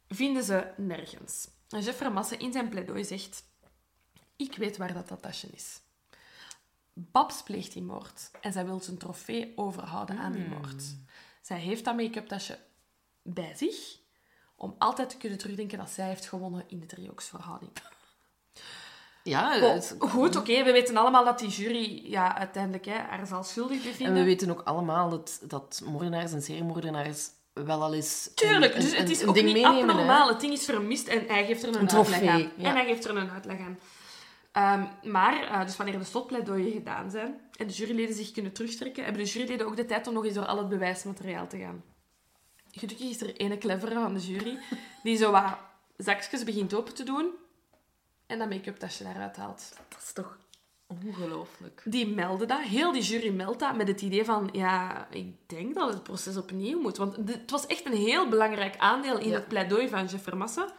Vinden ze nergens. En Jeff Vermasse in zijn pleidooi zegt, ik weet waar dat, dat tasje is. Babs pleegt die moord en zij wil zijn trofee overhouden aan die moord. Zij heeft dat make-up tasje bij zich om altijd te kunnen terugdenken dat zij heeft gewonnen in de driehoeksverhouding. Ja, het- goed, oké, we weten allemaal dat die jury ja, uiteindelijk hè, haar zal schuldig En bevinden. we weten ook allemaal dat, dat moordenaars en seriemoordenaars wel al eens Tuurlijk, een, dus een- het is een ook ding niet meenemen. hè. abnormaal. Het ding is vermist en hij geeft er een, uitleg aan. ja. En hij geeft er een uitleg aan. Ehm, maar, eh, dus wanneer de slotpleidooien gedaan zijn en de juryleden zich kunnen terugtrekken, hebben de juryleden ook de tijd om nog eens door al het bewijsmateriaal te gaan. Gelukkig is er ene clevere van de jury die zo wat zakjes begint open te doen en dat make-up tasje daaruit haalt. Dat is toch ongelooflijk. Die melden dat. Heel die jury meldt dat met het idee van... Ja, ik denk dat het proces opnieuw moet. Want het was echt een heel belangrijk aandeel in Ja. het pleidooi van Jeff Vermasse.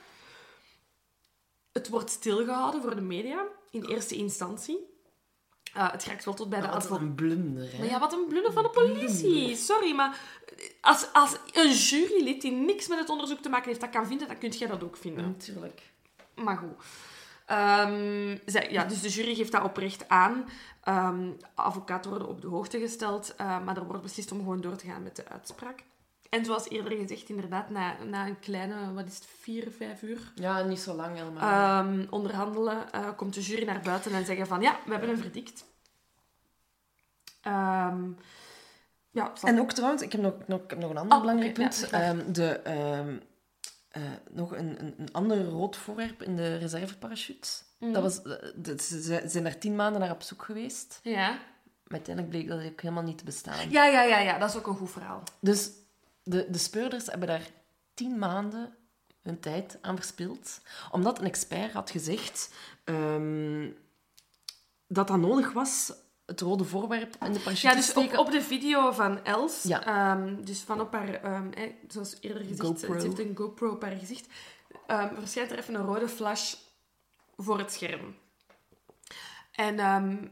Het wordt stilgehouden voor de media, in eerste instantie. Uh, het raakt wel tot bij de is advocaat. een blunder, hè? Maar ja, wat een blunder van de politie. Sorry, maar als, als een jurylid die niks met het onderzoek te maken heeft, dat kan vinden, dan kun jij dat ook vinden. Natuurlijk. Maar goed. Ehm, zij, ja, dus de jury geeft dat oprecht aan. Ehm advocaten worden op de hoogte gesteld, eh, maar er wordt beslist om gewoon door te gaan met de uitspraak. En zoals eerder gezegd, inderdaad, na, na een kleine, wat is het, vier, vijf uur Ja, niet zo lang helemaal. ehm, onderhandelen, eh, komt de jury naar buiten en zeggen van, ja, we hebben een verdict. Ehm, ja, En ook trouwens, ik heb nog, nog, ik heb nog een ander Oh, belangrijk punt. Ehm, de, ehm, eh, nog een, een, een ander rood voorwerp in de reserveparachute. Mhm. Dat was, eh, dat- ze ze zijn daar tien maanden naar op zoek geweest. ja. Maar uiteindelijk bleek dat ook helemaal niet te bestaan. Ja, ja, ja, ja, dat is ook een goed verhaal. Dus de, de speurders hebben daar tien maanden hun tijd aan verspild. Omdat een expert had gezegd ehm, dat dat nodig was, het rode voorwerp in de parachute Ja, dus op, op de video van Els, Ja. ehm, dus van op haar, ehm, eh, zoals eerder gezegd, GoPro. ze heeft een GoPro op haar gezicht, verschijnt er even een rode flash voor het scherm. En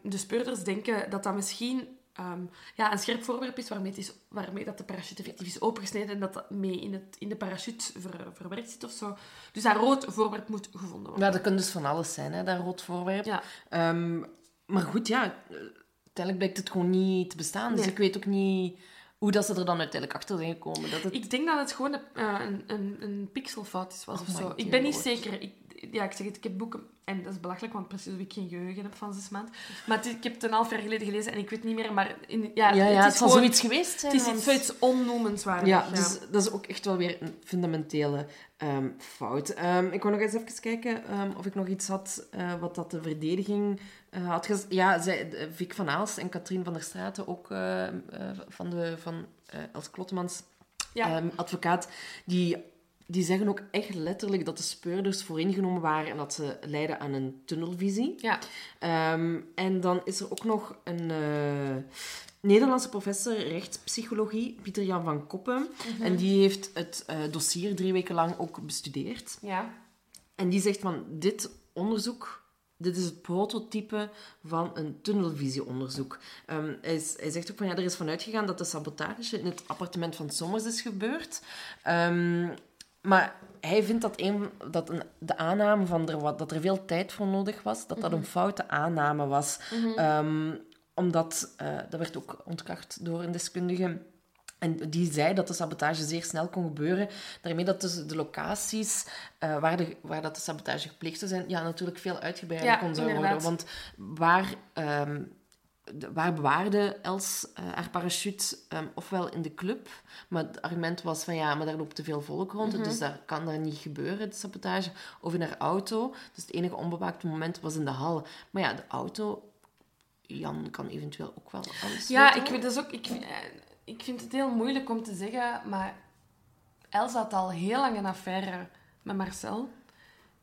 de speurders denken dat dat misschien ehm, ja, een scherp voorwerp is waarmee, het is waarmee dat de parachute effectief is opengesneden en dat dat mee in, het, in de parachute ver- verwerkt zit of zo. Dus dat rood voorwerp moet gevonden worden. Ja, dat kan dus van alles zijn, hè, dat rood voorwerp. Ja. Ehm, maar goed, ja, uiteindelijk blijkt het gewoon niet te bestaan. Dus Nee. ik weet ook niet hoe dat ze er dan uiteindelijk achter zijn gekomen. Dat het... Ik denk dat het gewoon een, eh, een, een, pixelfout is, was Oh of. Ik ben niet zeker. Ik, ja, ik zeg het, ik heb boeken... En dat is belachelijk, want precies hoe ik geen geheugen heb van zes maanden. Maar het ik heb het een half jaar geleden gelezen en ik weet niet meer, maar... In, ja, ja, ja, het, het is zal gewoon... zoiets geweest zijn. Het is want- iets, zoiets onnoemenswaardigs. Ja, dus dat is ook echt wel weer een fundamentele ehm, fout. Ehm, ik wou nog eens even kijken ehm, of ik nog iets had eh, wat dat de verdediging eh, had gezegd. Ja, zij, de- Vic van Aals en Katrien van der Straten, ook eh, eh, van, de, van eh, Els Klottemans, Ja. advocaat, die, die zeggen ook echt letterlijk dat de speurders vooringenomen waren en dat ze leiden aan een tunnelvisie. ja. Ehm, en dan is er ook nog een, eh, Nederlandse professor rechtspsychologie, Pieter Jan van Koppen. En die heeft het eh, dossier drie weken lang ook bestudeerd. Ja. En die zegt van dit onderzoek, dit is het prototype van een tunnelvisieonderzoek. Ehm, hij, is- hij zegt ook van ja, er is vanuit gegaan dat de sabotage in het appartement van Sommers is gebeurd. Ehm, maar hij vindt dat, een, dat een, de aanname van er, wat, dat er veel tijd voor nodig was, dat dat een foute aanname was. Ehm, omdat, eh, dat werd ook ontkracht door een deskundige. En die zei dat de sabotage zeer snel kon gebeuren. Daarmee dat dus de locaties eh, waar, de, waar dat de sabotage gepleegd zou zijn, ja, natuurlijk veel uitgebreider Ja, kon zijn worden. Want waar, ehm, de- waar bewaarde Els eh, haar parachute? Ehm, ofwel in de club, maar het argument was van ja, maar daar loopt te veel volk rond, Mhm. dus daar kan daar niet gebeuren, de sabotage. Of in haar auto. Dus het enige onbewaakte moment was in de hal. Maar ja, de auto, Jan kan eventueel ook wel alles Ja, weten. ik, dat is ook, ik, eh, ik vind het heel moeilijk om te zeggen, maar Els had al heel lang een affaire met Marcel.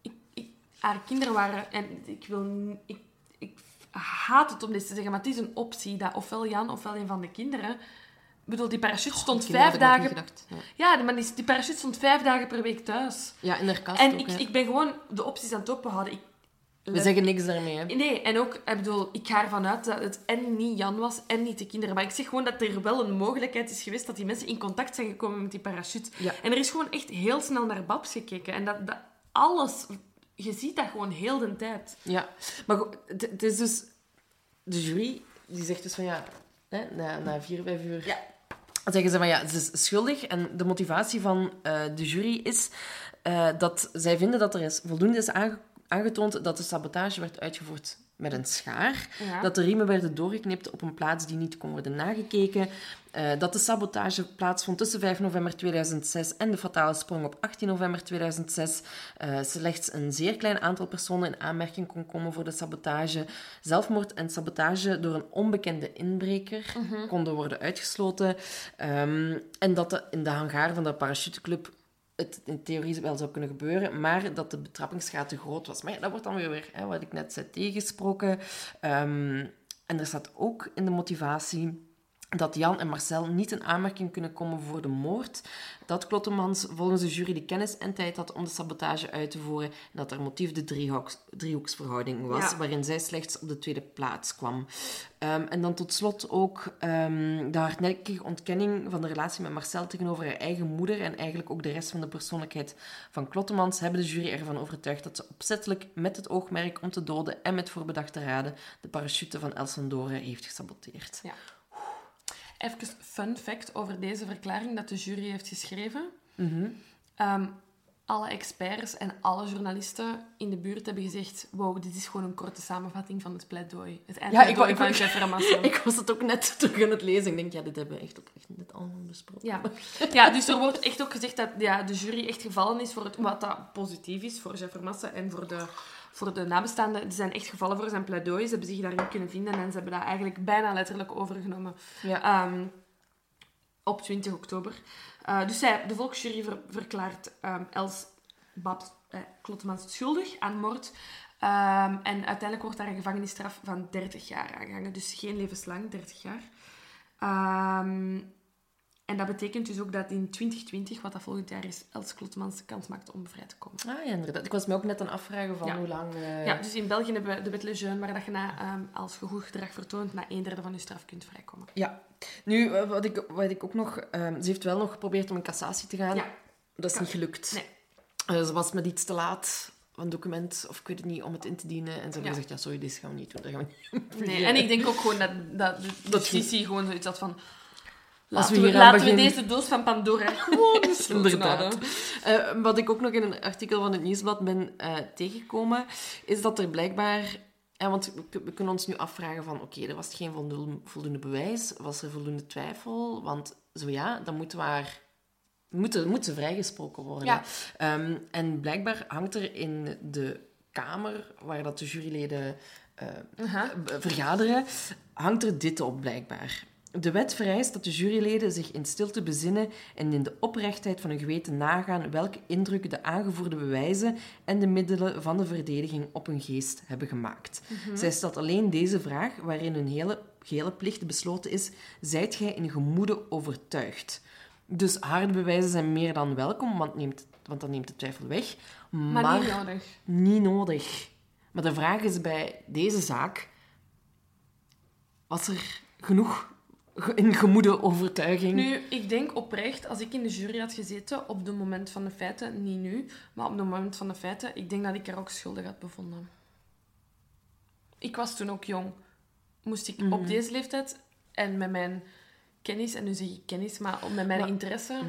Ik, ik, haar kinderen waren... En ik wil... Ik, ik haat het om dit te zeggen, maar het is een optie dat ofwel Jan ofwel een van de kinderen... Ik bedoel, die parachute stond vijf dagen... gedacht. Ja. Ja, maar die, die parachute stond vijf dagen per week thuis. Ja, in haar kast En ook, ik, hè. ik ben gewoon de opties aan het openhouden. Ik, We zeggen niks daarmee, hè. Nee, en ook, ik bedoel, ik ga ervan uit dat het en niet Jan was en niet de kinderen. Maar ik zeg gewoon dat er wel een mogelijkheid is geweest dat die mensen in contact zijn gekomen met die parachute. Ja. En er is gewoon echt heel snel naar Babs gekeken. En dat, dat alles, je ziet dat gewoon heel de tijd. Ja, maar het, is dus... De jury, die zegt dus van ja... Hè, na, na vier, vijf uur... Ja. Zeggen ze van ja, ze is schuldig. En de motivatie van eh, de jury is eh, dat zij vinden dat er is, voldoende is aange- aangetoond dat de sabotage werd uitgevoerd met een schaar. Ja. Dat de riemen werden doorgeknipt op een plaats die niet kon worden nagekeken. eh, dat de sabotage plaatsvond tussen 5 november 2006 en de fatale sprong op 18 november 2006. eh, slechts een zeer klein aantal personen in aanmerking kon komen voor de sabotage. Zelfmoord en sabotage door een onbekende inbreker konden worden uitgesloten. Ehm, en dat de, in de hangar van de parachuteclub het in theorie wel zou kunnen gebeuren, maar dat de betrappingsgraad te groot was. Maar dat wordt dan weer, weer hè, wat ik net zei, tegensproken. Ehm, en er staat ook in de motivatie dat Jan en Marcel niet in aanmerking kunnen komen voor de moord. Dat Klottemans volgens de jury de kennis en tijd had om de sabotage uit te voeren. En dat haar motief de driehoeks, driehoeksverhouding was, Ja. waarin zij slechts op de tweede plaats kwam. Ehm, en dan tot slot ook ehm, de hardnekkige ontkenning van de relatie met Marcel tegenover haar eigen moeder en eigenlijk ook de rest van de persoonlijkheid van Klottemans hebben de jury ervan overtuigd dat ze opzettelijk met het oogmerk om te doden en met voorbedachte raden de parachute van Els van Doren heeft gesaboteerd. Ja. Even fun fact over deze verklaring dat de jury heeft geschreven. Ehm, alle experts en alle journalisten in de buurt hebben gezegd... Wow, dit is gewoon een korte samenvatting van het pleidooi. Het Ja, ik eindpleidooi wou- ik van wou- Jeff Ramasso. Ik was het ook net terug aan het lezen. Ik denk, ja, dit hebben we echt oprecht net allemaal besproken. Ja. ja, dus er wordt echt ook gezegd dat ja, de jury echt gevallen is voor het, wat dat positief is voor Jeff Vermassen en voor de, voor de nabestaanden. Die zijn echt gevallen voor zijn pleidooi. Ze hebben zich daarin kunnen vinden en ze hebben dat eigenlijk bijna letterlijk overgenomen Ja. Ehm, op 20 oktober. Eh, dus zij, de volksjury ver- verklaart ehm, Els Babs eh, Klottemans schuldig aan moord. Ehm, en uiteindelijk wordt daar een gevangenisstraf van 30 jaar aangehangen. Dus geen levenslang, 30 jaar. Ehm, en dat betekent dus ook dat in 2020, wat dat volgend jaar is, Els Klottemans de kans maakt om vrij te komen. Ah, ja, inderdaad. Ik was me ook net aan het afvragen van Ja. hoe lang... eh, Ja, dus in België hebben we de wet Lejeune, waar dat je na, ehm, als je goed gedrag vertoont, na een derde van je straf kunt vrijkomen. Ja. Nu, eh, wat ik, wat ik ook nog... ehm, ze heeft wel nog geprobeerd om in cassatie te gaan. Ja. Dat is Kan. niet gelukt. Nee. Eh, ze was met iets te laat, een document, of ik weet het niet, om het in te dienen. En ze hebben Ja. gezegd, ja, sorry, dit gaan we niet doen. Dat gaan we niet Nee, en ik denk ook gewoon dat, dat de justitie gewoon zoiets had van... Laten we laten deze doos van Pandora gewoon gesloten Inderdaad. houden. Eh, wat ik ook nog in een artikel van het Nieuwsblad ben eh, tegengekomen, is dat er blijkbaar... Ja, want we, we kunnen ons nu afvragen van, oké, er was geen voldoende, voldoende bewijs, was er voldoende twijfel? Want zo ja, dan moeten we haar... Moeten, moeten ze vrijgesproken worden. Ja. Ehm, en blijkbaar hangt er in de kamer, waar dat de juryleden eh, vergaderen, hangt er dit op blijkbaar. De wet vereist dat de juryleden zich in stilte bezinnen en in de oprechtheid van hun geweten nagaan welke indruk de aangevoerde bewijzen en de middelen van de verdediging op hun geest hebben gemaakt. Zij stelt alleen deze vraag, waarin hun hele gele plicht besloten is, zijt gij in gemoede overtuigd. Dus harde bewijzen zijn meer dan welkom, want, neemt, want dat neemt de twijfel weg. Maar, Maar, niet nodig. niet nodig. Maar de vraag is bij deze zaak... Was er genoeg ge- in gemoede overtuiging? Nu, ik denk oprecht, als ik in de jury had gezeten, op het moment van de feiten, niet nu, maar op het moment van de feiten, ik denk dat ik er ook schuldig had bevonden. Ik was toen ook jong. Moest ik op deze leeftijd en met mijn kennis, en nu zeg ik kennis, maar met mijn Maar- interesse...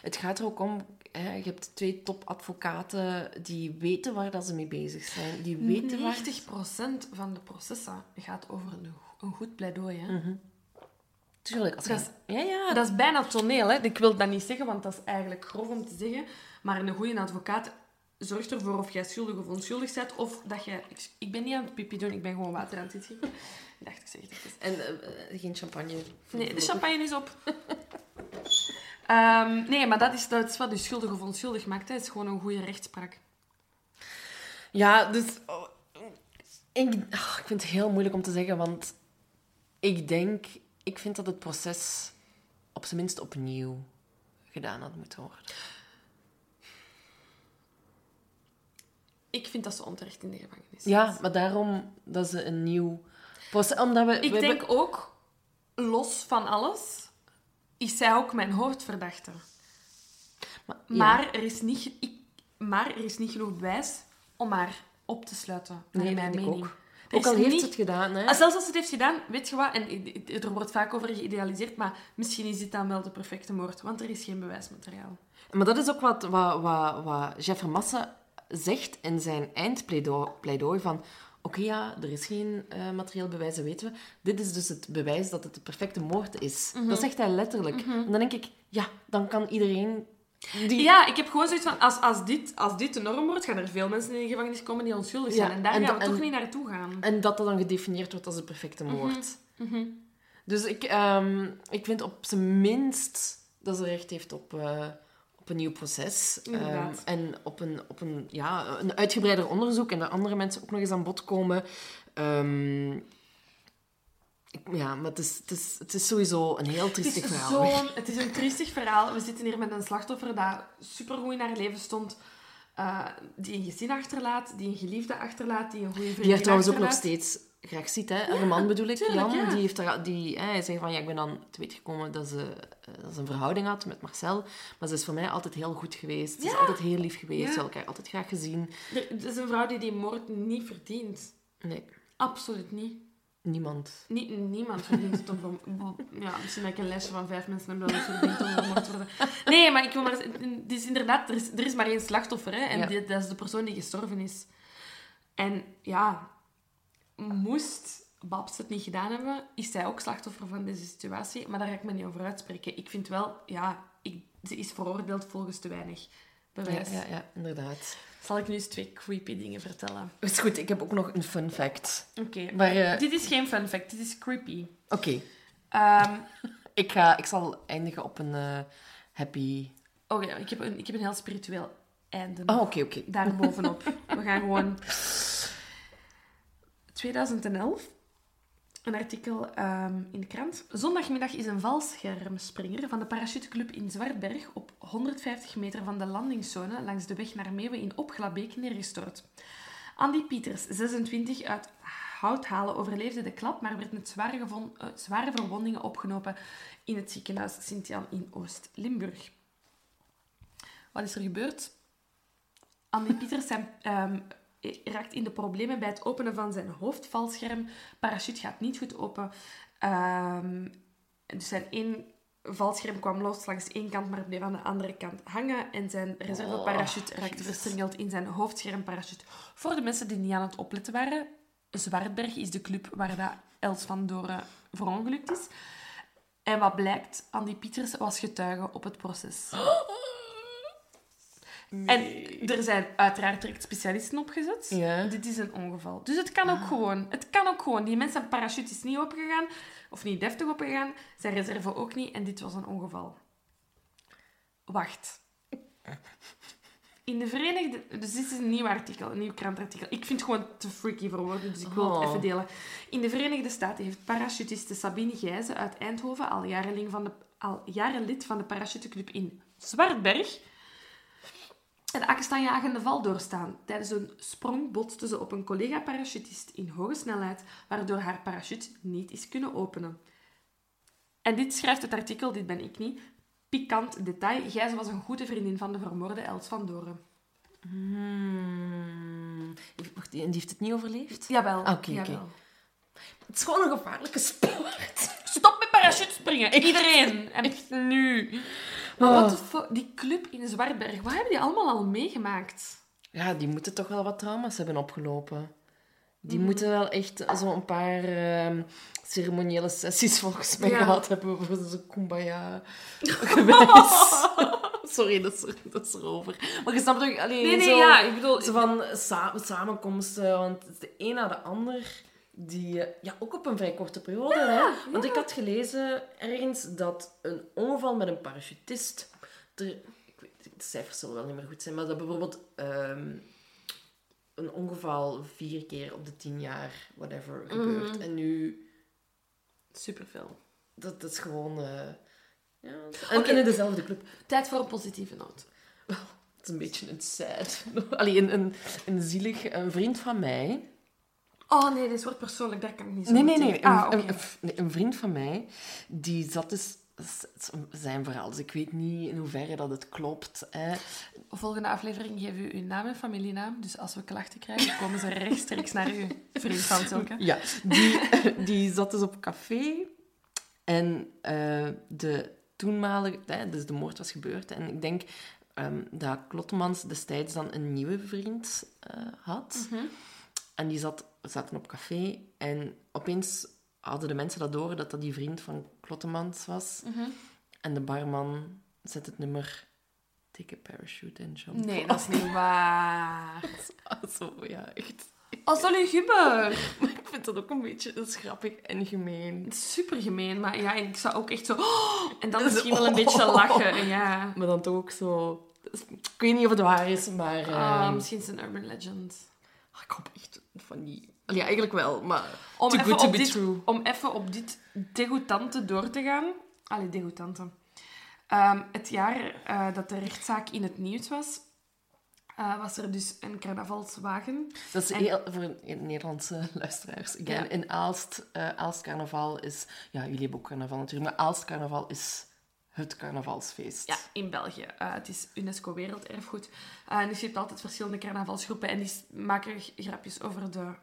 Het gaat er ook om... Hè, je hebt twee topadvocaten die weten waar dat ze mee bezig zijn. Die weten waar... 90% van de processen gaat over een, een goed pleidooi. Hè? Tuurlijk. Als. Dat Ja, ja. Dat is bijna toneel, hè. Ik wil dat niet zeggen, want dat is eigenlijk grof om te zeggen. Maar een goede advocaat zorgt ervoor of jij schuldig of onschuldig bent, of dat je... Ik, ik ben niet aan het pipi doen, ik ben gewoon water aan het inschenken. Ik dacht, ik zeg het even. En eh, geen champagne. Nee, de champagne is op. Ehm, nee, maar dat is, dat is wat je schuldig of onschuldig maakt. hè. Het is gewoon een goede rechtspraak. Ja, dus... oh, ik, ah, ik vind het heel moeilijk om te zeggen, want ik denk... Ik vind dat het proces op zijn minst opnieuw gedaan had moeten worden. Ik vind dat ze onterecht in de gevangenis Ja, maar daarom dat ze een nieuw proces... Omdat we... Ik we denk hebben- ook, los van alles, is zij ook mijn hoofdverdachte. Maar, ja. Maar, er is niet, ik, maar er is niet genoeg bewijs om haar op te sluiten, naar Nee, mijn vind ik mening. ook. Ook al heeft niet- het gedaan, hè. Ah, Zelfs als het heeft gedaan, weet je wat, en er wordt vaak over geïdealiseerd, maar misschien is dit dan wel de perfecte moord, want er is geen bewijsmateriaal. Maar dat is ook wat, wat, wat, wat Jeff Massa zegt in zijn eindpleidooi pleidooi van... Oké, ja, er is geen eh, materieel bewijs, dat weten we. Dit is dus het bewijs dat het de perfecte moord is. Mhm. Dat zegt hij letterlijk. En dan denk ik, ja, dan kan iedereen... Die... Ja, ik heb gewoon zoiets van, als, als, dit, als dit de norm wordt, gaan er veel mensen in de gevangenis komen die onschuldig zijn. Ja, en daar en gaan we toch niet naartoe gaan. En dat dat dan gedefinieerd wordt als de perfecte Mhm. moord. Dus ik, ehm, ik vind op zijn minst dat ze recht heeft op, eh, op een nieuw proces. Ehm, en op, een, op een, ja, een uitgebreider onderzoek en dat andere mensen ook nog eens aan bod komen. Ehm, ik- ja, maar het is, het, is, het is sowieso een heel triestig verhaal. het is een triestig verhaal. We zitten hier met een slachtoffer dat supergoed in haar leven stond. eh, die een gezin achterlaat, die een geliefde achterlaat, die een goede vriendin Die haar trouwens ook nog steeds graag ziet. Hè? Haar man bedoel ik, tuurlijk, Jan. ja. Die, heeft daar, die hè, hij zegt van, ja, ik ben dan te weten gekomen dat ze, eh, dat ze een verhouding had met Marcel. Maar ze is voor mij altijd heel goed geweest. Ze is altijd heel lief geweest. Ze hebben elkaar altijd graag gezien. Het is een vrouw die die moord niet verdient. Nee, Absoluut niet. Niemand. niet niemand verdient het om... Ja, misschien dat ik een lijstje van vijf mensen heb dat het verdient om vermoord te worden. Nee, maar ik wil maar... Het is inderdaad... Er is, er is maar één slachtoffer, hè. En Ja. die- dat is de persoon die gestorven is. En ja... Moest Babs het niet gedaan hebben, is zij ook slachtoffer van deze situatie. Maar daar ga ik me niet over uitspreken. Ik vind wel... Ja, ik, ze is veroordeeld volgens te weinig Ja, bewijs. ja, ja, inderdaad. Zal ik nu eens twee creepy dingen vertellen? Is goed, ik heb ook nog een fun fact. Oké. Maar, eh, Dit is geen fun fact, dit is creepy. Oké, Ehm, ik, ga, ik zal eindigen op een eh, happy... oh ja, ik heb, een, ik heb een heel spiritueel einde. Oh, oké, oké. Daar bovenop. We gaan gewoon... 2011. Een artikel ehm, in de krant. Zondagmiddag is een valschermspringer van de parachuteclub in Zwartberg op 150 meter van de landingszone langs de weg naar Meeuwen in Opglabeek neergestort. Andy Pieters, 26, uit Houthalen overleefde de klap, maar werd met zware, eh, verwondingen opgenomen in het ziekenhuis Sint-Jan in Oost-Limburg. Wat is er gebeurd? Andy Pieters zijn, ehm, raakt in de problemen bij het openen van zijn hoofdvalscherm. Parachute gaat niet goed open. Ehm, dus zijn één valscherm kwam los langs één kant, maar bleef aan de andere kant hangen. En zijn reserveparachute raakte verstrengeld in zijn hoofdschermparachute. Voor de mensen die niet aan het opletten waren, Zwartberg is de club waar dat Els van Doren verongelukt is. En wat blijkt, Andy Pieters was getuige op het proces. En er zijn uiteraard direct specialisten opgezet. Ja. Dit is een ongeval. Dus het kan ook gewoon. Het kan ook gewoon. Die mensen parachute is niet opgegaan. Of niet deftig opgegaan. Zijn reserve ook niet. En dit was een ongeval. Wacht. In de Verenigde... Dus dit is een nieuw artikel, een nieuw krantartikel. Ik vind het gewoon te freaky voor woorden, dus ik wil het Oh. even delen. In de Verenigde Staten heeft parachutiste Sabine Gijzen uit Eindhoven al jaren, van de, al jaren lid van de parachuteclub in Zwartberg een akestaanjagende val doorstaan. Tijdens een sprong botste ze op een collega-parachutist in hoge snelheid, waardoor haar parachute niet is kunnen openen. En dit schrijft het artikel, dit ben ik niet. Pikant detail. Gijzen was een goede vriendin van de vermoorde Els van Doren. Hmm. Wacht, en die heeft het niet overleefd? Jawel. Oké, oké. jawel. Het is gewoon een gevaarlijke sport. Stop met parachutespringen. Iedereen. En nu. Maar Oh. wat de fuck? Die club in Zwartberg, wat hebben die allemaal al meegemaakt? Ja, die moeten toch wel wat trauma's hebben opgelopen. Die Mhm. moeten wel echt zo'n paar ehm, ceremoniële sessies volgens mij Ja. gehad hebben voor zo'n kumbaya. Sorry, dat is, dat is erover. Maar je snapt toch... Allee, Nee, nee, zo, ja, ik bedoel... Zo van sa- samenkomsten, want het is de een na de ander... Die, eh, ja, ook op een vrij korte periode. hè? Want ik had gelezen ergens dat een ongeval met een parachutist... Er, ik weet, de cijfers zullen wel niet meer goed zijn, maar dat bijvoorbeeld ehm, een ongeval vier keer op de tien jaar, whatever, gebeurt. En nu, Superveel. dat, dat is gewoon... eh, ja, en, in dezelfde club. Tijd voor een positieve noot. Het is een beetje een sad. Allee, een, een, een zielig... Een vriend van mij... Oh nee, dit wordt persoonlijk, daar kan ik niet zo Nee, goed nee, nee. Een, Ah, een, een vriend van mij, die zat dus... Zijn verhaal, dus ik weet niet in hoeverre dat het klopt. Hè. Volgende aflevering geven we uw naam en familienaam. Dus als we klachten krijgen, komen ze rechtstreeks naar uw vriend van Zulke. Ja, die, die zat dus op café en eh, de toenmalige... Hè, dus de moord was gebeurd en ik denk ehm, dat Klottemans destijds dan een nieuwe vriend eh, had. En die zat, zaten op café en opeens hadden de mensen dat door dat dat die vriend van Klottemans was. En de barman zet het nummer Take a parachute and jump. Nee, dat is niet waar. Ah, Zo, ja, echt. Als dat nu gubber. Maar ik vind dat ook een beetje dat is grappig en gemeen. Super gemeen, maar ja, ik zou ook echt zo... en dan Zo, misschien wel een beetje lachen, ja. Maar dan toch ook zo... Ik weet niet of het waar is, maar... Ah, ehm, misschien is het een urban legend. ik hoop echt van die... Ja, eigenlijk wel, maar... Om Too even, good to op be dit, true. om even op dit degoutante door te gaan. Allee, degoutante. Ehm, het jaar eh, dat de rechtszaak in het nieuws was, eh, was er dus een carnavalswagen. Dat is En- heel, voor Nederlandse luisteraars. Again, Ja. In Aalst, eh Aalst carnaval is... Ja, jullie hebben ook carnaval natuurlijk, maar Aalst carnaval is het carnavalsfeest. Ja, in België. Eh, het is UNESCO Werelderfgoed. Eh, en dus je hebt altijd verschillende carnavalsgroepen en die maken grapjes over de,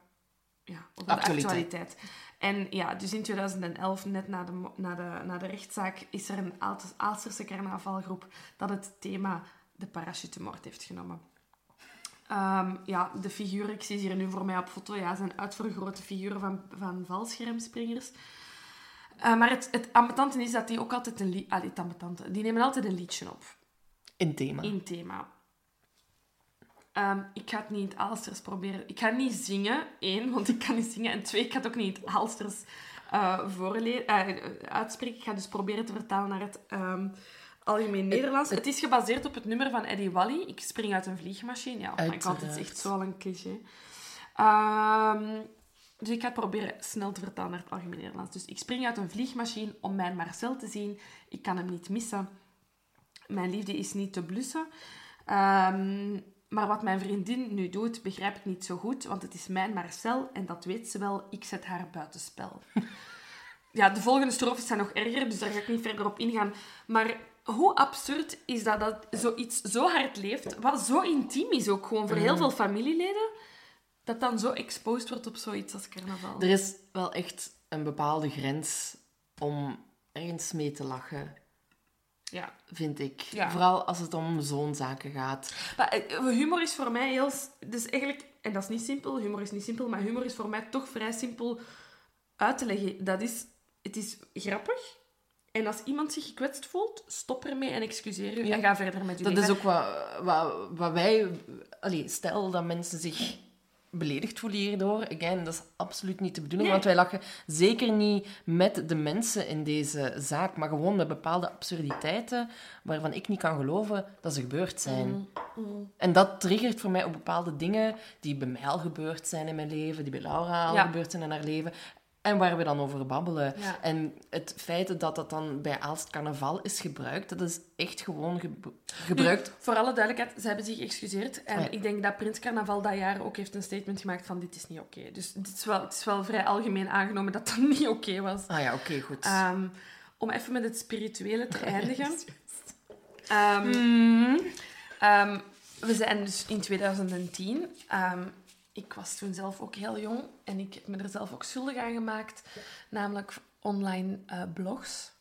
ja, over Actualiteit. de actualiteit. En ja, dus in 2011, net na de, na de, na de rechtszaak, is er een Aalsterse carnavalgroep dat het thema de parachutemoord heeft genomen. Ehm, ja, de figuren, ik zie ze hier nu voor mij op foto, ja, zijn uitvergrote figuren van, van valschermspringers. Eh, maar het, het ambetante is dat die ook altijd een lied... Ah, het ambetante. Die nemen altijd een liedje op. In thema. In thema. Ehm, ik ga het niet in het Aalsters proberen. Ik ga niet zingen, één, want ik kan niet zingen. En twee, ik ga het ook niet in het Aalsters eh, voorle- eh, uitspreken. Ik ga dus proberen te vertalen naar het ehm, algemeen Nederlands. Het, is gebaseerd op het nummer van Eddie Wally. Ik spring uit een vliegmachine. Ja, oh my god, het is echt zo al een cliché. Ehm, dus ik ga het proberen snel te vertalen naar het algemeen Nederlands. Dus ik spring uit een vliegmachine om mijn Marcel te zien. Ik kan hem niet missen. Mijn liefde is niet te blussen. Ehm, maar wat mijn vriendin nu doet, begrijp ik niet zo goed, want het is mijn Marcel en dat weet ze wel. Ik zet haar buitenspel. ja, de volgende strofes zijn nog erger, dus daar ga ik niet verder op ingaan. Maar hoe absurd is dat dat zoiets zo hard leeft, wat zo intiem is ook gewoon voor heel veel familieleden, dat dan zo exposed wordt op zoiets als carnaval. Er is wel echt een bepaalde grens om ergens mee te lachen, Ja. vind ik. Ja. Vooral als het om zo'n zaken gaat. Maar eh, humor is voor mij heel... Dus eigenlijk... En dat is niet simpel. Humor is niet simpel. Maar humor is voor mij toch vrij simpel uit te leggen. Dat is... Het is grappig. En als iemand zich gekwetst voelt, stop ermee en excuseer u. Ja. En ga verder met uw Dat leven. is ook wat, wat, wat wij... Allee, stel dat mensen zich beledigd voelen hierdoor. Again, dat is absoluut niet de bedoeling. Nee. Want wij lachen zeker niet met de mensen in deze zaak, maar gewoon met bepaalde absurditeiten waarvan ik niet kan geloven dat ze gebeurd zijn. En dat triggert voor mij op bepaalde dingen die bij mij al gebeurd zijn in mijn leven, die bij Laura al Ja. gebeurd zijn in haar leven. En waar we dan over babbelen. Ja. En het feit dat dat dan bij Aalst Carnaval is gebruikt, dat is echt gewoon ge- gebruikt. Voor alle duidelijkheid, ze hebben zich geëxcuseerd. En Ah, ja. ik denk dat Prins Carnaval dat jaar ook heeft een statement gemaakt van dit is niet oké. Dus dit is wel, het is wel vrij algemeen aangenomen dat dat niet oké was. Ah ja, oké, goed. Ehm, om even met het spirituele te eindigen. Ehm, Mm. ehm, we zijn dus in 2010. Ik was toen zelf ook heel jong en ik heb me er zelf ook schuldig aan gemaakt. Namelijk online eh, blogs.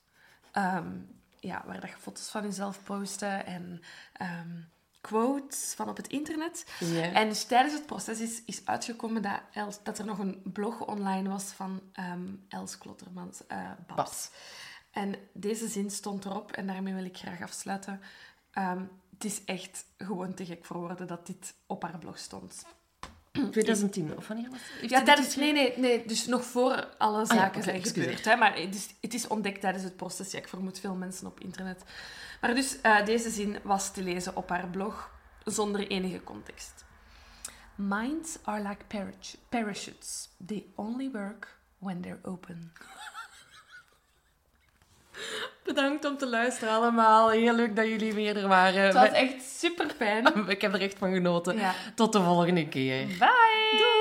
Ehm, ja, waar dat je foto's van jezelf postte en ehm, quotes van op het internet. En dus tijdens het proces is, is uitgekomen dat, Els, dat er nog een blog online was van ehm, Els Klottermans, eh Babs. Babs. En deze zin stond erop en daarmee wil ik graag afsluiten. Het is echt gewoon te gek voor woorden dat dit op haar blog stond. 2010, of wanneer was het? Ja, tijdens, nee, nee, nee, dus nog voor alle zaken oké, zijn gebeurd. Hè, maar het is, het is ontdekt tijdens het proces. Ja, ik vermoed veel mensen op internet. Maar dus, eh, deze zin was te lezen op haar blog zonder enige context. Minds are like parach- parachutes. They only work when they're open. Bedankt om te luisteren allemaal. Heel leuk dat jullie weer er waren. Het was echt super fijn. Ik heb er echt van genoten. Ja. Tot de volgende keer. Bye!